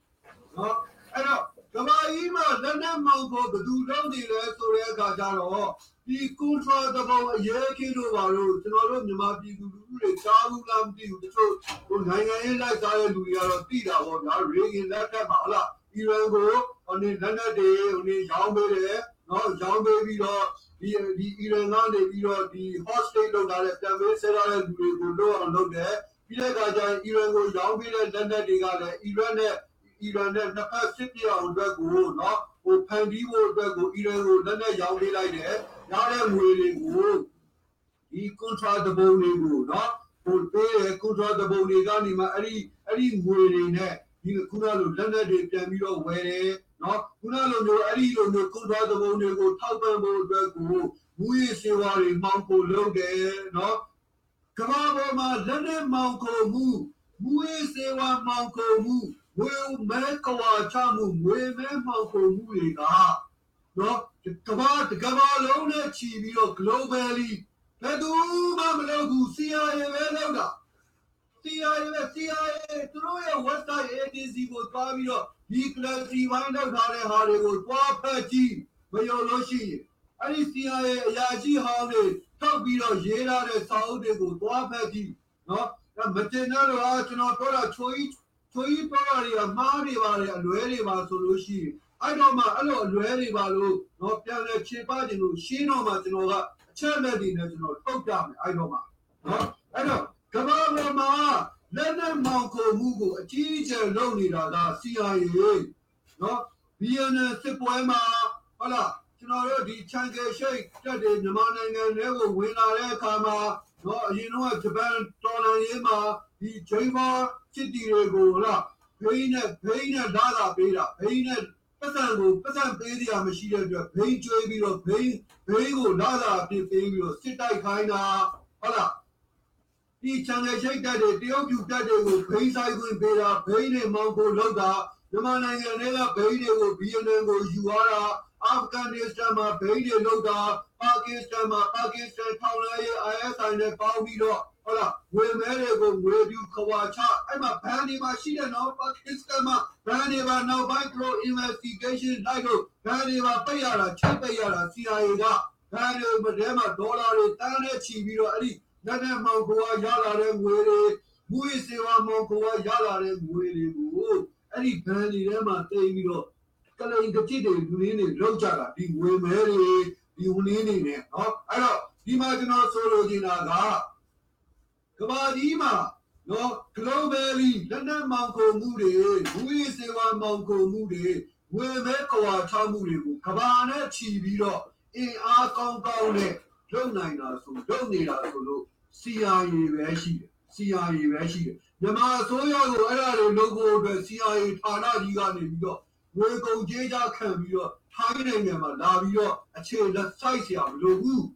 နော်အဲ့တော့ကမ္ဘာကြီးမှာလက်နက်မှောင်ကိုဘယ်သူလုပ်နေလဲဆိုတဲ့အခါကျတော့ဒီကွန်ထရာတဘောအရေးကြီးလို့ပါလို့ကျွန်တော်တို့မြန်မာပြည်သူလူထုတွေကြားဘူးလားမသိဘူးတချို့ဟိုနိုင်ငံရေးလိုက်စားတဲ့လူတွေကတော့သိတာပေါ့ဗျာရေဂင်လက်ထက်မှာဟုတ်လား အီရန်ကိုဟိုနေလက်နက်တွေဟိုနေရောင်းပေးတယ်နော်ရောင်းပေးပြီးတော့ဒီဒီအီရန်ကနေပြီးတော့ဒီ hostage လုပ်ထားတဲ့ပြန်ပေးဆဲထားတဲ့လူတွေကိုတော့အောင်လုပ်တယ်ပြီးတဲ့အခါကျရင်အီရန်ကိုရောင်းပေးတဲ့လက်နက်တွေကလည်းအီရန်နဲ့အီရန်နဲ့နှစ်ဖက်စစ်ပြောင်အတွက်ကိုနော်ဟိုဖန်တီးဖို့အတွက်ကိုအီရန်ကိုလက်နက်ရောင်းပေးလိုက်တယ်ရတဲ့ငွေတွေကိုဒီ contract တပုံတွေကိုနော်ဟိုပေးတဲ့ contract တပုံတွေကနေမှအဲ့ဒီအဲ့ဒီငွေတွေနဲ့ ဒီခုနလိုလက်နက်တွေပြန်ပြီးတော့ဝယ်တယ်နော်ခုနလိုမျိုးအဲ့ဒီလိုမျိုး contract တပုံတွေကိုထောက်ပံ့ဖို့အတွက်ကိုမူရစေဝါတွေမှောင်ဖို့လုပ်တယ်နော်ကမ္ဘာပေါ်မှာလက်နဲ့မောင်ကိုမှုမူရေးစေဝါမောင်ကိုမှုဝေမဲကွာချမှုဝေမဲမောင်ကိုမှုတွေကနော်ကမ္ဘာကမ္ဘာလုံးနဲ့ချီပြီးတော့ globally ဘယ်သူမှမလုပ်ဘူး CIA ပဲလုပ်တာ CIA ပဲ CIA သူတို့ရဲ့ website agency ကိုသွားပြီးတော့ဒီ classify လုပ်ထားတဲ့ဟာတွေကိုသွားဖတ်ကြည့်မယုံလို့ရှိရင်အဲ့ဒီ CIA အရာရှိဟောင်းတွေထောက်ပြီးတော့ရေးထားတဲ့စာအုပ်တွေကိုသွားဖတ်ကြည့်နော်အဲ့မတင်တော့တော့ကျွန်တော်ပြောတာချိုးကြီးချိုးကြီးပြောတာတွေကမှားတွေပါလေအလွဲတွေပါဆိုလို့ရှိရင်အဲ့တော့မှအဲ့လိုအလွဲတွေပါလို့တော့ပြန်လဲခြေပခြင်းလို့ရှင်းတော့မှကျွန်တော်ကအချက်လက်တွေနဲ့ကျွန်တော်ထုတ်ပြမယ်အဲ့တော့မှနော်အဲ့တော့ကမ္ဘာပေါ် မှာလက်နက်မောင်ကိုမှုကိုအကြီးအကျယ်လုပ်နေတာက CIA နော် BNN စစ်ပွဲမှာဟုတ်လားကျွန်တော်တို့ဒီချန်ကယ်ရှိတ်တက်တဲ့မြန်မာနိုင်ငံတွေကိုဝင်လာတဲ့အခါမှာနော်အရင်တော့ဂျပန်တော်လန်ရေးမှာဒီဂျိမ်းမာစစ်တီတွေကိုဟုတ်လားဘိန်းနဲ့ဘိန်းနဲ့လာတာပေးတာဘိန်းနဲ့ပတ်စံကိုပတ်စံပေးစရာမရှိတဲ့အတွက်ဘိန်းကျွေးပြီးတော့ဘိန်းဘိန်းကိုလာတာပြပေးပြီးတော့စစ်တိုက်ခိုင်းတာဟုတ်လား ဒီချန်နယ်ရှိတ်တက်တဲ့တရုတ်ပြူတက်တွေကိုဘိန်းဆိုင်ခွင့်ပေးတာဘိန်းတွေမောင်းဖို့လောက်တာမြန်မာနိုင်ငံတွေကဘိန်းတွေကို BNN ကိုယူသွားတာအာဖဂန်နစ္စတန်မှာဘိန်းတွေလောက်တာပါကစ္စတန်မှာပါကစ္စတန်ထောင်လိုက်ရေး ISI နဲ့ပေါင်းပြီးတော့ဟုတ်လားဝေမဲတွေကိုဝေပြူခွာချအဲ့မှာဘန်တွေမှာရှိတဲ့နော်ပါကစ္စတန်မှာဘန်တွေမှာနောက်ပိုင်း pro investigation လိုက်လို့ဘန်တွေမှာပိတ်ရတာချိတ်ပိတ်ရတာ CIA ကဘန်တွေမှာထဲမှာဒေါ်လာတွေတန်းနဲ့ချီပြီးတော့အဲ့ဒီ လက်နဲ့မောင်ကွာရလာတဲ့ငွေတွေမူရေးစေဝါမောင်ကွာရလာတဲ့ငွေတွေကိုအဲ့ဒီဘန်တွေထဲမှာတိတ်ပြီးတော့ကလိန်ကကြည့်တွေလူရင်းတွေလောက်ကြတာဒီငွေမဲတွေဒီဝင်နေနေနဲ့နော်အဲ့တော့ဒီမှာကျွန်တော်ဆိုလိုချင်တာကကဘာကြီးမှာနော် globally လက်နက်မောင်ကုန်မှုတွေဘူရီစေဝါမောင်ကုန်မှုတွေဝေမဲကွာချမှုတွေကိုကဘာနဲ့ချီပြီးတော့အင်အားကောင်းကောင်းနဲ့လုပ်နိုင်တာဆိုလုပ်နေတာဆိုလို့ CIA ပဲရှိတယ် CIA ပဲရှိတယ်မြန်မာအစိုးရကိုအဲ့ဒါတွေလုပ်ဖို့အတွက် CIA ဌာနကြီးကနေပြီးတော့ဝေကုန်ကြေးကြခံပြီးတော့ထိုင်းနိုင်ငံမှာလာပြီးတော့အခြေလက်ဆိုင်ဆရာမလိုဘူး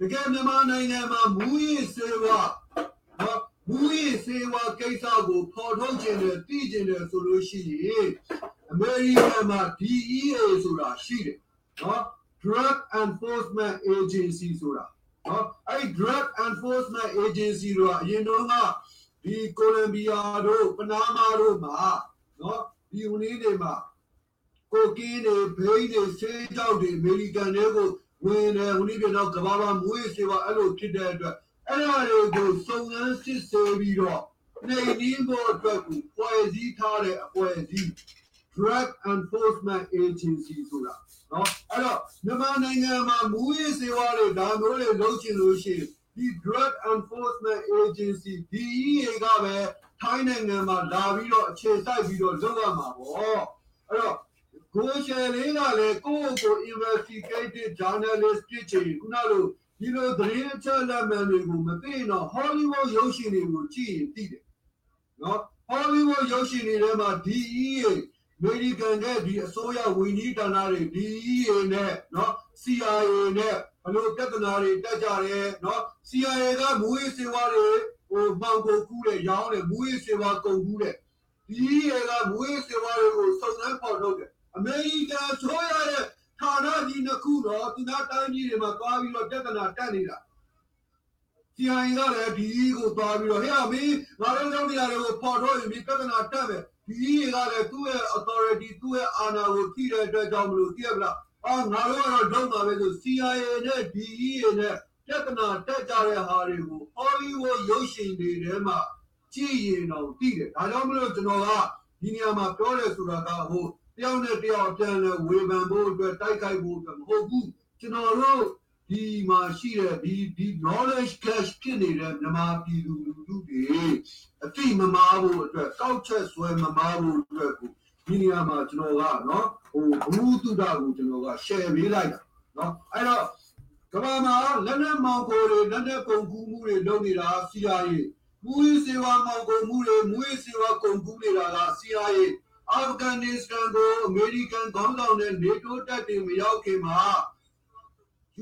တကယ်မြန်မာနိုင်ငံမှာမူရင်းစေဝါနော်မူရင်းစေဝါကိစ္စကိုဖော်ထုတ်ခြင်းနဲ့တည်ခြင်းနဲ့ဆိုလို့ရှိရင်အမေရိကန်မှာ DEA ဆိုတာရှိတယ်နော် Drug Enforcement Agency ဆိုတာ နော်အဲ့ Drug Enforcement Agency တို့ကအရင်တော့ကဒီကိုလံဘီယာတို့ပနာမာတို့မှာနော်ဒီဦးလေးတွေမှာကိုကင်းတွေဘိန်းတွေဆေးကြောက်တွေအမေရိကန်တွေကိုဝင်တယ်ဦးလေးတွေတော့ကမ္ဘာမှာမွေးစေပါအဲ့လိုဖြစ်တဲ့အတွက်အဲ့ဒါတွေကိုစုံစမ်းစစ်ဆေးပြီးတော့နေနည်းဖို့အတွက်ကိုဖွဲ့စည်းထားတဲ့အဖွဲ့အစည်း Drug Enforcement Agency ဆိုတာ နော်အဲ့တော့မြန်မာနိုင်ငံမှာမူရေးစေဝါတွေဒါမျိုးတွေလုပ်ချင်လို့ရှိရင်ဒီ Drug Enforcement Agency DEA ကပဲထိုင်းနိုင်ငံမှာလာပြီးတော့အခြေစိုက်ပြီးတော့လုပ်ရမှာပေါ့အဲ့တော့ကိုရှယ်လေးကလည်းကိုယ့်ကိုယ် investigative journalist ဖြစ်ချင်ခုနလိုဒီလိုသတင်းအချက်အလက်မှန်တွေကိုမသိရင်တော့ Hollywood ရုပ်ရှင်တွေကိုကြည့်ရင်သိတယ်နော် Hollywood ရုပ်ရှင်တွေထဲမှာ DEA အ မေရိကန်ကဒီအစိုးရဝန်ကြီးဌာနတွေ DEA နဲ့နော် CIA နဲ့ဘလို့ပြဿနာတွေတက်ကြတယ်နော် CIA ကမူရေးစေဝါတွေဟိုမှောင်ကိုကူးတယ်ရောင်းတယ်မူရေးစေဝါကုန်ကူးတယ် DEA ကမူရေးစေဝါတွေကိုစုံစမ်းဖော်ထုတ်တယ်အမေရိကန်ဆိုရတဲ့ဌာနကြီးနှစ်ခုတော့သူနာတိုင်းကြီးတွေမှာသွားပြီးတော့ပြဿနာတက်နေတာ CIA ကလည်းဒီကိုသွားပြီးတော့ဟဲ့အမေငါတို့လုပ်နေရတယ်ကိုပေါ်ထုတ်ရင်ဒီပြဿနာတက်မ ယ်ဒီကလည်းသူ့ရဲ့ authority သူ့ရဲ့အာဏာကိုထိတဲ့အတွက်ကြောင့်မလို့သိရမလားအာငါတို့ကတော့လုံးပါပဲဆို CIA နဲ့ DEA နဲ့ပြဿနာတက်ကြတဲ့ဟာတွေကို Hollywood ရုပ်ရှင်တွေထဲမှာကြည့်ရင်တော့သိတယ်ဒါကြောင့်မလို့ကျွန်တော်ကဒီနေရာမှာပြောတယ်ဆိုတာကဟိုတယောက်နဲ့တယောက်အပြန်လဲဝေဖန်ဖို့အတွက်တိုက်ခိုက်ဖို့အတွက်မဟုတ်ဘူးကျွန်တော်တို့ ဒီမှာရှိတဲ့ဒီဒီ knowledge cache ဖြစ်နေတဲ့မြန်မာပြည်သူလူထုတွေအတိမမာဖို့အတွက်ကောက်ချက်ဆွဲမမာဖို့အတွက်ကိုဒီနေရာမှာကျွန်တော်ကနော်ဟိုဘုသူဒကိုကျွန်တော်က share ပေးလိုက်တာနော်အဲ့တော့ကမ္ဘာမှာလက်နက်မောင်ကိုတွေလက်နက်ကုန်ကူးမှုတွေလုပ်နေတာ CIA မူရေးစေဝါမောင်ကုန်မှုတွေမူရေးစေဝါကုန်ကူးနေတာက CIA အာဖဂန်နစ္စတန်ကိုအမေရိကန်ခေါင်းဆောင်တဲ့ NATO တပ်တွေမရောက်ခင်မှာ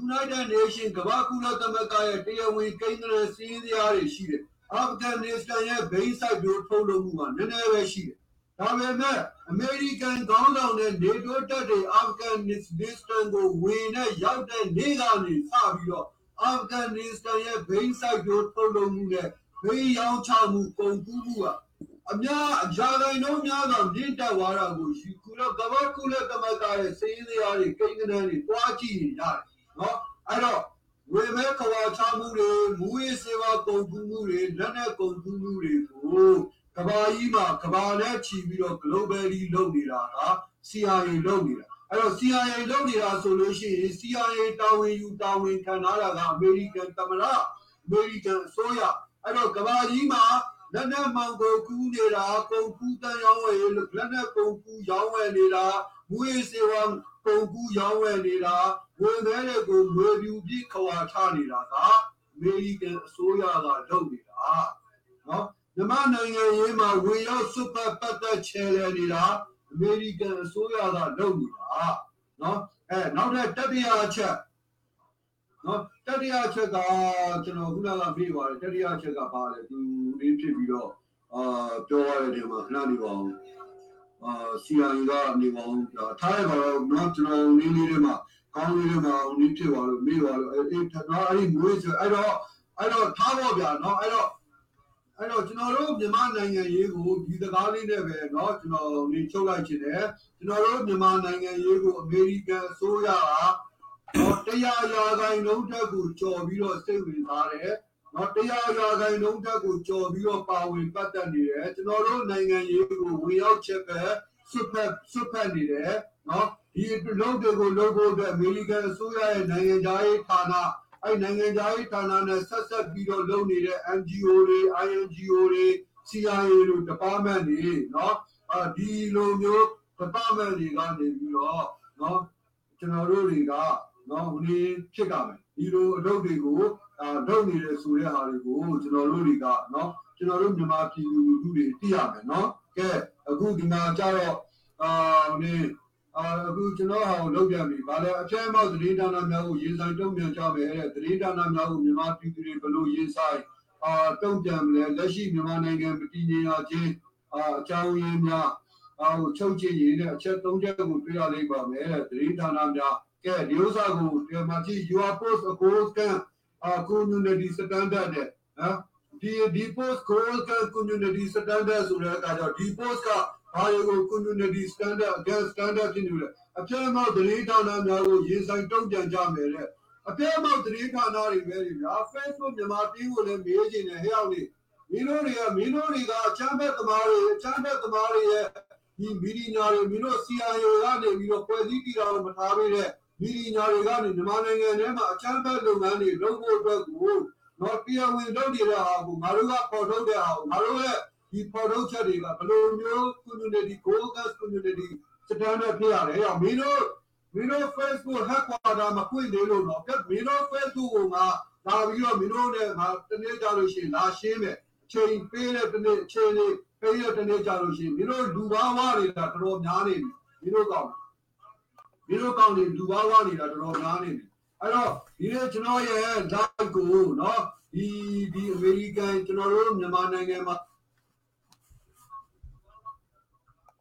United Nation ကမ္ဘာကုလသမဂ္ဂရဲ့တရားဝင်ကိန်းဂဏန်းစည်းရင်းတရားတွေရှိတယ်အာဖဂန်နစ္စတန်ရဲ့ဘိန်းဆိုင်မျိုးထုတ်လုပ်မှုကနည်းနည်းပဲရှိတယ်ဒါပေမဲ့အမေရိကန်ခေါင်းဆောင်တဲ့နေတိုးတပ်တွေအာဖဂန်နစ္စတန်ကိုဝင်နဲ့ရောက်တဲ့နေ့ကနေစပြီးတော့အာဖဂန်နစ္စတန်ရဲ့ဘိန်းဆိုင်မျိုးထုတ်လုပ်မှုနဲ့ဘိန်းရောင်းချမှုကုန်ကူးမှုကအများအကြိမ်လုံးများစွာမြင့်တက်သွားတာကိုယူကုလကမ္ဘာကုလသမဂ္ဂရဲ့စည်းရင်းတွေကိန်းဂဏန်းတွေတွားကြည့်နေရတယ် နော်အဲ့တော့ဝေမဲခွာချမှုတွေမူရေးစေဝါကုန်ကူးမှုတွေလက်နက်ကုန်ကူးမှုတွေကိုကဘာကြီးမှာကဘာနဲ့ချီပြီးတော့ globally လုပ်နေတာက CIA လုပ်နေတာအဲ့တော့ CIA လုပ်နေတာဆိုလို့ရှိရင် CIA တာဝန်ယူတာဝန်ခံထားတာကအမေရိကန်သမ္မတအမေရိကန်အစိုးရအဲ့တော့ကဘာကြီးမှာလက်နက်မောင်ကိုကူးနေတာကုန်ကူးတန်ရောင်းဝယ်လက်နက်ကုန်ကူးရောင်းဝယ်နေတာမူရေးစေဝါ ကုန်ကူးရောင်းဝယ်နေတာဝင်မဲတွေကိုငွေပြူပြခွာချနေတာကအမေရိကန်အစိုးရကလုပ်နေတာနော်မြန်မာနိုင်ငံရေးမှာဝင်ရောက်စွတ်ပတ်ပတ်သက်ချဲလဲနေတာအမေရိကန်အစိုးရကလုပ်နေတာနော်အဲနောက်ထပ်တတိယအချက်နော်တတိယအချက်ကကျွန်တော်ခုနကပြေးပါတယ်တတိယအချက်ကပါလေသူရင်းဖြစ်ပြီးတော့အာပြောရတဲ့နေရာမှာခဏနေပါအောင် အာစီအိုင်ကနေပါအောင်ထားရပါတော့နော်ကျွန်တော်နင်းလေးတွေမှာကောင်းလေးတွေမှာနင်းဖြစ်သွားလို့မေးသွားလို့အဲ့အဲ့နော်အဲ့ဒီမွေးဆိုအဲ့တော့အဲ့တော့ထားပါဗျာနော်အဲ့တော့အဲ့တော့ကျွန်တော်တို့မြန်မာနိုင်ငံရေးကိုဒီစကားလေးနဲ့ပဲเนาะကျွန်တော်နေချုပ်လိုက်ခြင်းတယ်ကျွန်တော်တို့မြန်မာနိုင်ငံရေးကိုအမေရိကန်အစိုးရကတော့တရားရာဂိုင်လုံးတက်ကိုကြော်ပြီးတော့စိတ်ဝင်စားတယ် နော်တရားရာဂိုင်းလုံးတက်ကိုကြော်ပြီးတော့ပါဝင်ပတ်သက်နေတယ်ကျွန်တော်တို့နိုင်ငံရေးကိုဝင်ရောက်ချက်ပဲဆွတ်ဖက်ဆွတ်ဖက်နေတယ်နော်ဒီလုံးတွေကိုလုပ်ဖို့အတွက်အမေရိကန်အစိုးရရဲ့နိုင်ငံခြားရေးဌာနအဲ့နိုင်ငံခြားရေးဌာနနဲ့ဆက်ဆက်ပြီးတော့လုပ်နေတဲ့ NGO တွေ INGO တွေ CIA တို့ department တွေနော်အာဒီလိုမျိုး department တွေကနေပြီးတော့နော်ကျွန်တော်တို့တွေကနော်ဟိုနေ့ဖြစ်ကြမယ်ဒီလိုအလုပ်တွေကို လုပ်နေတဲ့ဆိုတဲ့ဟာတွေကိုကျွန်တော်တို့တွေကနော်ကျွန်တော်တို့မြန်မာပြည်သူလူထုတွေသိရမယ်နော်ကဲအခုဒီမှာကြတော့အာနင်းအခုကျွန်တော်ဟာလောက်ပြန်ပြီ။ဘာလဲအပြည့်အမောက်သတင်းဌာနများကိုရေးဆိုင်တုံ့ပြန်ကြမယ်တဲ့။သတင်းဌာနများကိုမြန်မာပြည်သူတွေဘလို့ရေးဆိုင်အာတုံ့ပြန်မလဲလက်ရှိမြန်မာနိုင်ငံမတည်ငြိမ်ရခြင်းအာအကြောင်းရင်းများအာကိုချုပ်ချင်ရတဲ့အချက်၃ချက်ကိုတွေ့ရလိမ့်ပါမယ်တဲ့။သတင်းဌာနများကဲဒီဥစ္စာကိုဒီမှာကြည့် you are post a goal scan community standard တဲ့နော်ဒီဒီ post goal can community standard ဆိုတဲ့အခါကျတော့ဒီ post ကဘာတွေကို community standard against standard ဖြစ်နေလဲအပြည့်အမောက်သတင်းဌာနများကိုရေးဆိုင်တုံ့ပြန်ကြမယ်တဲ့အပြည့်အမောက်သတင်းဌာနတွေပဲတွေဗျာ Facebook မြန်မာတင်းကိုလည်းမေးခြင်းနဲ့ဟဲ့အောင်နေမင်းတို့တွေကမင်းတို့တွေကအချမ်းဘက်သမားတွေအချမ်းဘက်သမားတွေရဲ့ဒီမီဒီယာတွေမင်းတို့ CIO ကနေပြီးတော့ဖွဲ့စည်းတည်တော်မထားပေးတဲ့ မီဒီယာတွေကနေမြန်မာနိုင်ငံထဲမှာအချမ်းဘက်လုပ်ငန်းတွေလုပ်ဖို့အတွက်ကိုတော့တရားဝင်လုပ်နေတဲ့ဟာကိုငါတို့ကပေါ်ထုတ်တဲ့ဟာကိုငါတို့ရဲ့ဒီပေါ်ထုတ်ချက်တွေကဘယ်လိုမျိုး community goal gas community standard ဖြစ်ရတယ်။မင်းတို့မင်းတို့ Facebook headquarter မှာဖွင့်နေလို့တော့ကဲမင်းတို့ Facebook ကိုငါလာပြီးတော့မင်းတို့နဲ့ငါတနေ့ကြလို့ရှိရင်လာရှင်းမယ်အချိန်ပေးတဲ့တနေ့အချိန်လေးပေးတဲ့တနေ့ကြလို့ရှိရင်မင်းတို့လူဘာဝနေတာတော်တော်များနေပြီမင်းတို့ကောင်း မင်းတို့ကောင်းတွေလူဝါးဝါးနေတာတော်တော်များနေတယ်အဲ့တော့ဒီနေ့ကျွန်တော်ရဲ့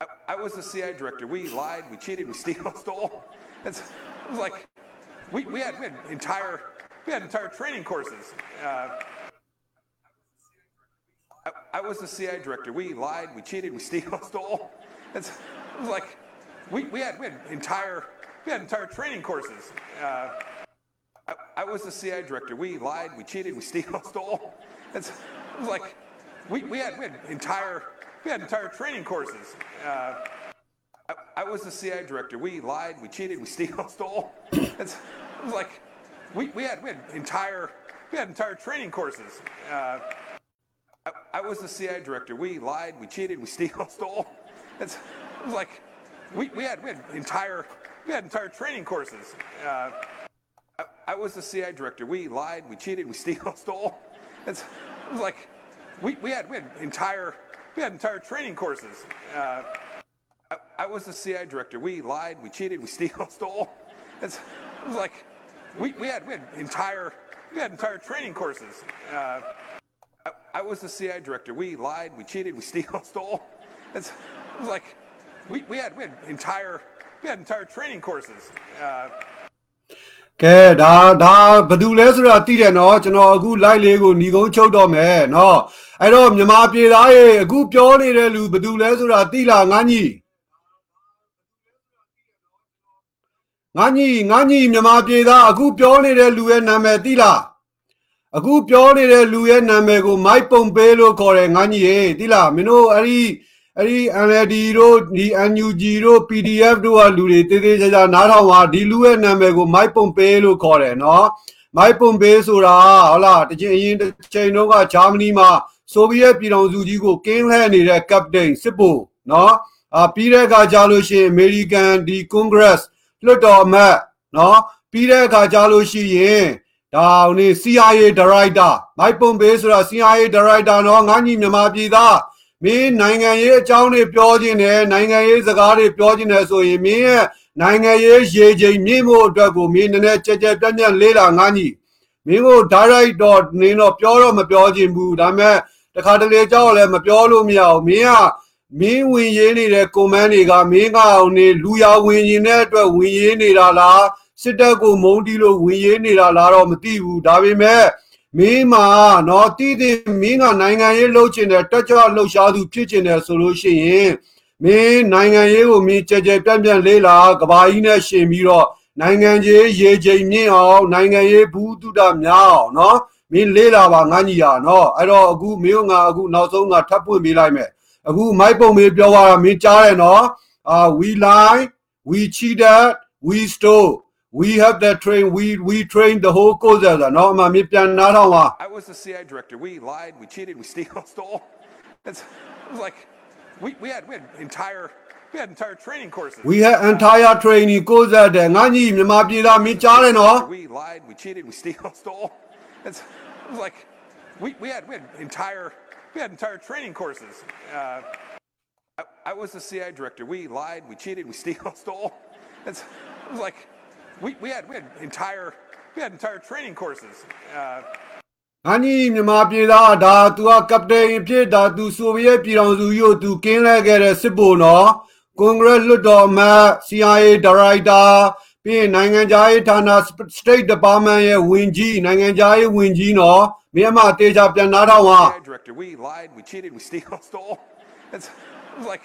I, I was the CIA director. We lied, we cheated, we stole. It's, it was like we, we had, we had entire we had entire training courses. Uh, I, I was the CIA director. We lied, we cheated, we stole. It's, it was like we, we had we had entire we had entire training courses. Uh, I, I was the CIA director. We lied, we cheated, we steal, stole. It's, it was like we, we had we had entire we had entire training courses. Uh, I, I was the CIA director. We lied, we cheated, we steal, stole. It's, it was like we, we had we had entire we had entire training courses. Uh, I, I was the CIA director. We lied, we cheated, we steal, stole. It's, it was like we, we had we had entire we had entire training courses. Uh, I, I was the CIA director. We lied, we cheated, we steal, stole. It's, it was like we, we had we had entire we had entire training courses. Uh, I, I was the CIA director. We lied, we cheated, we steal, stole. It's, it was like we, we had we had entire we had entire training courses. Uh, I, I was the CI director. We lied, we cheated, we steal, stole. It's, it was like we, we had we had entire we had entire training courses. Uh, ကဲဒါဒါဘယ်သူလဲဆိုတာသိတယ်နော်ကျွန်တော်အခု live လေးကိုညီကုန်းချုပ်တော့မယ်နော်အဲ့တော့မြန်မာပြည်သားရေအခုပြောနေတဲ့လူဘယ်သူလဲဆိုတာသိလားငါညီငါညီငါညီမြန်မာပြည်သားအခုပြောနေတဲ့လူရဲ့နာမည်သိလားအခုပြောနေတဲ့လူရဲ့နာမည်ကိုမိုက်ပုံပေးလို့ခေါ်တယ်ငါညီရေသိလားမင်းတို့အဲ့ဒီ အဲ့ဒီ NLD တို့ဒီ NUG တို့ PDF တို့ကလူတွေတေးသေးချာချာနားထောင်ပါဒီလူရဲ့နာမည်ကိုမိုက်ပုံပေးလို့ခေါ်တယ်နော်မိုက်ပုံပေးဆိုတာဟုတ်လားတချိန်အရင်တစ်ချိန်တုန်းကဂျာမနီမှာဆိုဗီယက်ပြည်ထောင်စုကြီးကိုကင်းလှည့်နေတဲ့ captain စစ်ဗိုလ်နော်အာပြီးတဲ့အခါကြာလို့ရှိရင် American ဒီ Congress လွှတ်တော်အမတ်နော်ပြီးတဲ့အခါကြာလို့ရှိရင်ဒါဟိုနေ CIA director မိုက်ပုံပေးဆိုတာ CIA director နော်ငါညီမြန်မာပြည်သား မင်းနိုင်ငံရေးအကြောင်းတွေပြောခြင်းနဲ့နိုင်ငံရေးစကားတွေပြောခြင်းနဲ့ဆိုရင်မင်းရဲ့နိုင်ငံရေးရေချိန်မြင့်ဖို့အတွက်ကိုမင်းနည်းနည်းကြက်ကြက်ပြန့်ပြန့်လေးလာငါညီမင်းကို direct တော့နင်းတော့ပြောတော့မပြောခြင်းဘူးဒါပေမဲ့တခါတလေကြောက်လည်းမပြောလို့မရဘူးမင်းကမင်းဝင်ရေးနေတဲ့ comment တွေကမင်းကအောင်နေလူရဝင်ရင်တဲ့အတွက်ဝင်ရေးနေတာလားစစ်တပ်ကိုမုန်းတီးလို့ဝင်ရေးနေတာလားတော့မသိဘူးဒါပေမဲ့ မင်းမှာနော်တည်တည်မင်းကနိုင်ငံရေးလှုပ်ချင်တယ်တက်ကြွလှုပ်ရှားသူဖြစ်ချင်တယ်ဆိုလို့ရှိရင်မင်းနိုင်ငံရေးကိုမင်းကြဲကြဲပြန့်ပြန့်လေးလာကဘာကြီးနဲ့ရှင်ပြီးတော့နိုင်ငံကြီးရေချိန်မြင့်အောင်နိုင်ငံရေးဘူးတုဒများအောင်နော်မင်းလေးလာပါငါညီရနော်အဲ့တော့အခုမင်းကငါအခုနောက်ဆုံးငါထပ်ပွင့်ပေးလိုက်မယ်အခုမိုက်ပုံမေးပြောသွားတာမင်းကြားတယ်နော်အာ we lie we cheated we stole We have that train. We we trained the whole coach as a no not pian na I was the CI director. We lied, we cheated, we steal, stole. It's, it was like we, we had we had entire we had entire training courses. We had entire training courses. We lied, we cheated, we steal, stole. It's, it was like we, we had we had entire we had entire training courses. Uh, I, I was the CI director. We lied, we cheated, we steal, stole. It's, it was like we, we had we had entire we had entire training courses. Uh, ငါညီမြန်မာပြည်သားဒါ तू ကကပတိန်ဖြစ်ဒါ तू ဆိုဗီယက်ပြည်ထောင်စုကြီးကို तू ကင်းလဲခဲ့တဲ့စစ်ဗိုလ်နော်ကွန်ဂရက်လွှတ်တော်အမတ် CIA Director ပြီးရင်နိုင်ငံခြားရေးဌာန State Department ရဲ့ဝင်ကြီးနိုင်ငံခြားရေးဝင်ကြီးနော်မြန်မာတေချာပြန်နားထောင်ပါ CI director. We lied, we cheated, we steal, stole. It's, it was like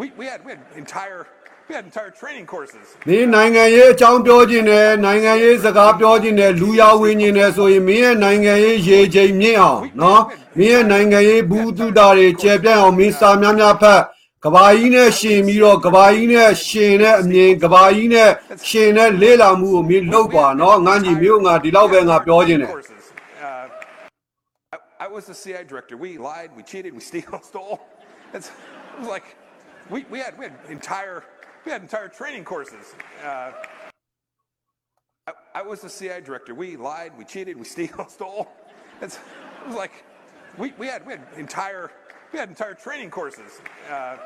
we, we had we had entire we had entire training courses. မင်းနိုင်ငံရေးအကြောင်းပြောခြင်းနဲ့နိုင်ငံရေးစကားပြောခြင်းနဲ့လူရဝင်ခြင်းနဲ့ဆိုရင်မင်းရဲ့နိုင်ငံရေးရေချိန်မြင့်အောင်နော်မင်းရဲ့နိုင်ငံရေးဘူးတုတာတွေကျေပြန့်အောင်မင်းစာများများဖတ်ကဘာကြီးနဲ့ရှင်ပြီးတော့ကဘာကြီးနဲ့ရှင်တဲ့အမြင်ကဘာကြီးနဲ့ရှင်တဲ့လေ့လာမှုကိုမင်းလုပ်ပါနော်ငါညီမျိုးငါဒီလောက်ပဲငါပြောခြင်းတယ် Courses. Uh, I, I was the CI director. We lied, we cheated, we steal, stole. It's, it was like we, we had we had entire we had entire training courses. Uh, I, I was the CI director. We lied, we cheated, we steal, stole. It's, it was like we, we had we had entire we had entire training courses. Uh,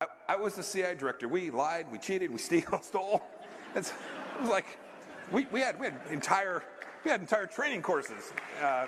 I, I was the CI director. We lied, we cheated, we steal, stole. It's, it was like we, we had we had entire we had entire training courses. Uh,